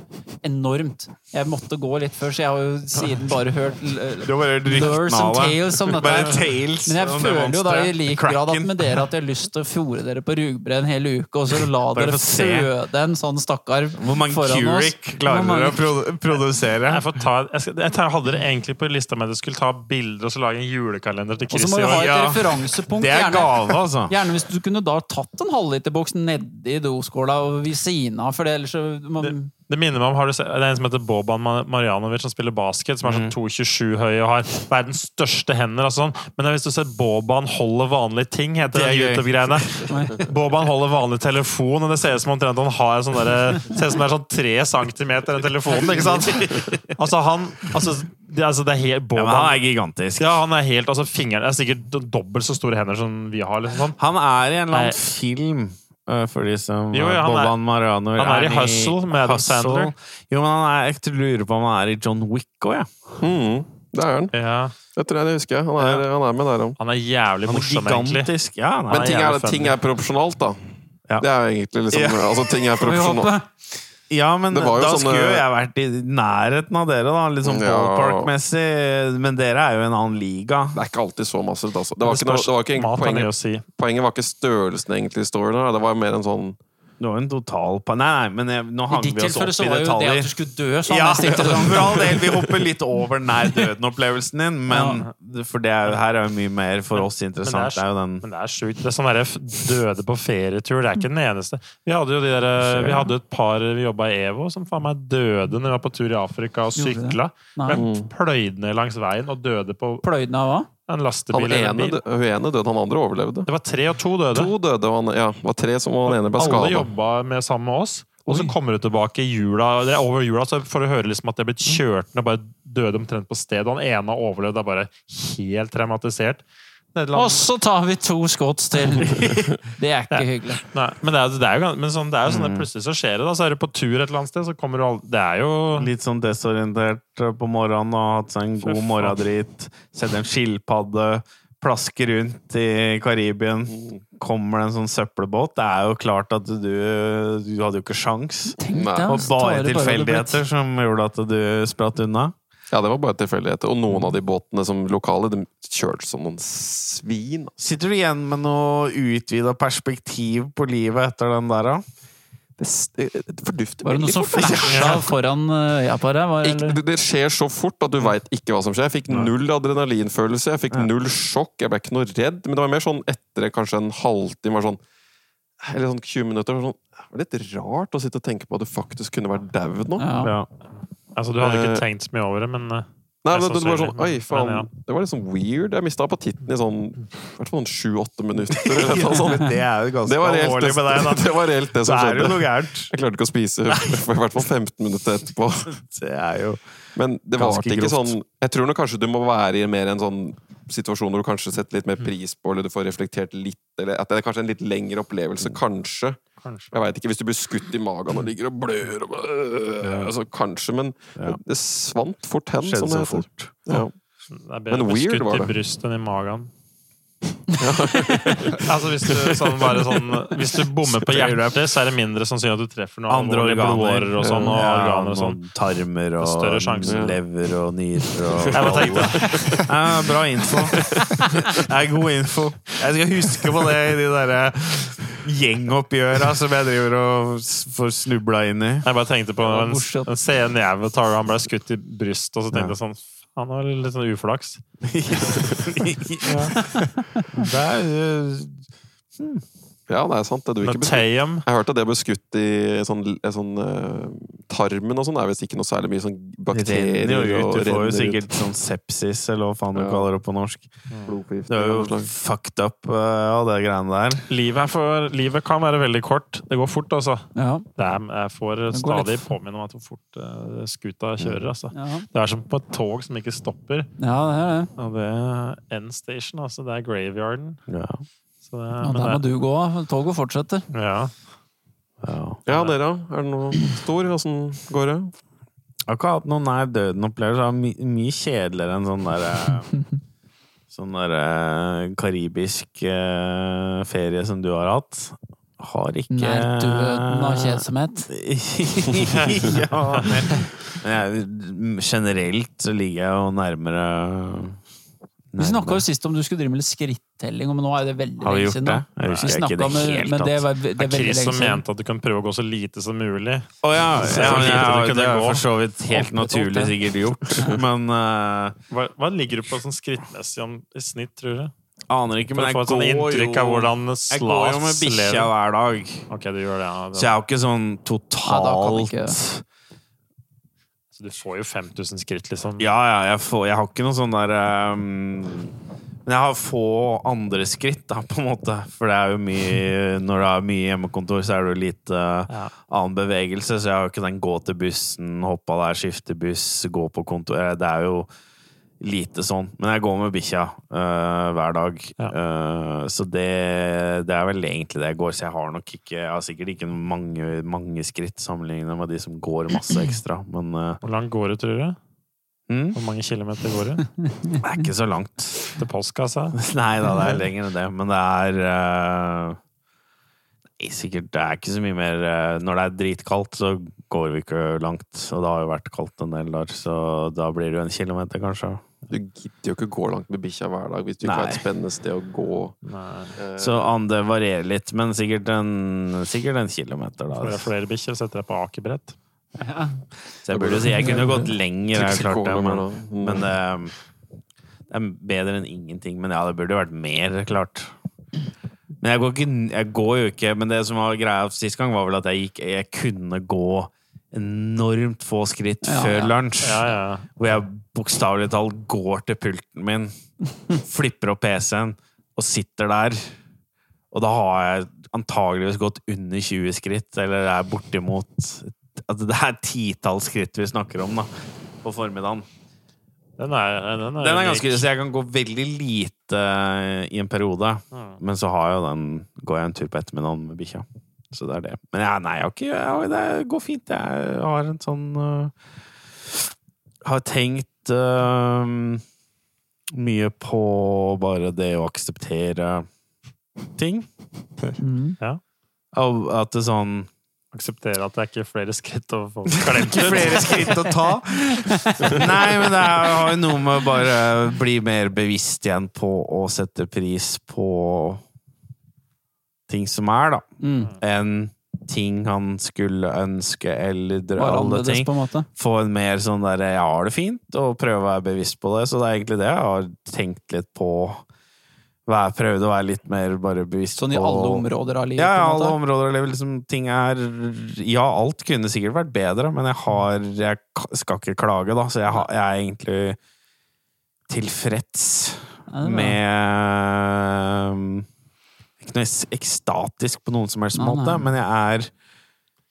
Enormt. Jeg måtte gå litt før, så jeg har jo siden bare hørt l- Du har bare hørt Lures and tales om dette. Tales Men jeg føler jo da i lik grad at med dere at jeg har lyst til å fòre dere på rugbrød en hel uke, og så la dere føde en sånn stakkar Hvor mange foran oss. Curik klarer å produ produsere? Jeg, får ta, jeg, skal, jeg tar- hadde det egentlig på lista mi at jeg skulle ta bilder og så lage en julekalender til Og så Chris må vi ha et Ja. referansepunkt Det er gjerne- gave, altså. Gjerne hvis du kunne da tatt en halvliterboks nedi doskåla og ved siden av, for det ellers så man, Det minner meg om, har du sett, det er en som heter Boban Ma- Marjanovic, som spiller basket, som er sånn 2,27 høy og har verdens største hender. og sånn. Men hvis du ser Boban holder vanlige ting, heter Det. YouTube-greiene. Boban holder vanlig telefon, og det ser ut som omtrent han har en sånn der, ser ut som det er sånn tre centimeter den telefonen, ikke sant? Altså, han altså, det, altså, det er helt Ja, Boban men han er gigantisk. Ja, han er helt, altså Fingeren er sikkert dobbelt så store hender som vi har. liksom sånn. Han er i en eller annen film. Øh, For de som Jo, ja, han er- Marano han er i Hustle med Adam Sandler. Jo, men han er, jeg lurer på om han er i John Wick òg, jeg. Mm, det er han. Ja, Det tror jeg det husker. Han er, han er med der òg. Han er jævlig er morsom, egentlig. gigantisk. Ja, han Men er, ting er, ting er proporsjonalt, da. Ja. Det er jo egentlig liksom Ja. Altså, ting er proporsjonalt. Ja men Det var jo da sånne- skulle jo jeg vært i nærheten av dere, da. Litt sånn Ja. ballpark-messig. Men dere er jo i en annen liga. Det er ikke alltid så massivt, altså. Det var Det ikke, noe, det var ikke poenget, si. poenget var ikke størrelsen egentlig i storyen. her. Det var mer en sånn Det var en total pa- Nei, nei, men jeg, nå I hang ditt vi oss tilfelle opp så i var jo det at du skulle dø så Ja, for all del. Vi hopper litt over nær døden-opplevelsen din, men for det er, her er jo mye mer for oss interessant. Det er Men det er sjukt. Det er sånn derre døde på ferietur. Det er ikke den eneste. Vi hadde jo de der, eh, vi hadde et par vi jobba i EVO som faen meg døde når vi var på tur i Afrika og sykla. Ble pløyd ned langs veien og døde på Pløyden av hva? En Han lastebil eller en ene, bil. hun ene døde, han andre overlevde. Det var tre og to døde. To døde, han, ja, var tre som han ene ble Alle skada. jobba med sammen med oss. Og så kommer du tilbake i jula, det er over jula så får du høre liksom at de er blitt kjørt ned og bare døde omtrent på stedet. Han ene har overlevd, er bare helt traumatisert. Nederland- Og så tar vi to skotts til! Det er ikke hyggelig. Nei, men det er, det er jo, men sånn, det er jo sånn det plutselig så skjer det. da, Så er du på tur et eller annet sted, så kommer du all, Det er jo litt sånn desorientert på morgenen og hatt seg en god morgendrit. Sett en skilpadde, plaske rundt i Karibien. Kommer det en sånn søppelbåt. Det er jo klart at du, du hadde jo ikke sjans. Og bare tilfeldigheter som gjorde at du spratt unna. Ja, det var bare tilfeldigheter. Og noen av de båtene som lokale, de kjørte som noen svin. Sitter du igjen med noe utvida perspektiv på livet etter den der, da? Det, det det fordufter Var det noe som altså. flasha foran på deg? Var, Ikke, det, det skjer så fort at du veit ikke hva som skjer. Jeg fikk null adrenalinfølelse, jeg fikk null sjokk. Jeg ble ikke noe redd, men det var mer sånn etter kanskje en halvtime var sånn, Eller sånn 20 minutter. var Sånn, det var litt rart å sitte og tenke på at du faktisk kunne vært daud nå. Ja. Altså, Du hadde Eh, ikke tenkt så mye over det, men eh, Nei, men det, det var sånn, Oi, faen. men ja. Det var litt sånn weird. Jeg mista appetitten i sånn i hvert fall sånn sju-åtte minutter. Eller noe sånt. Det er jo ganske Det var alvorlig med deg, da. det, var reelt det som er det jo skjedde. noe gærent. Jeg klarte ikke å spise for i hvert fall 15 minutter etterpå. Det er jo Men det var ikke grovt. sånn Jeg tror nok kanskje du må være i mer en sånn situasjon hvor du kanskje setter litt mer pris på, eller du får reflektert litt, eller at det er kanskje en litt lengre opplevelse. Kanskje. Kanskje. Jeg veit ikke. Hvis du blir skutt i magen og ligger og blør og øh, altså, Kanskje, men Ja. det svant fort hen, skjedde som det heter. fort. Ja. Det er bedre å bli skutt i brystet enn i magen. altså hvis du, sånn, bare sånn, hvis du bommer på hjertet, så er det mindre sannsynlig at du treffer noen Andre organer. og sånn. Og Ja, organer og sånn. Tarmer og lever og nyrer og Jeg bare tenkte, ja, Bra info. Det er god info. Jeg skal huske på det i de derre gjengoppgjøra som jeg driver og får snubla inn i. jeg bare tenkte på en, en scene i Avatar, han ble skutt i brystet, og så tenkte jeg sånn Han var litt sånn uflaks. Det er øh, ja, det er sant. Det. Ikke bli Jeg hørte at det ble skutt i sånn, en sånn uh, Tarmen og sånn er visst ikke noe særlig mye sånn det bakterier renner jo ut. Du får jo renner ut. sikkert sånn sepsis, eller hva faen du Ja. kaller det på norsk. Blodgift. Det er jo fucked up uh, av det greiene der. livet, er for, livet kan være veldig kort. Det går fort, altså. Ja, Det er, jeg får litt stadig f- påminne om at hvor fort uh, skuta kjører. Altså. ja. Det er som på et tog som ikke stopper. ja, det er det. Og det er N-station, altså. Det er graveyarden. Ja. Så Ja, men der må det, du gå. Toget fortsetter. ja. Ja. Ja, dere, da? Er det noe stor? Åssen går det? Jeg har ikke hatt noen nær døden-opplevelser. My, mye kjedeligere enn sånn derre Sånn derre karibisk eh, ferie som du har hatt. Har ikke Nær døden av kjedsomhet. ja, men, men jeg, generelt så ligger jeg jo nærmere Vi snakka jo sist om du skulle drive med litt skrittelling, men nå er det veldig Har vi lenge gjort siden. det? Jeg husker ikke snakket det det, helt men det, tatt. var, det er Det Chris som mente at du kan prøve å gå så lite som mulig. Å ja, ja, ja, ja, det det er for så vidt helt naturlig sikkert gjort, men uh, Hva, hva ligger du på sånn skrittmessig om, i snitt, tror du? Aner ikke, men jeg, få jeg sånn går jo Jeg går jo med bikkja hver dag. Ok, du gjør det, ja. Så jeg er jo ikke sånn Nei, da kan totalt ikke- Så du får jo 5000 skritt, liksom. Ja, ja, jeg, får, jeg har ikke noe sånn der um, Men jeg har få andre skritt, da, på en måte. For det er jo mye Når det er mye hjemmekontor, så er det jo lite Ja. annen bevegelse. Så jeg har jo ikke den gå til bussen, hoppe av der, skifte buss, gå på kontor. Eh, Det er jo lite sånn. Men jeg går med bikkja uh, hver dag. Ja. Uh, så det, det er vel egentlig det jeg går. Så jeg har nok ikke Jeg har sikkert ikke mange, mange skritt sammenlignet med de som går masse ekstra. Men uh, Hvor langt går det, tror du? mm, Hvor mange kilometer går det? det er ikke så langt. Til postkassa? Nei da, det er lenger enn det. Men det er Sikkert Det er ikke så mye mer Når det er dritkaldt, så går vi ikke langt. Og det har jo vært kaldt en del der, så da blir det jo en kilometer, kanskje. Du gidder jo ikke gå langt med bikkja hver dag hvis du ikke Nei. har et spennende sted å gå. Nei. Eh, Så an, det varierer litt, men sikkert en, sikkert en kilometer, Får da. jeg flere bikkjer, setter jeg på akebrett. Så jeg burde si jeg kunne gått lenger, er klart det, men, Mm. men det, det er bedre enn ingenting. Men ja, det burde vært mer, er klart. Men jeg går, ikke, jeg går jo ikke Men det som var greia sist gang, var vel at jeg gikk Jeg kunne gå enormt få skritt Ja, før ja. lunsj. Ja, ja. Hvor jeg bokstavelig talt går til pulten min, flipper opp PC-en og sitter der. Og da har jeg antageligvis gått under 20 skritt, eller er bortimot altså Det er titalls skritt vi snakker om da, på formiddagen. Den er, den er, Den er ganske, så jeg kan gå veldig lite i en periode, Mm. men så har jeg den, går jeg en tur på ettermiddagen med bikkja. Så det er det. Men jeg, nei, jeg ikke, jeg, det går fint. Jeg har en sånn uh, Har tenkt øh, mye på bare det å akseptere ting. Mm. Og at det sånn Akseptere at det er ikke flere skritt å få klemt Ikke flere skritt å ta. Nei, men det har jo noe med bare bli mer bevisst igjen på å sette pris på ting som er, da. Mm. Enn ting han skulle ønske, eller alle ting. på. Få en mer sånn derre jeg har det fint, og prøve å være bevisst på det. Så det er egentlig det jeg har tenkt litt på. Være, prøvd å være litt mer bare bevisst Sånn i på alle områder av livet, Ja, alle områder av livet. Liksom, ting er Ja, alt kunne sikkert vært bedre, men jeg har Jeg skal ikke klage, da, så jeg, har, jeg er egentlig tilfreds med Ikke noe ekstatisk på noen som helst måte, nei. men jeg er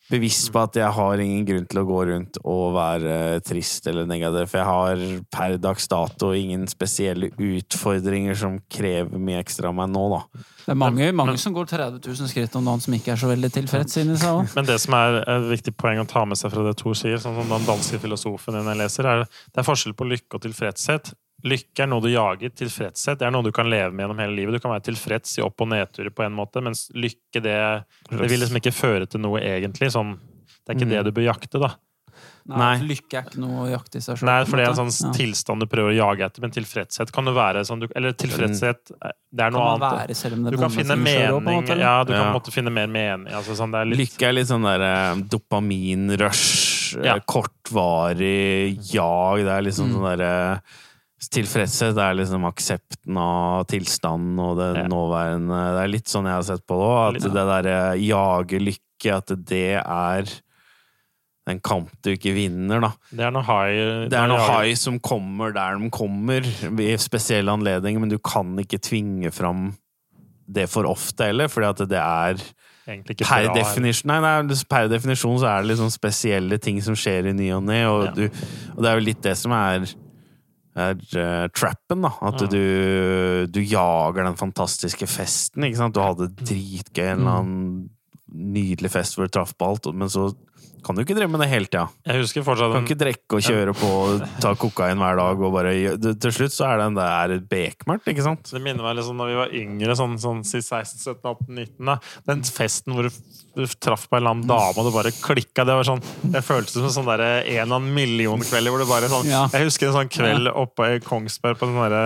bevisst på at jeg har ingen grunn til å gå rundt og være trist eller negativ. For jeg har per dags dato ingen spesielle utfordringer som krever mye ekstra av meg nå, da. Det er mange, mange som går 30 000 skritt om dagen som ikke er så veldig tilfreds inni seg òg. Men det som er et viktig poeng å ta med seg fra det Tor sier, sånn som den danske filosofen din jeg leser, er det er forskjell på lykke og tilfredshet. Lykke er noe du jager, tilfredshet det er noe du kan leve med gjennom hele livet. Du kan være tilfreds i opp- og nedturer på en måte, mens lykke det, det vil liksom ikke føre til noe egentlig. Sånn, det er ikke det du bør jakte, da. Nei, Nei. Lykke er ikke noe å jakte i seg sjøl. Nei, for det er en sånn tilstand du prøver å jage etter, men tilfredshet kan jo være sånn du, Eller tilfredshet, det er noe annet. være selv om det Du kan finne mening måte. Ja, du kan Ja. på en måte finne mer mening. Altså, sånn, det er litt Lykke er litt sånn der eh, dopaminrush, Ja. eh, kortvarig jag. Det er liksom Mm. sånn derre Tilfredshet er liksom aksepten av tilstanden og det Ja. nåværende. Det er litt sånn jeg har sett på det òg. At Litt. det derre jage lykke, at det er en kamp du ikke vinner, da. Det er noe high Det er noe high som kommer der de kommer, i spesielle anledninger, men du kan ikke tvinge fram det for ofte heller, fordi at det er per, definisjon, nei, nei, per definisjon så er det sånn spesielle ting som skjer i ny og ne, og, Ja. og det er jo litt det som er, er uh, trappen, da. At Mm. du, du jager den fantastiske festen, ikke sant. Du hadde dritgøy, en eller annen nydelig fest hvor du traff på alt, men så kan du ikke drømme med det hele tida. Jeg husker fortsatt Kan ikke drikke og kjøre på og ta kokain hver dag og bare Til slutt så er den der bekmørkt, ikke sant? Det minner meg liksom når vi var yngre, sånn, sånn si 16, 17, 18, 19. Da. Den festen hvor du, du traff på en eller annen dame, og det bare klikka. Det var sånn, det føltes som sånn der, en av en million kvelder hvor du bare sånn Ja. Jeg husker en sånn kveld oppe i Kongsberg på en sånn derre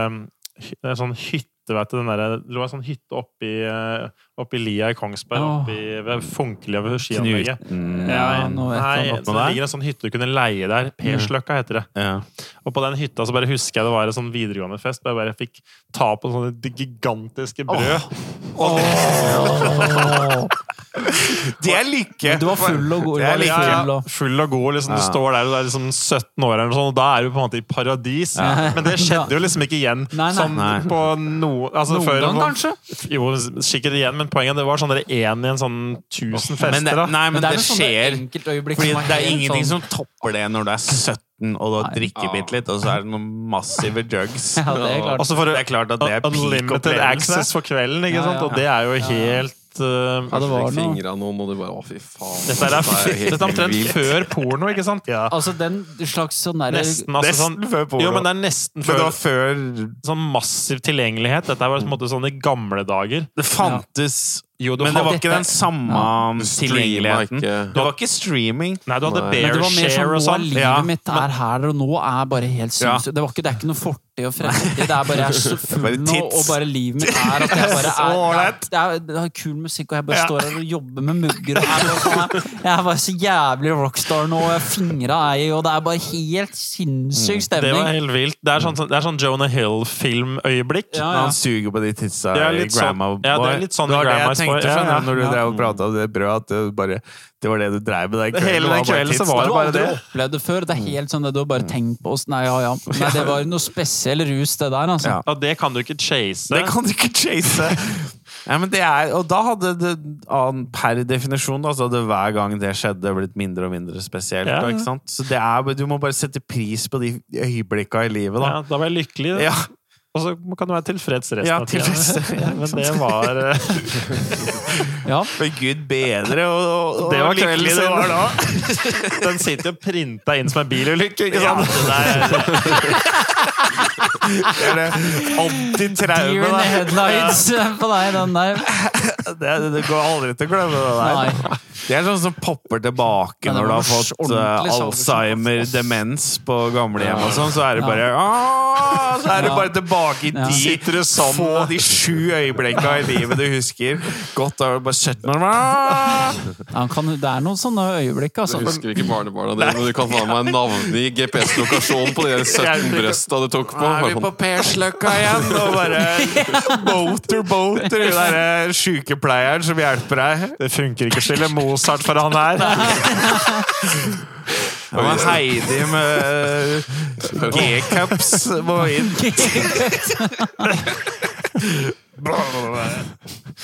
en sånn hytte hytte, vet du. Den der, det lå en sånn hytte oppi, eh, oppi lia i Kongsberg, oppi ved Funkelia ved skianlegget. Knuten Ja, Nei, så det ligger en sånn hytte du kunne leie der. Persløkka heter det. Ja. Og på den hytta så bare husker jeg det var en sånn videregående fest. hvor Jeg bare fikk ta på sånne gigantiske brød. Det er like! Du var full og god. Like- Ja, og Full og god. Liksom, Du står der og er liksom 17 år, eller sånn, og da er du på en måte i paradis. Ja. Men det skjedde jo liksom ikke igjen. Nei, nei. Sånn Nei. på no, altså, Noen før- gang, kanskje? Jo, sikkert igjen, men poenget det var sånn dere én i en sånn 1000 fester. Men det, nei, men Men det det skjer Fordi det er ingenting sånn- som topper det når du er 17 og du drikker Ja. bitte litt, og så er det noen massive jugs. Ja, det er klart. Også for Det er klart at det er Unlimited access for kvelden, ikke Ja, sant? ja. Og det er jo Ja, helt uh, Ja, det var noe. av noen, og du bare Å, fy faen. Dette er, helt dette er omtrent vilt. før porno, ikke sant? Ja. Altså den slags sånn derre Nesten, altså, sånn, Nesten før porno. Jo, men det er nesten Men det var før før sånn massiv tilgjengelighet. Dette var på en måte sånn i gamle dager. Det fantes Jo, du Men det var ikke den samme ja. tilgjengeligheten. ikke. Det var ikke streaming. Nei, du hadde Nei. Men Bear det var mer sånn og er sånn. livet Ja, mitt er her og nå er bare helt Ja. Det, var ikke- det er ikke noe fortid og fremtid. Det er bare jeg er så full nå, og bare livet mitt er at jeg bare Så er det, er, det er kul musikk, og jeg bare Ja. står her og jobber med mugger. Og er bare, jeg er bare så jævlig rockstar nå, og fingra er i, og det er bare helt sinnssyk stemning. Det var helt vilt. Det er sånn, det er sånn Jonah Hill-filmøyeblikk. Ja, ja. han suger på de titsa i sånn- Grandma Boy. ja, det er litt sånn det var i det jeg tenkte Ja, ja. når du drev og prata om det brødet, at det, bare, det var det du dreiv med den Det hele var den bare kvelden så var da. Du det har det. opplevd det før. Det er helt sånn det du har bare tenkt på oss. Nei, ja, ja. Nei, det var noe spesiell rus, det der, altså. Ja. Ja, det kan du ikke chase. Det kan du ikke chase. Ja, men det er, og da hadde det per definisjon altså det hver gang det skjedde, blitt mindre og mindre spesielt. Ja, ikke sant? Så det er, du må bare sette pris på de øyeblikka i livet, da. Ja, da var jeg lykkelig. Ja, Og så kan du være tilfreds resten Ja, av tida. ja, Men det var eh, Ja. for Gud bedre, og, og, og Det var lykkelig det var da. Den sitter jo printa inn som en bilulykke, ikke Ja, sant? det er det, er det Deer antitraume, in the da. headlights på deg, den der. Det, det går aldri til å glemme det der. Nei. Det er sånn som popper tilbake når du har fått uh. Alzheimer, demens på gamlehjem og sånn, så er det bare «Åh!» Så er det bare tilbake Ja. de Sitter det sånn få de sju øyeblikka i livet du husker. Godt å bare 17 år! Kan, det er noen sånne øyeblikk, Du altså. husker ikke barnebarna dine, men du kan faen meg i GPS-lokasjonen på de 17 brøsta du tok på. Nå er vi på Persløkka igjen, og bare boater, boater, den derre sykepleieren som hjelper deg. Det funker ikke å stille Mozart for han her. Det var Heidi med G-cups på veien.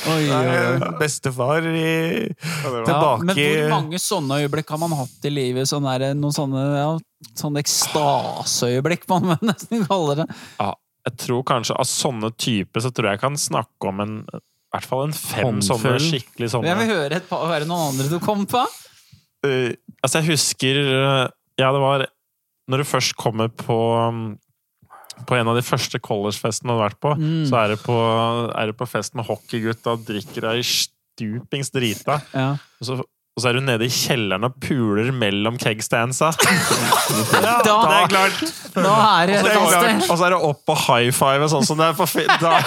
Oi, oi, oi. Bestefar i Ja, Tilbake men hvor mange sånne øyeblikk har man hatt i livet? Sånn der, noen sånne, ja, sånne ekstaseøyeblikk, må man nesten kalle det. Ja, jeg tror kanskje av sånne typer så tror jeg jeg kan snakke om en i hvert fall en fem sånne skikkelig sånne Jeg vil høre et par, er det noen andre du kom på? Eh, Altså, jeg husker eh, Ja, det var Når du først kommer på um, på en av de første collegefestene du har vært på, Mm. så er det på, er det på fest med hockeygutta og drikker deg stupings drita. Ja. Og så, og så er du nede i kjelleren og puler mellom kegstandsa. Da, Det er klart! Nå er det Og så er det- og så er det opp og high five, og sånn som det er på fint. da,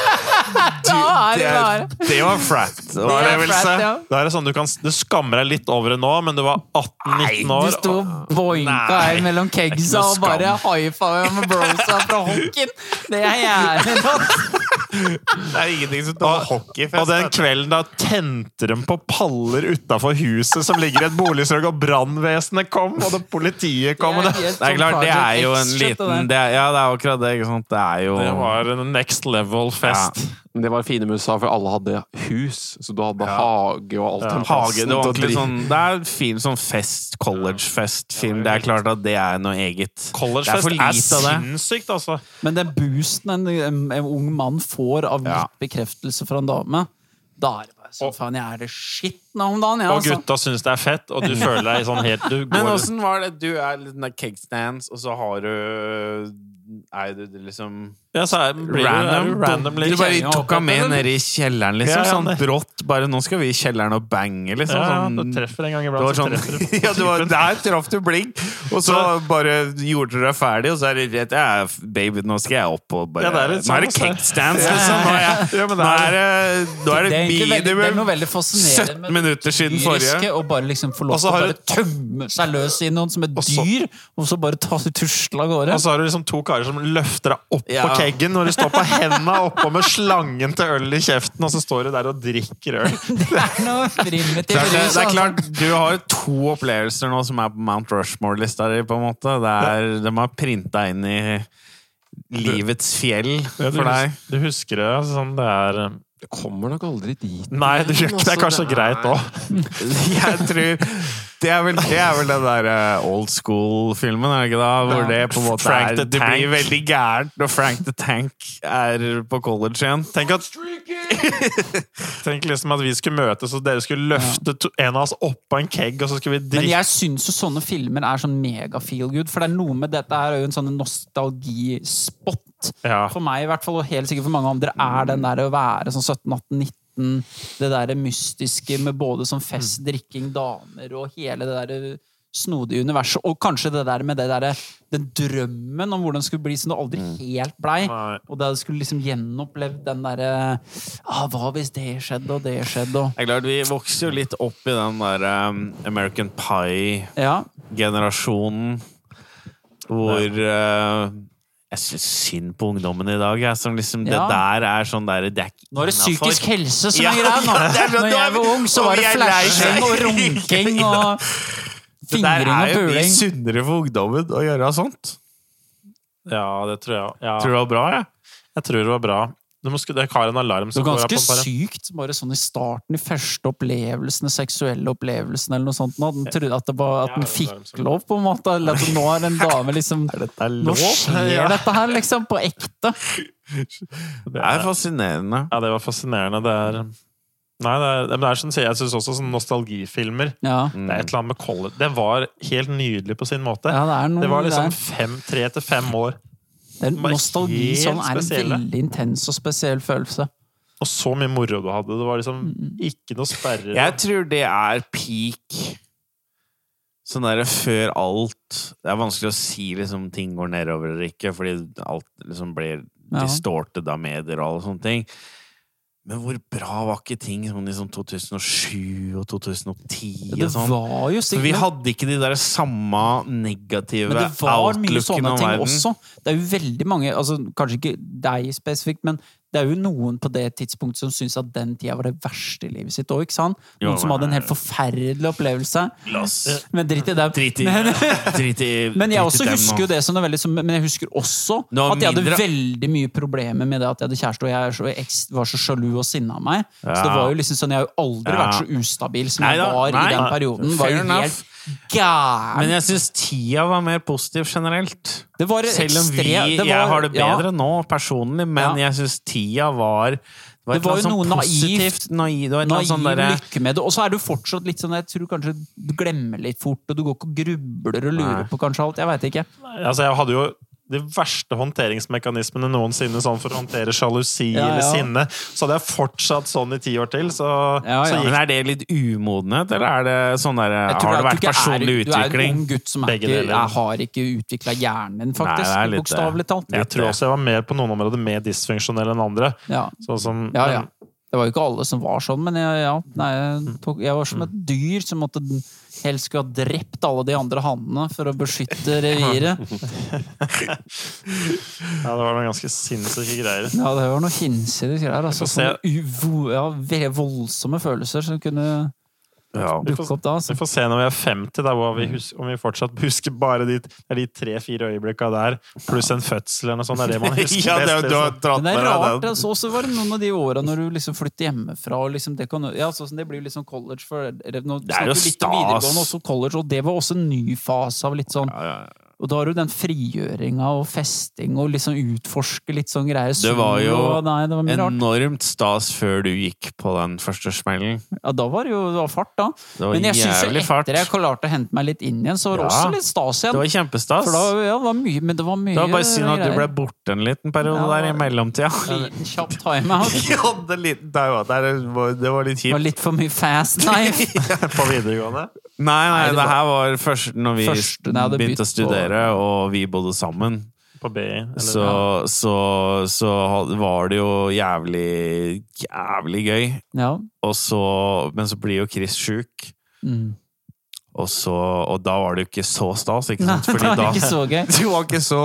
Da er det det, det var frat. Det er det, vil ja. Det er sånn du kan Du skammer deg litt over det nå, men du var 18-19 Du år. sto og boinka her mellom kegsa og bare high five med brosa fra hockeyen. Det er jævlig rått. Det er ingenting som tar hockeyfest. Og den kvelden da tente de på paller utafor huset som ligger i et boligstrøk, og brannvesenet kom, og det politiet kom. Det, Det er sånn klart, det er jo en liten det er, Ja, det er akkurat det. ikke sant? Det er jo det var en next level-fest. Men det var fine med USA, for alle hadde hus. Så du hadde Ja. hage og alt. Ja. Hage, det var ordentlig sånn Det er fin sånn fest, college-fest-film. Det er klart at det er noe eget. Collegefest er er, sinnssykt, altså. Men den boosten en, en, en ung mann får av Ja. bekreftelse fra en dame, da er det bare sånn faen, jeg er det shit nå om dagen, ja, Og altså. gutta syns det er fett, og du føler deg sånn helt du Men går, åssen var det? Du er litt kegstands, og så har du er du liksom Ja, så er, blir det- Random. randomly Du bare tok han med ned i kjelleren, liksom. Ja, ja, sånn brått. Bare 'nå skal vi i kjelleren og bange', liksom. Ja, ja, sånn, du treffer en gang det iblant. var så sånn treffer du Ja, det var, der traff du blink! Og så bare gjorde dere deg ferdig, og så er det rett ja, Baby, nå skal jeg opp og bare Ja, det er litt Nå er det sånn, cake stands, liksom! Nå er, jeg, Ja, men nå er det, nå er Det minimum veldig fascinerende 17 minutter siden forrige. Å bare liksom få lov til å bare tømme seg løs i noen som et dyr, og så bare ta tusle av gårde. Og så har du liksom to karer som løfter deg opp Ja. på keggen når du står på hendene oppå med slangen til øl i kjeften, og så står du der og drikker øl. Det er noe primitivt. Det er, det er altså. klart, Du har jo to opplevelser nå som er på Mount Rushmore-lista di. på en måte det er, De har printa inn i livets fjell for deg. du husker det? altså, Sånn det er Det kommer nok aldri dit. Nei, det, gjør ikke- det er kanskje greit òg. Jeg tror Det er vel, det er vel den der uh, old school-filmen, er det ikke da? Hvor det på en måte Frank er, the det blir veldig gærent når Frank the Tank er på college igjen. Tenk at Tenk liksom at vi skulle møtes, og dere skulle løfte to, en av oss oppå en keg, og så skulle vi drikke Men jeg syns jo sånne filmer er sånn mega feel good, for det er noe med dette her er jo en sånn nostalgispot. ja. For meg i hvert fall, og helt sikkert for mange andre, er den der å være sånn 17-18-19 Det der mystiske med både sånn fest, drikking, damer og hele det der snodige universet. Og kanskje det der med det der, den drømmen om hvordan det skulle bli som det aldri helt blei. Og du skulle liksom gjenopplevd den derre ah, Hva hvis det skjedde, og det skjedde, og Det er klart, Vi vokser jo litt opp i den der um, American Pie-generasjonen. Hvor eh, jeg syns synd på ungdommen i dag. Jeg, som liksom, Ja. Det der er sånn der det er Nå er det psykisk helse som Ja, er greia nå! ja, det sånn, Når jeg var ung, så var det flashing og runking og Det der er jo mye puling. sunnere for ungdommen å gjøre sånt. ja, det tror jeg. Ja. Tror du det var bra? jeg? Jeg tror det var bra. Du må, det har en alarm Det som går av ganske på bare sykt, bare sånn i starten, i første opplevelsene, seksuelle opplevelsene eller noe sånt. Nå, den trodde at, det var, at den fikk lov, på en måte. Eller at nå er en dame liksom Dette Nå skjer Ja. dette her, liksom, på ekte. Det er fascinerende. Ja, det var fascinerende. Det er Nei, det er, det er sånn, jeg syns også sånn nostalgifilmer Ja. Det er et eller annet med College Det var helt nydelig på sin måte. ja, det er noe Det var liksom fem, tre til fem år. Det er Nostalgi sånn er en spesielle. veldig intens og spesiell følelse. Og så mye moro du hadde. Det var liksom Mm. ikke noe sperre. Jeg tror det er peak Sånn derre før alt Det er vanskelig å si liksom ting går nedover eller ikke, fordi alt liksom blir distorted av medier og alle sånne ting. Men hvor bra var ikke ting sånn i sånn 2007 og 2010 og sånn? var jo For vi hadde ikke de der samme negative outlookene av verden. Men det var mye sånne ting også. Det er jo veldig mange, altså kanskje ikke deg spesifikt, men det er jo noen på det tidspunktet som syns at den tida var det verste i livet sitt òg, sant? Jo, Noen som hadde en helt forferdelig opplevelse. Lass. Men drit i dem. Drit i, Men, drit i men jeg også husker jo det som er veldig som, Men jeg husker også at jeg hadde mindre- veldig mye problemer med det at jeg hadde kjæreste, og jeg så, var så sjalu og sinna av meg. Så det var jo liksom sånn, Jeg har jo aldri Ja. vært så ustabil som Neida. jeg var Neida. i den perioden. Var Fair jo enough. helt gæren. Men jeg syns tida var mer positiv generelt. Det var Selv om vi, det jeg har det ja. bedre nå, personlig, men Ja. jeg syns tida var Det var, Det var jo noe positivt, positivt, naiv, var et eller Naiv sånn lykke med det. Og så er du fortsatt litt sånn Jeg tror kanskje du glemmer litt fort, og du går ikke og grubler og lurer Nei. på kanskje alt. Jeg veit ikke. Altså, jeg hadde jo de verste håndteringsmekanismene noensinne sånn for å håndtere sjalusi Ja, eller ja. sinne. Så hadde jeg fortsatt sånn i ti år til. Så, Ja, så gikk Men er det litt umodenhet, eller er det sånn der, har det vært personlig er, Du er utvikling? en ung gutt som ikke, er, har ikke utvikla hjernen din, faktisk. Bokstavelig talt. jeg tror også jeg var mer på noen områder mer dysfunksjonell enn andre. Ja. Sånn som, ja, ja. Det var jo ikke alle som var sånn, men jeg, ja, nei, jeg, tok, jeg var som et dyr som måtte helst skulle ha drept alle de andre hannene for å beskytte reviret. Ja, det var noen ganske sinnssyke greier. Ja, det var noe hinsides greier. Altså, sånne ja, voldsomme følelser som kunne Ja. Vi dukke får, opp da. vi får se når vi er 50, da, hvor vi husker, om vi fortsatt husker bare de, de tre-fire øyeblikka der, pluss en fødsel eller noe sånt. Det er det man husker ja, det, best. du har Liksom. dratt det er deg rart. Altså, også var det noen av de åra når du liksom flytter hjemmefra. Og liksom, det, kan, ja, sånn, det blir jo liksom college for Nå Det er jo snakker vi litt om stas. videregående, også college, og det var også en ny fase av litt sånn Ja, ja, ja. Og da har du den frigjøringa og festing og liksom utforske litt sånn greier. Det var jo og, nei, det var. Enormt stas før du gikk på den første smellen. Ja, da var det jo det var fart, da. Det var Men jeg syns jo fart. etter jeg klarte å hente meg litt inn igjen, så var det Ja. også litt stas igjen. Det var kjempestas. Da, ja, det var mye, men det var mye Det var bare synd at du ble borte en liten periode Ja, der i mellomtida. Liten kjapp timeout. Ja, det, var- litt kjipt det var litt Det var litt for mye fast knife. På videregående. Nei, nei, Nei, det det her var først når vi Første- nei, begynte å begynt studere, og vi bodde sammen. På BI. Eller, Så, så, så var det jo jævlig, jævlig gøy. Ja. Og så, men så blir jo Chris sjuk. Mm. Og, så, og da var det jo ikke så stas, ikke Nei, sant? det Fordi var da ikke så gøy. Det var ikke så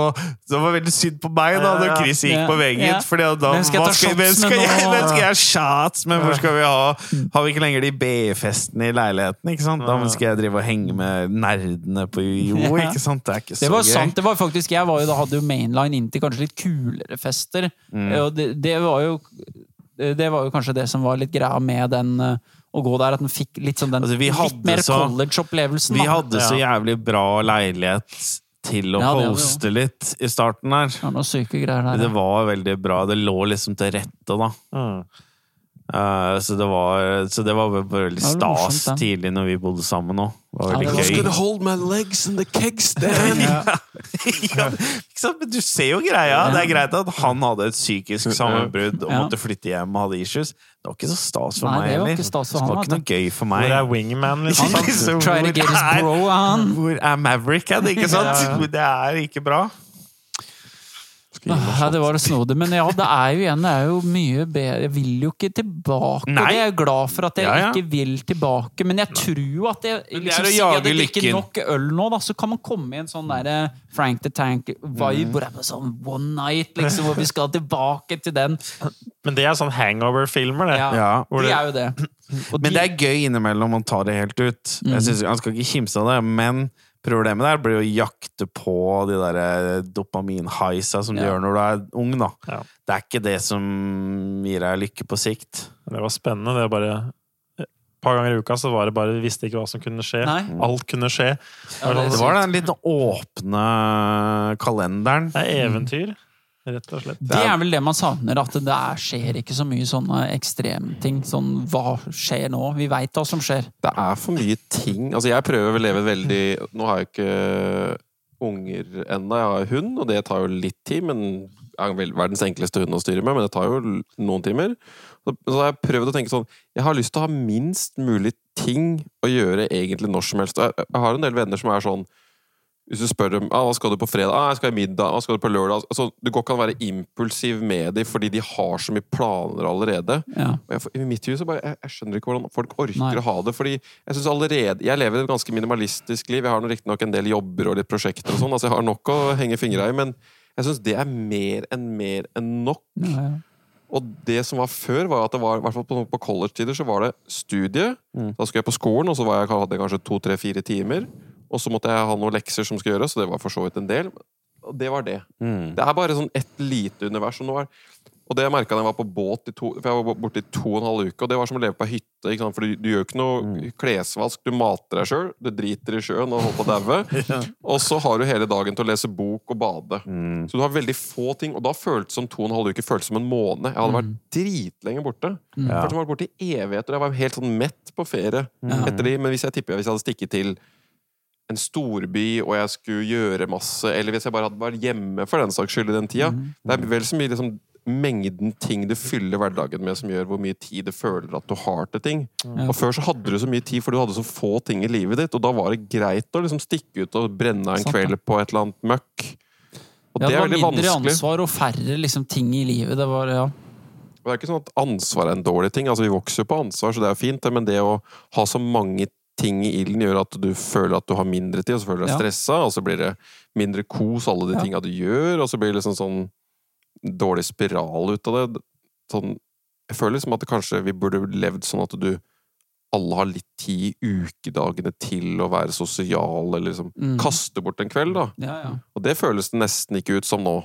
Det var veldig synd på meg da når Chris gikk Ja, på veggen. ja. Fordi da, Hvem skal jeg ta hvem shots skal med jeg, nå? hvem skal jeg shots med? Hvor skal vi ha Har vi ikke lenger de BI-festene i leiligheten? ikke sant? Da skal jeg drive og henge med nerdene på jo, Ja. ikke sant? Det er ikke så Det var gøy. sant. det var faktisk, Jeg var jo, da hadde jo mainline inn til kanskje litt kulere fester. Mm. Og det, det var jo det var jo kanskje det som var litt greia med den eh, å gå der, at den fikk litt sånn den Altså, litt mer college-opplevelsen. Vi hadde så jævlig bra leilighet til å Ja, hoste litt i starten her. Det var noen syke greier der. Det var veldig bra. Det lå liksom til rette, da. Mm. Eh, så, det var, så det var bare veldig Ja, det stas morsomt, det. tidlig når vi bodde sammen òg. Det var Ja, det gøy. hold my legs in the keg stand! ja, ja. Men du ser jo greia. Det er greit at han hadde et psykisk sammenbrudd og måtte flytte hjem og hadde issues. Det var ikke så stas for Nei, meg det var heller. ikke for det var ikke vet noe gøy for meg. Hvor er wingman, liksom? Han Try to hvor er- Hvor er Maverick hen, ikke sant? Ja, ja. Det er ikke bra. Ja, det var det snodig. Men ja, det er jo igjen det er jo mye bedre. Jeg vil jo ikke tilbake. Nei. Og jeg er glad for at jeg Ja, ja. ikke vil tilbake. Men jeg tror jo at jeg liksom, det liksom, er å Sier jeg jage jeg drikker lykken. nok øl nå, da, så kan man komme i en sånn derre Frank the Tank-vibe. Hvor det er sånn one night, liksom, hvor vi skal tilbake til den. Men det er sånn hangover-filmer, det. Ja, Ja. De er jo det. Og Men de- det er gøy innimellom å ta det helt ut. Mm. Jeg synes, Han skal ikke kimse av det, men problemet der blir å jakte på de der dopamin-highsa som du Ja. gjør når du er ung. da. Ja. Det er ikke det som gir deg lykke på sikt. Det var spennende. Det var bare Et par ganger i uka så var det bare Vi visste ikke hva som kunne skje. Nei. Alt kunne skje. Ja, det Det var den litt åpne kalenderen. Det er eventyr, rett og slett. Det er vel det man savner, at det er, skjer ikke så mye sånne ekstremting. Sånn hva skjer nå? Vi veit hva som skjer. Det er for mye ting. Altså, jeg prøver å leve veldig Nå har jeg ikke unger ennå. Jeg har hund, og det tar jo litt tid. Men er verdens enkleste hund å styre med, men det tar jo noen timer. Så så har jeg prøvd å tenke sånn Jeg har lyst til å ha minst mulig ting å gjøre egentlig når som helst. Jeg jeg har en del venner som er sånn hvis du spør dem ah, hva skal du på fredag, ah, jeg skal i middag, hva skal du på lørdag altså, Du går ikke an å være impulsiv med dem fordi de har så mye planer allerede. Ja. Og jeg, I mitt hus så bare, jeg, jeg skjønner ikke hvordan folk orker Nei. å ha det. fordi Jeg synes allerede, jeg lever et ganske minimalistisk liv. Jeg har riktignok en del jobber og litt prosjekter, og sånn, altså jeg har nok å henge fingra i. Men jeg syns det er mer enn mer enn nok. Ja, ja. Og det som var før, var at det var, i hvert fall på, på college-tider, så var det studie. Mm. Da skulle jeg på skolen, og så var jeg, hadde jeg kanskje to, tre, fire timer. Og så måtte jeg ha noen lekser som skulle gjøres, og det var for så vidt en del. Og det var det. Mm. Det er bare sånn ett lite univers. Og, nå er, og det jeg merka da jeg var på båt i to, For jeg var borte i to og en halv uke, og det var som å leve på hytte. Ikke sant? For du, du gjør ikke noe klesvask, du mater deg sjøl, du driter i sjøen og holder på å daue. Og så har du hele dagen til å lese bok og bade. Mm. Så du har veldig få ting. Og da føltes som to og en halv uke føltes som en måned. Jeg hadde vært dritlenge borte. Mm. Ja. Jeg var borte i evigheter. Jeg var helt sånn mett på ferie Ja. etter de. Men hvis jeg tipper hvis jeg hadde stikket til en storby, og jeg skulle gjøre masse Eller hvis jeg bare hadde vært hjemme for den saks skyld i den tida. Mm. Det er vel så mye liksom, mengden ting du fyller hverdagen med, som gjør hvor mye tid du føler at du har til ting. Og Før så hadde du så mye tid, for du hadde så få ting i livet ditt. Og da var det greit å liksom stikke ut og brenne en kveld på et eller annet møkk. Og Ja, det det var mindre vanskelig. ansvar og færre liksom, ting i livet. Det var, ja. Og det er ikke sånn at ansvar er en dårlig ting. Altså Vi vokser jo på ansvar, så det er fint. Men det å ha så mange ting i ilden gjør at du føler at du har mindre tid, og så føler du deg Ja. stressa, og så blir det mindre kos, alle de Ja. tinga du gjør, og så blir det liksom sånn dårlig spiral ut av det. Sånn, jeg føler liksom at kanskje vi burde levd sånn at du alle har litt tid i ukedagene til å være sosial, eller liksom Mm. kaste bort en kveld, da. Ja, ja. Og det føles det nesten ikke ut som nå.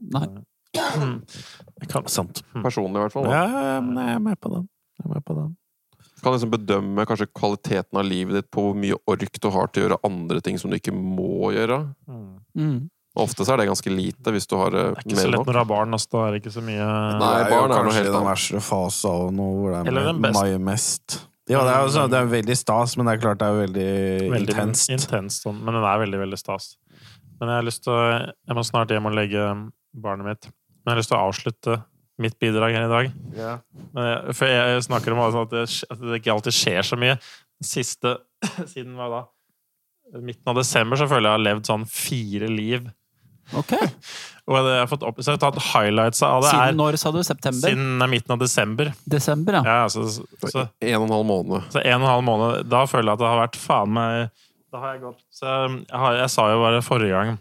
Nei. Kan, Sant. Personlig, i hvert fall. Da. Ja, ja, ja, men jeg er med på den. Jeg er med på den. Kan liksom bedømme kanskje kvaliteten av livet ditt på hvor mye ork du har til å gjøre andre ting som du ikke må gjøre. Mm. Ofte så er det ganske lite hvis du har eh, Det er ikke så lett nok. når du har barn. Altså, da er det ikke så mye Nei, barn er jo barn er kanskje helt den verste fasen av noe hvor det er den beste. mest. Ja, det er jo sånn, det er veldig stas, men det er klart det er veldig, veldig intenst. intenst sånn, men den er veldig, veldig stas. Men jeg har lyst til å Jeg må snart hjem og legge barnet mitt. Men jeg har lyst til å avslutte mitt bidrag her i dag. Men jeg, for jeg snakker om altså at det, at det ikke alltid skjer så mye. Siste Siden hva da? Midten av desember så føler jeg jeg har levd sånn fire liv. Ok. Og jeg har fått opp, så jeg har tatt highlights av det. Siden når sa du? September? Siden midten av desember. Desember, ja. Ja, så, så, En og en halv måned. så en og en halv måned. Da føler jeg at det har vært faen meg Da har jeg gått Så jeg, har, jeg sa jo bare forrige gang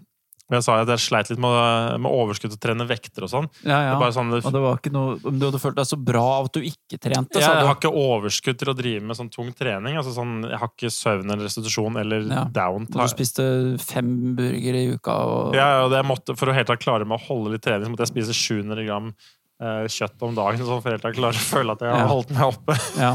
Jeg sa at jeg sleit litt med, med overskudd til å trene vekter og sånn. ja, ja. Det sånn, Og det var ikke noe Du hadde følt deg så bra av at du ikke trente, jeg, sa har ikke overskudd til å drive med sånn tung trening. Altså sånn, jeg har ikke søvn eller restitusjon eller Ja. down. Du spiste fem burgere i uka og Ja, og det måtte, for å helt klare med å holde litt trening, så måtte jeg spise 700 gram kjøtt om dagen. Sånn for helt tatt klare å føle at jeg har holdt meg oppe. Ja.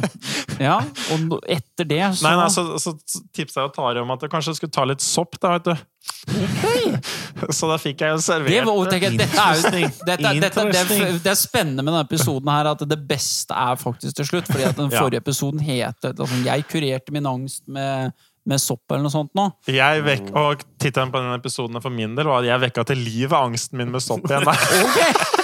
ja. Og etter det så Nei, nei, så, så tipsa jeg Tari om at jeg kanskje skulle ta litt sopp, da, vet du. så da fikk jeg jo servert det var, tenker dette er, jo, dette, dette, det, er, det er spennende med denne episoden her at det beste er faktisk til slutt. Fordi at den forrige episoden het altså, 'Jeg kurerte min angst med, med sopp' eller noe sånt nå. Jeg vekk, og Tittelen på denne episoden for min del var at jeg vekka til liv angsten min med sopp igjen.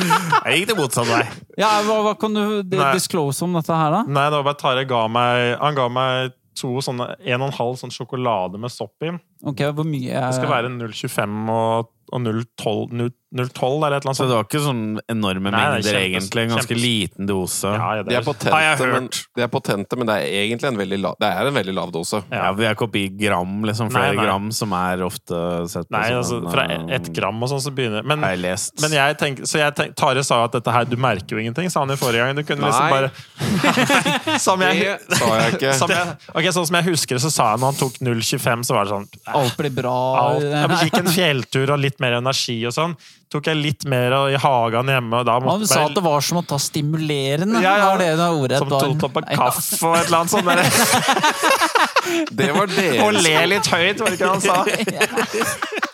Jeg gikk det motsatt vei. Ja, hva, hva kan du disclose om dette her, da? Nei, det var bare Tare ga meg Han ga meg to sånne en og en halv sånn sjokolade med sopp i. Ok, Hvor mye Det skal være 0,25 og, og 0,12 eller et eller annet Så det var ikke sånn enorme Nei, mengder, egentlig. En ganske kjempes- liten dose. Ja, ja, det, er de er potente, men, de er potente, men det er egentlig en veldig lav, det er en veldig lav dose. Ja, Vi er ikke oppe i gram, liksom. Flere Nei, nei. gram, som er ofte sett på Nei, som altså, fra eh, ett gram og sånn så begynner Men, Har jeg lest. men jeg tenker, så jeg tenker, Tare sa jo at dette her Du merker jo ingenting, sa han jo forrige gang. Du kunne liksom bare Som jeg, Det sa jeg ikke. som jeg, ok, sånn som jeg husker det, så sa han når han tok 0,25, så var det sånn Alt blir bra. alt. Jeg gikk en fjelltur og litt mer energi og sånn. Tok jeg litt mer i hagen hjemme, og da Han måtte sa at det var som å ta stimulerende. Ja, ja. Var det det ordet Som to to kopper kaffe og et eller annet sånt. Der. Det var Og le litt høyt, var det ikke han sa?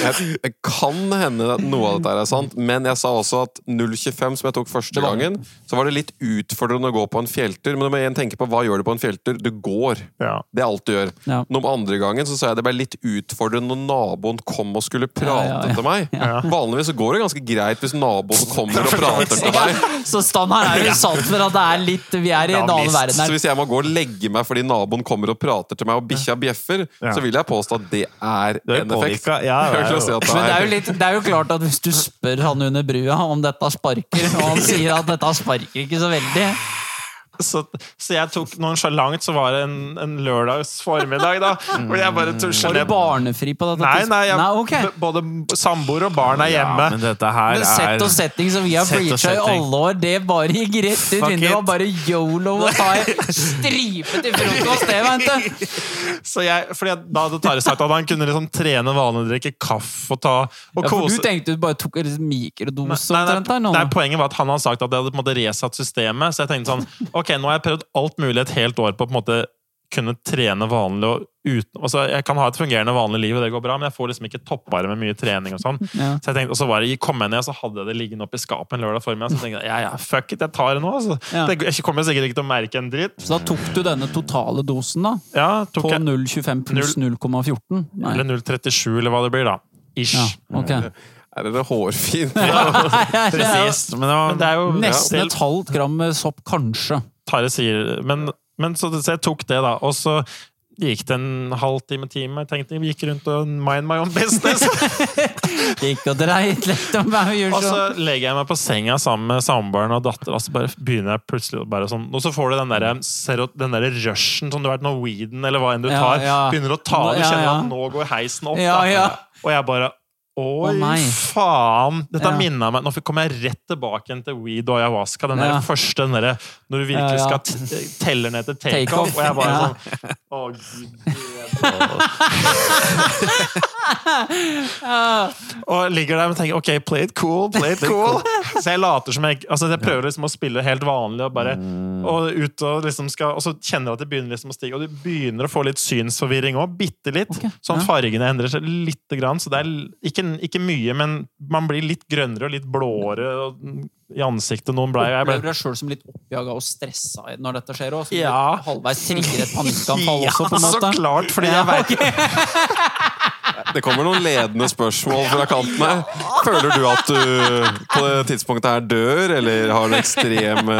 Jeg, det kan hende at noe av dette er sant, men jeg sa også at 0,25, som jeg tok første gangen, så var det litt utfordrende å gå på en fjelltur. Men du må igjen tenke på hva gjør du på en fjelltur? Du går. Ja. Det er alt du gjør. Ja. Noen andre gangen så sa jeg det ble litt utfordrende når naboen kom og skulle prate Ja, ja, ja. til meg. Ja. Vanligvis så går det ganske greit hvis naboen kommer og prater til meg. Så standard er jo sant for at det er litt Vi er i en annen verden her. Så hvis jeg må gå og legge meg fordi naboen kommer og prater til meg, og bikkja bjeffer, Ja. så vil jeg påstå at det er det er en effekt. påvirka. Ja, Jeg å si at Men det er, Men det er litt, det er jo klart at hvis du spør han under brua om dette sparker, og han sier at dette sparker ikke så veldig Så, så jeg tok noen så var det en, en lørdags formiddag, da. Hvor jeg bare tusja Var du barnefri på dette Nei, nei, jeg, Nei, okay. både samboer og barn er Ja, hjemme. men dette her Men sett er og setting som vi har preacha i alle år, det bare gikk rett ut vinduet. Det var bare yolo og ta en stripe til frokost, det, vet du. Så jeg, fordi jeg, Da hadde Tare sagt at han kunne liksom trene vanlig, drikke kaffe og ta og Ja, for du tenkte du bare tok en mikrodose Nei, nei, nei, nei, poenget var at han hadde sagt at det hadde på en måte resatt systemet. Så jeg tenkte sånn Ok, nå har jeg prøvd alt mulig et helt år på å på en måte kunne trene vanlig og uten altså Jeg kan ha et fungerende vanlig liv, og det går bra, men jeg får liksom ikke toppa det med mye trening og sånn. Ja. Så jeg tenkte, og så var det, kom jeg ned, så hadde jeg det liggende oppi skapet en lørdag formiddag. Så tenkte jeg ja, ja, fuck it, jeg tar det nå. Altså. Ja. Det, jeg kommer sikkert ikke til å merke en dritt. Så da tok du denne totale dosen, da? Ja, tok På 0,25 pluss 0,14? Eller 0,37, eller hva det blir, da. Ish. Ja, okay. Er det hårfint? Presist. Men det var, Men det er jo Nesten et halvt gram med sopp, kanskje. Tare sier Men, men så, så jeg tok det, da. Og så gikk det en halvtime, time. Jeg tenkte jeg gikk rundt og mind my own business. Gikk og dreit litt om meg og og så legger jeg meg på senga sammen med samboeren og datter, og så bare begynner jeg plutselig bare sånn Og så får du den derre der rushen som du har vært Norwegian eller hva enn du tar. ja. Begynner å ta Du kjenner ja. at nå går heisen opp. Ja, ja. Og jeg bare Oi, oh, faen! Dette Ja. minna meg Nå kommer jeg rett tilbake til weed og ayahuasca. Den Ja. der første den der, når du virkelig Ja, ja. skal telle teller ned til Take takeoff. off. Og jeg bare sånn Å, gud bedre. Og ligger der og tenker OK, play it cool, play it cool. Så jeg later som jeg Altså jeg prøver liksom å spille helt vanlig og bare Og ut og liksom skal Og så kjenner jeg at det begynner liksom å stige, og du begynner å få litt synsforvirring òg. Bitte litt. Okay. Sånn fargene endrer seg lite grann. Så det er ikke, ikke mye, men man blir litt grønnere og litt blåere og, i ansiktet. Noen blei. jeg ble Opplever deg sjøl som litt oppjaga og stressa når dette skjer? Og så Ja. halvveis trigger et panikkanfall også, på en Ja, måte? så klart! Fordi jeg vet Det kommer noen ledende spørsmål fra kanten her. Føler du at du på det tidspunktet her dør, eller har du ekstreme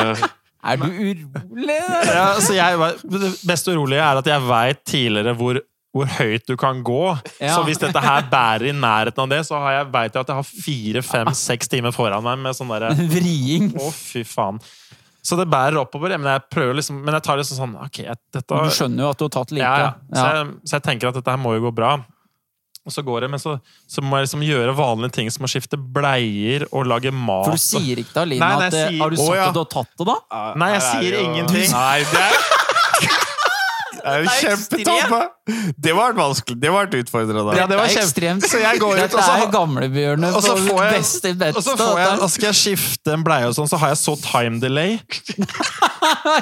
Er du urolig? ja, så jeg, Det mest urolige er at jeg veit tidligere hvor, hvor høyt du kan gå. Ja. Så hvis dette her bærer i nærheten av det, så har jeg, vet jeg at jeg har fire, fem, seks timer foran meg med sånn derre Vriing. Å, fy faen. Så det bærer oppover. Men jeg prøver liksom Men jeg tar liksom sånn Ok, dette Du skjønner jo at du har tatt lite. ja, ja. Så, jeg, så jeg tenker at dette her må jo gå bra. Og så går det, men så, så må jeg liksom gjøre vanlige ting som å skifte bleier og lage mat. For du sier ikke til Aline at eh, sier- Har du Å, sagt ja. at du har tatt det, da? Nei, jeg er sier jo- ingenting. Nei, det er, det er jo kjempetabbe! Det var vanskelig. Det var utfordrende. Ja, det var kjempe- ekstremt. Så jeg går ut, Dette og så- er gamlebjørnet og så på får jeg- beste beste. Og så, får jeg, og skal jeg skifte en bleie, og sånn, så har jeg så time delay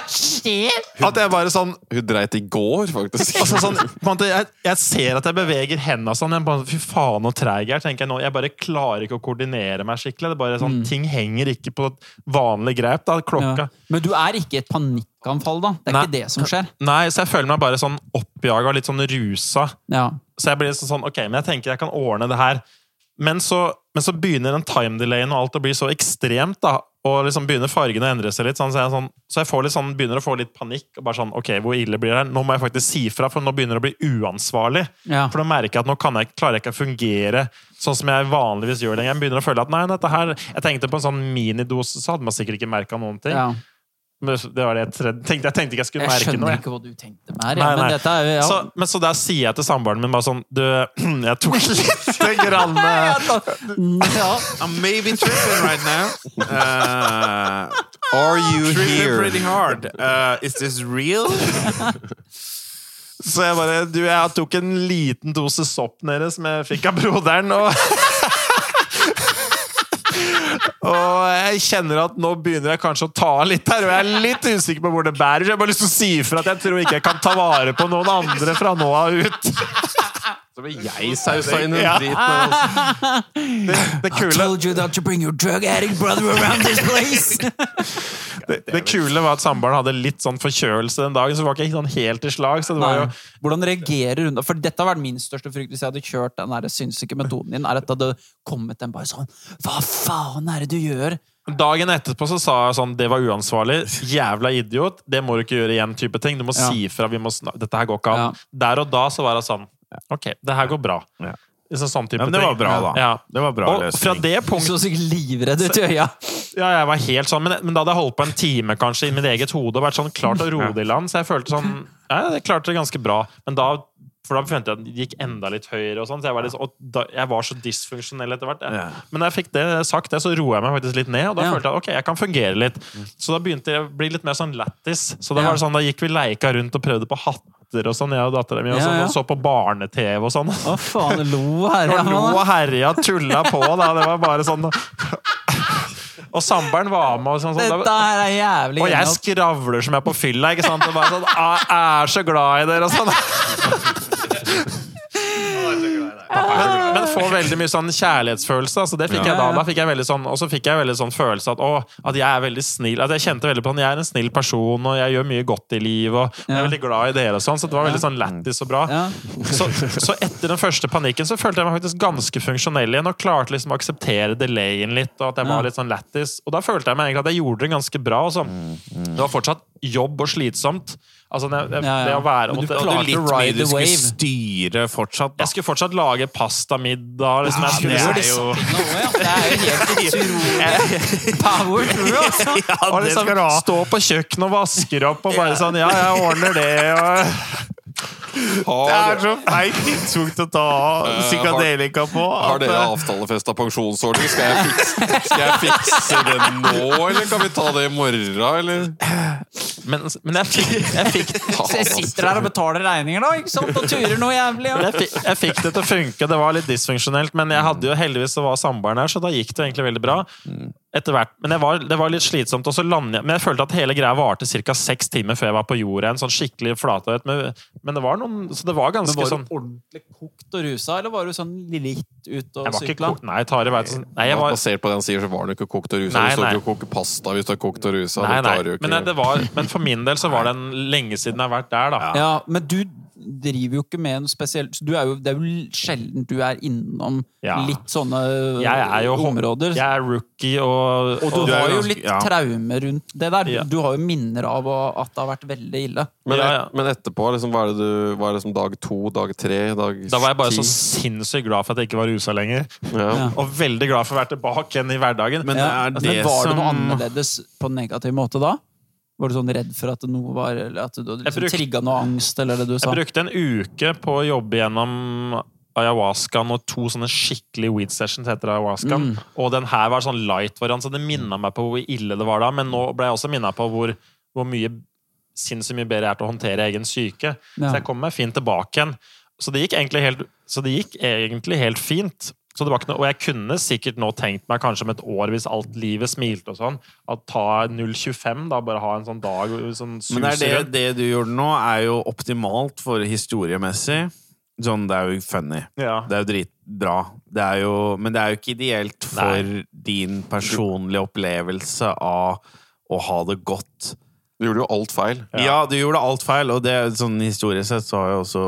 Skjer? at jeg bare sånn Hun dreit i går, faktisk. altså sånn, måte, jeg, jeg ser at jeg beveger hendene sånn. Jeg bare, Fy faen, så treig jeg er. Jeg nå. Jeg bare klarer ikke å koordinere meg skikkelig. Det er bare sånn, Ting henger ikke på vanlig grep. da, klokka. Ja. Men du er ikke i et panikkanfall, da? Det er Nei. ikke det som skjer? Nei, så jeg føler meg bare sånn oppjaga litt sånn rusa. Ja. Så jeg blir sånn, sånn, ok, men jeg tenker jeg kan ordne det her. Men så, men så begynner den time-delayen og alt å bli så ekstremt, da. Og liksom begynner fargene å endre seg litt. Sånn, så, jeg, sånn, så jeg får litt sånn, begynner å få litt panikk. og bare sånn, ok, Hvor ille blir det her? Nå må jeg faktisk si fra, for nå begynner det å bli uansvarlig. Ja. For nå merker jeg at nå kan jeg, klarer jeg ikke å fungere sånn som jeg vanligvis gjør lenger. Jeg begynner å føle at nei, dette her Jeg tenkte på en sånn minidose, så hadde man sikkert ikke merka noen ting. ja. Men det var det jeg tenkte. Jeg tenkte ikke jeg skulle Jeg merke noe. skjønner ikke hva du tenkte mer. Nei, Nei, men dette er ja. Så, men så der sier jeg til samboeren min bare sånn Du, jeg tok litt grann eh, ja. I'm maybe tripping right now. Uh, Are you tripping pretty hard. Uh, is this real? Så jeg bare Du, jeg tok en liten dose sopp nede som jeg fikk av broderen, og Og jeg kjenner at nå begynner jeg kanskje å ta litt her, og jeg er litt usikker på hvor det bærer. Så jeg har bare lyst til å si ifra at jeg tror ikke jeg kan ta vare på noen andre fra nå av ut. Så ble jeg sausa inn i Ja. den driten. altså. Det, det, I kule, told you not to bring your drug addict brother around this place! det, det kule var at samboeren hadde litt sånn forkjølelse den dagen, så var ikke sånn helt i slag. Så det var jo Nei. Hvordan reagerer hun da? For dette har vært min største frykt hvis jeg hadde kjørt den der sinnssyke metoden din. Er at det hadde kommet en bare sånn Hva faen er det du gjør? Dagen etterpå så sa jeg sånn Det var uansvarlig. Jævla idiot. Det må du ikke gjøre igjen. type ting Du må Ja. si sna- Dette her går ikke an. Der og da så var det sånn Ok, det her går bra. Ja. Liksom sånn type Ja, men det var bra, da. Ja. Det var bra Og fra det punktet så sikkert livredd ut i øya. Ja, jeg var helt sånn, men, men da hadde jeg holdt på en time kanskje i mitt eget hode og vært sånn klart å roe det i land, så jeg følte sånn Ja, jeg klarte det ganske bra. Men da for da følte jeg at det gikk enda litt høyere. og sånn, så Jeg var, litt, da, jeg var så dysfunksjonell etter hvert. Ja. Men da jeg fikk det sagt, det, så roa jeg meg faktisk litt ned. Og da Ja. følte jeg at ok, jeg kan fungere litt. Så da begynte jeg å bli litt mer sånn lættis. Så da Ja. var det sånn, da gikk vi leika rundt og prøvde på hatter og sånn, jeg og dattera mi. Ja, sånn, ja. så på barne-TV og sånn. Å, faen, lo herja, Og lo og herja, tulla på. da, Det var bare sånn Og samboeren var med. Og, sånn, sånn, Dette her er jævlig og jeg skravler som jeg er på fylla. ikke sant? Og bare sånn, «Jeg er så glad i dere og sånn. Men, men får veldig mye sånn kjærlighetsfølelse. Altså det fikk Ja, jeg da. da fikk jeg veldig sånn, Og så fikk jeg veldig sånn følelse at, å, at jeg er veldig snill. At jeg kjente veldig på at jeg er en snill person, og jeg gjør mye godt i livet. Og jeg er veldig glad i dere og sånn. Så det var veldig sånn lættis og bra. Så, så etter den første panikken så følte jeg meg faktisk ganske funksjonell igjen, og klarte liksom å akseptere delayen litt, og at jeg var litt sånn lættis. Og da følte jeg meg egentlig at jeg gjorde det ganske bra. Også. Det var fortsatt jobb og slitsomt. Altså det, det, Ja, ja. det å være Men du måtte- klarte litt mye ride du skulle wave. styre fortsatt, da. Jeg skulle fortsatt lage pastamiddag. Liksom. Ja, det er det jo-. Det er jo helt utrolig power through, altså. Ja, og det liksom skal du ha. stå på kjøkkenet og vasker opp og bare sånn Ja, jeg ordner det. Og Det er så feil tidspunkt å ta psykadelika på. har at, dere eh, avtalefesta pensjonsordning? Skal jeg, fikse, skal jeg fikse det nå, eller kan vi ta det i morgen, eller? Men, men jeg fikk, jeg fikk Så jeg sitter der og betaler regninger, da, ikke sant? Og turer noe jævlig. Ja. jeg fikk, jeg fikk det til å funke. Det var litt dysfunksjonelt, men jeg hadde jo heldigvis så var samboeren her, så da gikk det egentlig veldig bra. Etter hvert, Men jeg var, det var litt slitsomt. Og så lande, men jeg følte at hele greia varte ca. seks timer før jeg var på jorda. En sånn skikkelig flatøyt, Men, men det var noen Så det var ganske Men var sånn du ordentlig kokt og rusa, eller var du sånn litt ute og sykla? Nei, Tari veit sånn Nei, jeg var Basert på det han sier, så var du ikke kokt og rusa. Nei, Du står ikke og koker pasta hvis du er kokt og rusa. Nei, nei. Men, det var, men for min del så var det en lenge siden jeg har vært der, da. Ja, men du driver jo ikke med noe spesielt du er jo, Det er jo sjelden du er innom Ja. litt sånne Jeg er jo områder. Jeg er rookie og, og du, Du er har jo ganske- litt ja. traume rundt det der. Ja. Du har jo minner av å- at det har vært veldig ille. Men, Ja, ja. men etterpå, liksom, hva er det du Hva er det som dag to, dag tre, dag Da var jeg bare ti? så sinnssykt glad for at jeg ikke var rusa lenger. ja. Ja. Og veldig glad for å være tilbake igjen i hverdagen. Men Ja, det er men det var det noe som annerledes på en negativ måte da? Var du sånn redd for at noe var Eller at du liksom brukte- trigga noe angst, eller det du sa? Jeg brukte en uke på å jobbe gjennom ayahuascaen og to sånne skikkelig weed sessions heter ayahuascaen. Mm. Og den her var sånn light-variant, så det minna meg på hvor ille det var da. Men nå ble jeg også minna på hvor, hvor mye sinnssykt mye bedre jeg er til å håndtere egen syke. Ja. Så jeg kom meg fint tilbake igjen. Så det gikk egentlig helt, så det gikk egentlig helt fint. Så det var ikke noe, og jeg kunne sikkert nå tenkt meg kanskje om et år, hvis alt livet smilte og sånn, at ta 0,25, da, bare ha en sånn dag sånn Men det, er det, det du gjorde nå, er jo optimalt for historiemessig. Sånn, det er jo funny. Ja. Det er jo dritbra. Det er jo, men det er jo ikke ideelt for din personlige opplevelse av å ha det godt. Du gjorde jo alt feil. Ja, du gjorde alt feil, og det sånn historisk sett så har jo også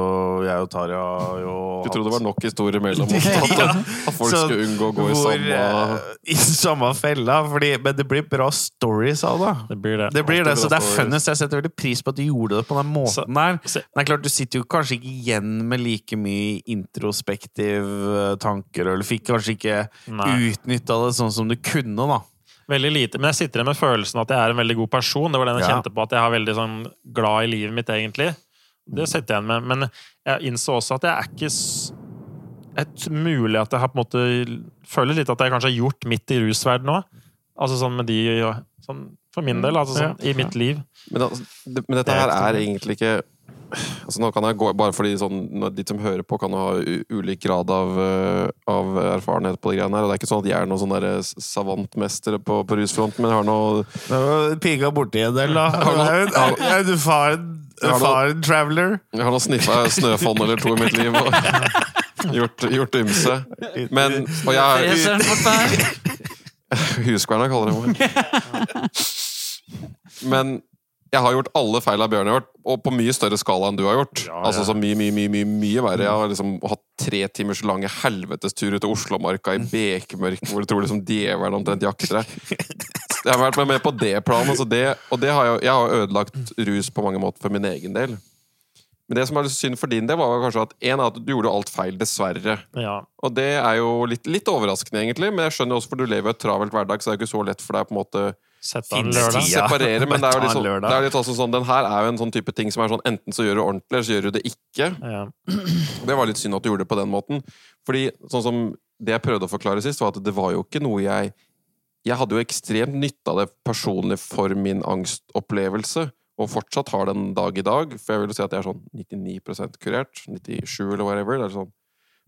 jeg og Tarja jo Du trodde det var nok historier mellom oss at, at folk Så skulle unngå å gå i samme eh, I samme fella. Fordi, men det blir bra stories av det. Det blir det. Det blir det, så det er funnest. Jeg setter veldig pris på at du gjorde det på den måten Så- der. Men det er klart, du sitter jo kanskje ikke igjen med like mye introspektive tanker, eller fikk kanskje ikke utnytta det sånn som du kunne, da. Veldig lite. Men jeg sitter igjen med følelsen at jeg er en veldig god person. Det var den jeg Ja. kjente på, at jeg er veldig sånn glad i livet mitt, egentlig. Det sitter jeg igjen med. Men jeg innså også at jeg er ikke et mulig at jeg har på en måte Føler litt at jeg kanskje har gjort mitt i rusverdenen òg. Altså sånn med de sånn, For min del, altså sånn i mitt liv. Men, altså, det, men dette er her er egentlig ikke Altså nå kan jeg gå, bare fordi sånn, De som hører på, kan ha u ulik grad av, eh, av erfarenhet på de greiene her. Og det er ikke sånn at jeg er noen sånn derre savantmestere på, på rusfronten, men jeg har noe Piga borti en del, da. Har du- faren, er en erfaren Har du- erfaren traveler. Jeg har nå sniffa snøfonn eller to i mitt liv og gjort, gjort ymse. Men Og jeg. Huskverna kaller det meg. Men jeg har gjort alle feil av Bjørn har gjort, og på mye større skala enn du har gjort. Ja, ja. Altså så mye, mye, mye, mye, mye verre. Jeg har liksom hatt tre timers lange helvetestur ut til Oslomarka i bekmørket, hvor du tror liksom djevelen omtrent jakter deg. Jeg har vært med, med på det planet, altså det, og det har jeg, jeg har ødelagt rus på mange måter for min egen del. Men det som er synd for din del, var kanskje at en av at du gjorde alt feil, dessverre. Ja. Og det er jo litt, litt overraskende, egentlig, men jeg skjønner også for du lever et travelt hverdag, så det er jo ikke så lett for deg på en måte Sett av en lørdag. separere. Men det er jo sånn, det er litt også sånn den her er jo en sånn type ting som er sånn enten så gjør du ordentlig, eller så gjør du det ikke. Ja. Det var litt synd at du gjorde det på den måten. Fordi sånn som det jeg prøvde å forklare sist, var at det var jo ikke noe jeg Jeg hadde jo ekstremt nytte av det personlig for min angstopplevelse, og fortsatt har den dag i dag. For jeg vil jo si at jeg er sånn 99% kurert. 97 eller whatever. Det er sånn.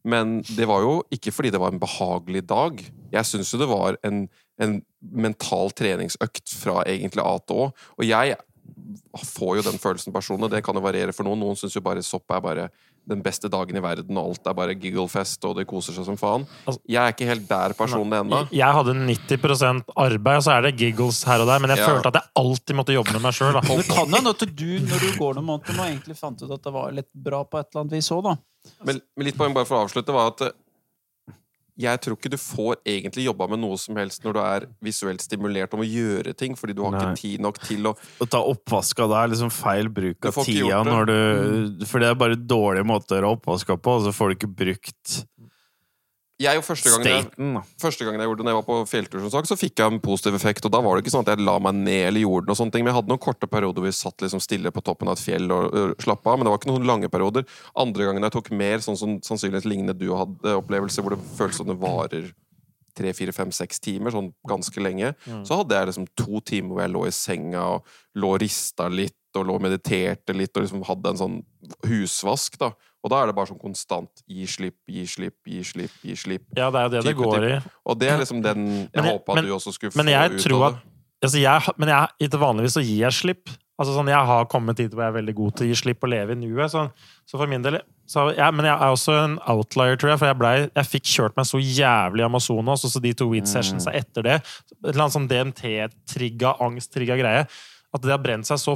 Men det var jo ikke fordi det var en behagelig dag. Jeg syns jo det var en, en mental treningsøkt fra egentlig A til Å. Og jeg får jo den følelsen personlig. Det kan jo variere for noen. Noen syns jo bare sopp er bare den beste dagen i verden, og alt er bare gigglefest, og de koser seg som faen. Altså- Jeg er ikke helt der personlig ennå. Jeg hadde 90 arbeid, og så er det giggles her og der, men jeg Ja. følte at jeg alltid måtte jobbe med meg sjøl. Det kan hende at du, når du går noen måneder nå, egentlig fant ut at det var litt bra på et eller annet vis òg, da. Men, men litt poeng bare for å avslutte var at jeg tror ikke du får egentlig jobba med noe som helst når du er visuelt stimulert om å gjøre ting, fordi du har Nei. ikke tid nok til å Å ta oppvaska da er liksom feil bruk av tida. Når du, for det er bare dårlige måter å oppvaske på, og så får du ikke brukt Jeg første gangen jeg, første gangen jeg gjorde det når jeg var på fjelltur, som sagt, så fikk jeg en positiv effekt. Og da var det ikke sånn at jeg la meg ned eller gjorde noe ting. Men jeg hadde noen korte perioder hvor vi satt liksom stille på toppen av et fjell og øh, slappa av. Men det var ikke noen lange perioder. Andre gangen jeg tok mer, sånn som sannsynligvis lignende du hadde opplevelser, hvor det føles som det varer tre, fire, fem, seks timer, sånn ganske lenge. Mm. Så hadde jeg liksom to timer hvor jeg lå i senga og lå og rista litt, og lå og mediterte litt, og liksom hadde en sånn husvask, da. Og da er det bare sånn konstant gi slipp, gi slipp, gi slipp, gi slipp. Ja, det er jo det det Type, går i. Og det er liksom den jeg, håpa du også skulle få ut av det. altså jeg, Men jeg, vanligvis så gir jeg slipp. Altså sånn, Jeg har kommet dit hvor jeg er veldig god til å gi slipp og leve i nuet. Så, så for min del så, jeg, Men jeg er også en outlier, tror jeg. For jeg, ble, jeg fikk kjørt meg så jævlig i Amazonas, og så de to weed sessions etter det. Et eller annet sånn DMT-trigga, angst-trigga greie. At det har brent seg så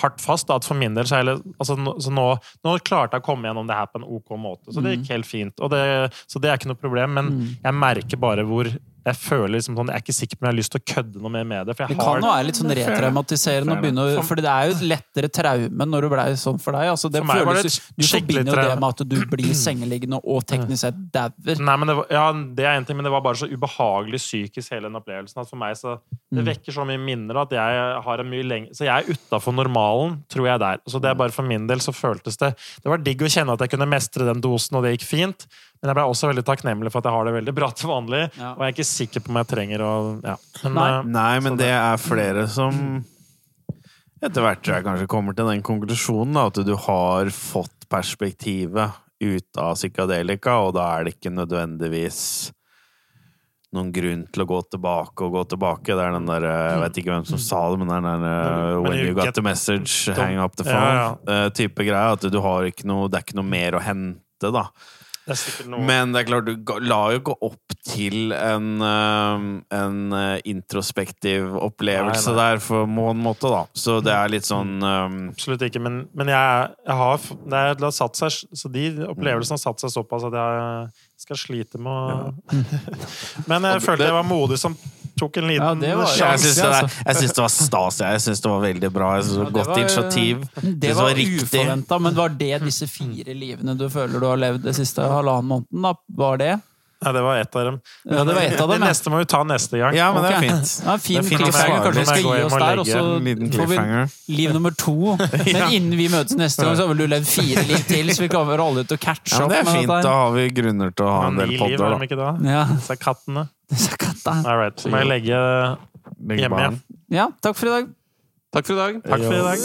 hardt fast da, at for min del så, jeg, altså, så nå, nå klarte jeg å komme gjennom det her på en ok måte. Så det gikk helt fint. Og det, så det er ikke noe problem. Men jeg merker bare hvor jeg føler liksom sånn, Jeg er ikke sikker på om jeg har lyst til å kødde noe mer med det. For Det kan jo være litt sånn retraumatiserende. å begynne å- For det er jo et lettere traume når det blei sånn for deg. Altså, det For meg var det føles, et du forbinder jo det med at du blir sengeliggende og teknisk sett dauer. Nei, men det, var, ja, det er en ting, men det var bare så ubehagelig psykisk, hele den opplevelsen. At for meg så, Det vekker så mye minner at jeg har en mye lengre Så jeg er utafor normalen, tror jeg der. Så det er bare for min del så føltes det Det var digg å kjenne at jeg kunne mestre den dosen, og det gikk fint. Men jeg ble også veldig takknemlig for at jeg har det veldig bra til vanlig. Ja. Og jeg er ikke sikker på om jeg trenger å ja. Men, Nei. Uh, Nei, men det er flere som etter hvert tror jeg kanskje kommer til den konklusjonen da, at du har fått perspektivet ut av psykadelika, og da er det ikke nødvendigvis noen grunn til å gå tilbake og gå tilbake. Det er den der Jeg vet ikke hvem som sa det, men det er den der uh, When you got the message, hang up the Ja, phone. uh, greie. At du har ikke noe Det er ikke noe mer å hente, da. Det Men det er klart, du la jo ikke opp til en, eh, en eh, introspektiv opplevelse Nei, nei. der, på en måte, da. Så det er litt sånn um... Absolutt ikke, men, men jeg, jeg har det, er, det har satt seg Så de opplevelsene har satt seg såpass at jeg skal slite med å Men jeg følte jeg var modig som tok en liten Ja, det var- Jeg sjanse. det, altså. jeg syns det var stas. jeg. Jeg syns det var veldig bra. Jeg synes det var Ja, et det Godt var- initiativ. Det var var riktig. uforventa, men var det disse fire livene du føler du har levd det siste halvannen måneden? da? Var det? Nei, det var ett av dem. Ja, det var ett av dem, Det ja. neste må vi ta neste gang. Ja, men det er fint. Ja, fin Det er fint cliffhanger. Kanskje vi skal gi oss der, og så får vi liv nummer to. Men innen vi møtes neste gang, så har vel du levd fire liv til, så vi kommer alle til å catche Ja, men opp det er fint. Da har vi grunner til å ha en del podder, er da? Ja, Så er kattene. All right. Så må jeg legge Legge hjemme. igjen. Ja, takk for i dag. Takk for i dag. Takk for i dag.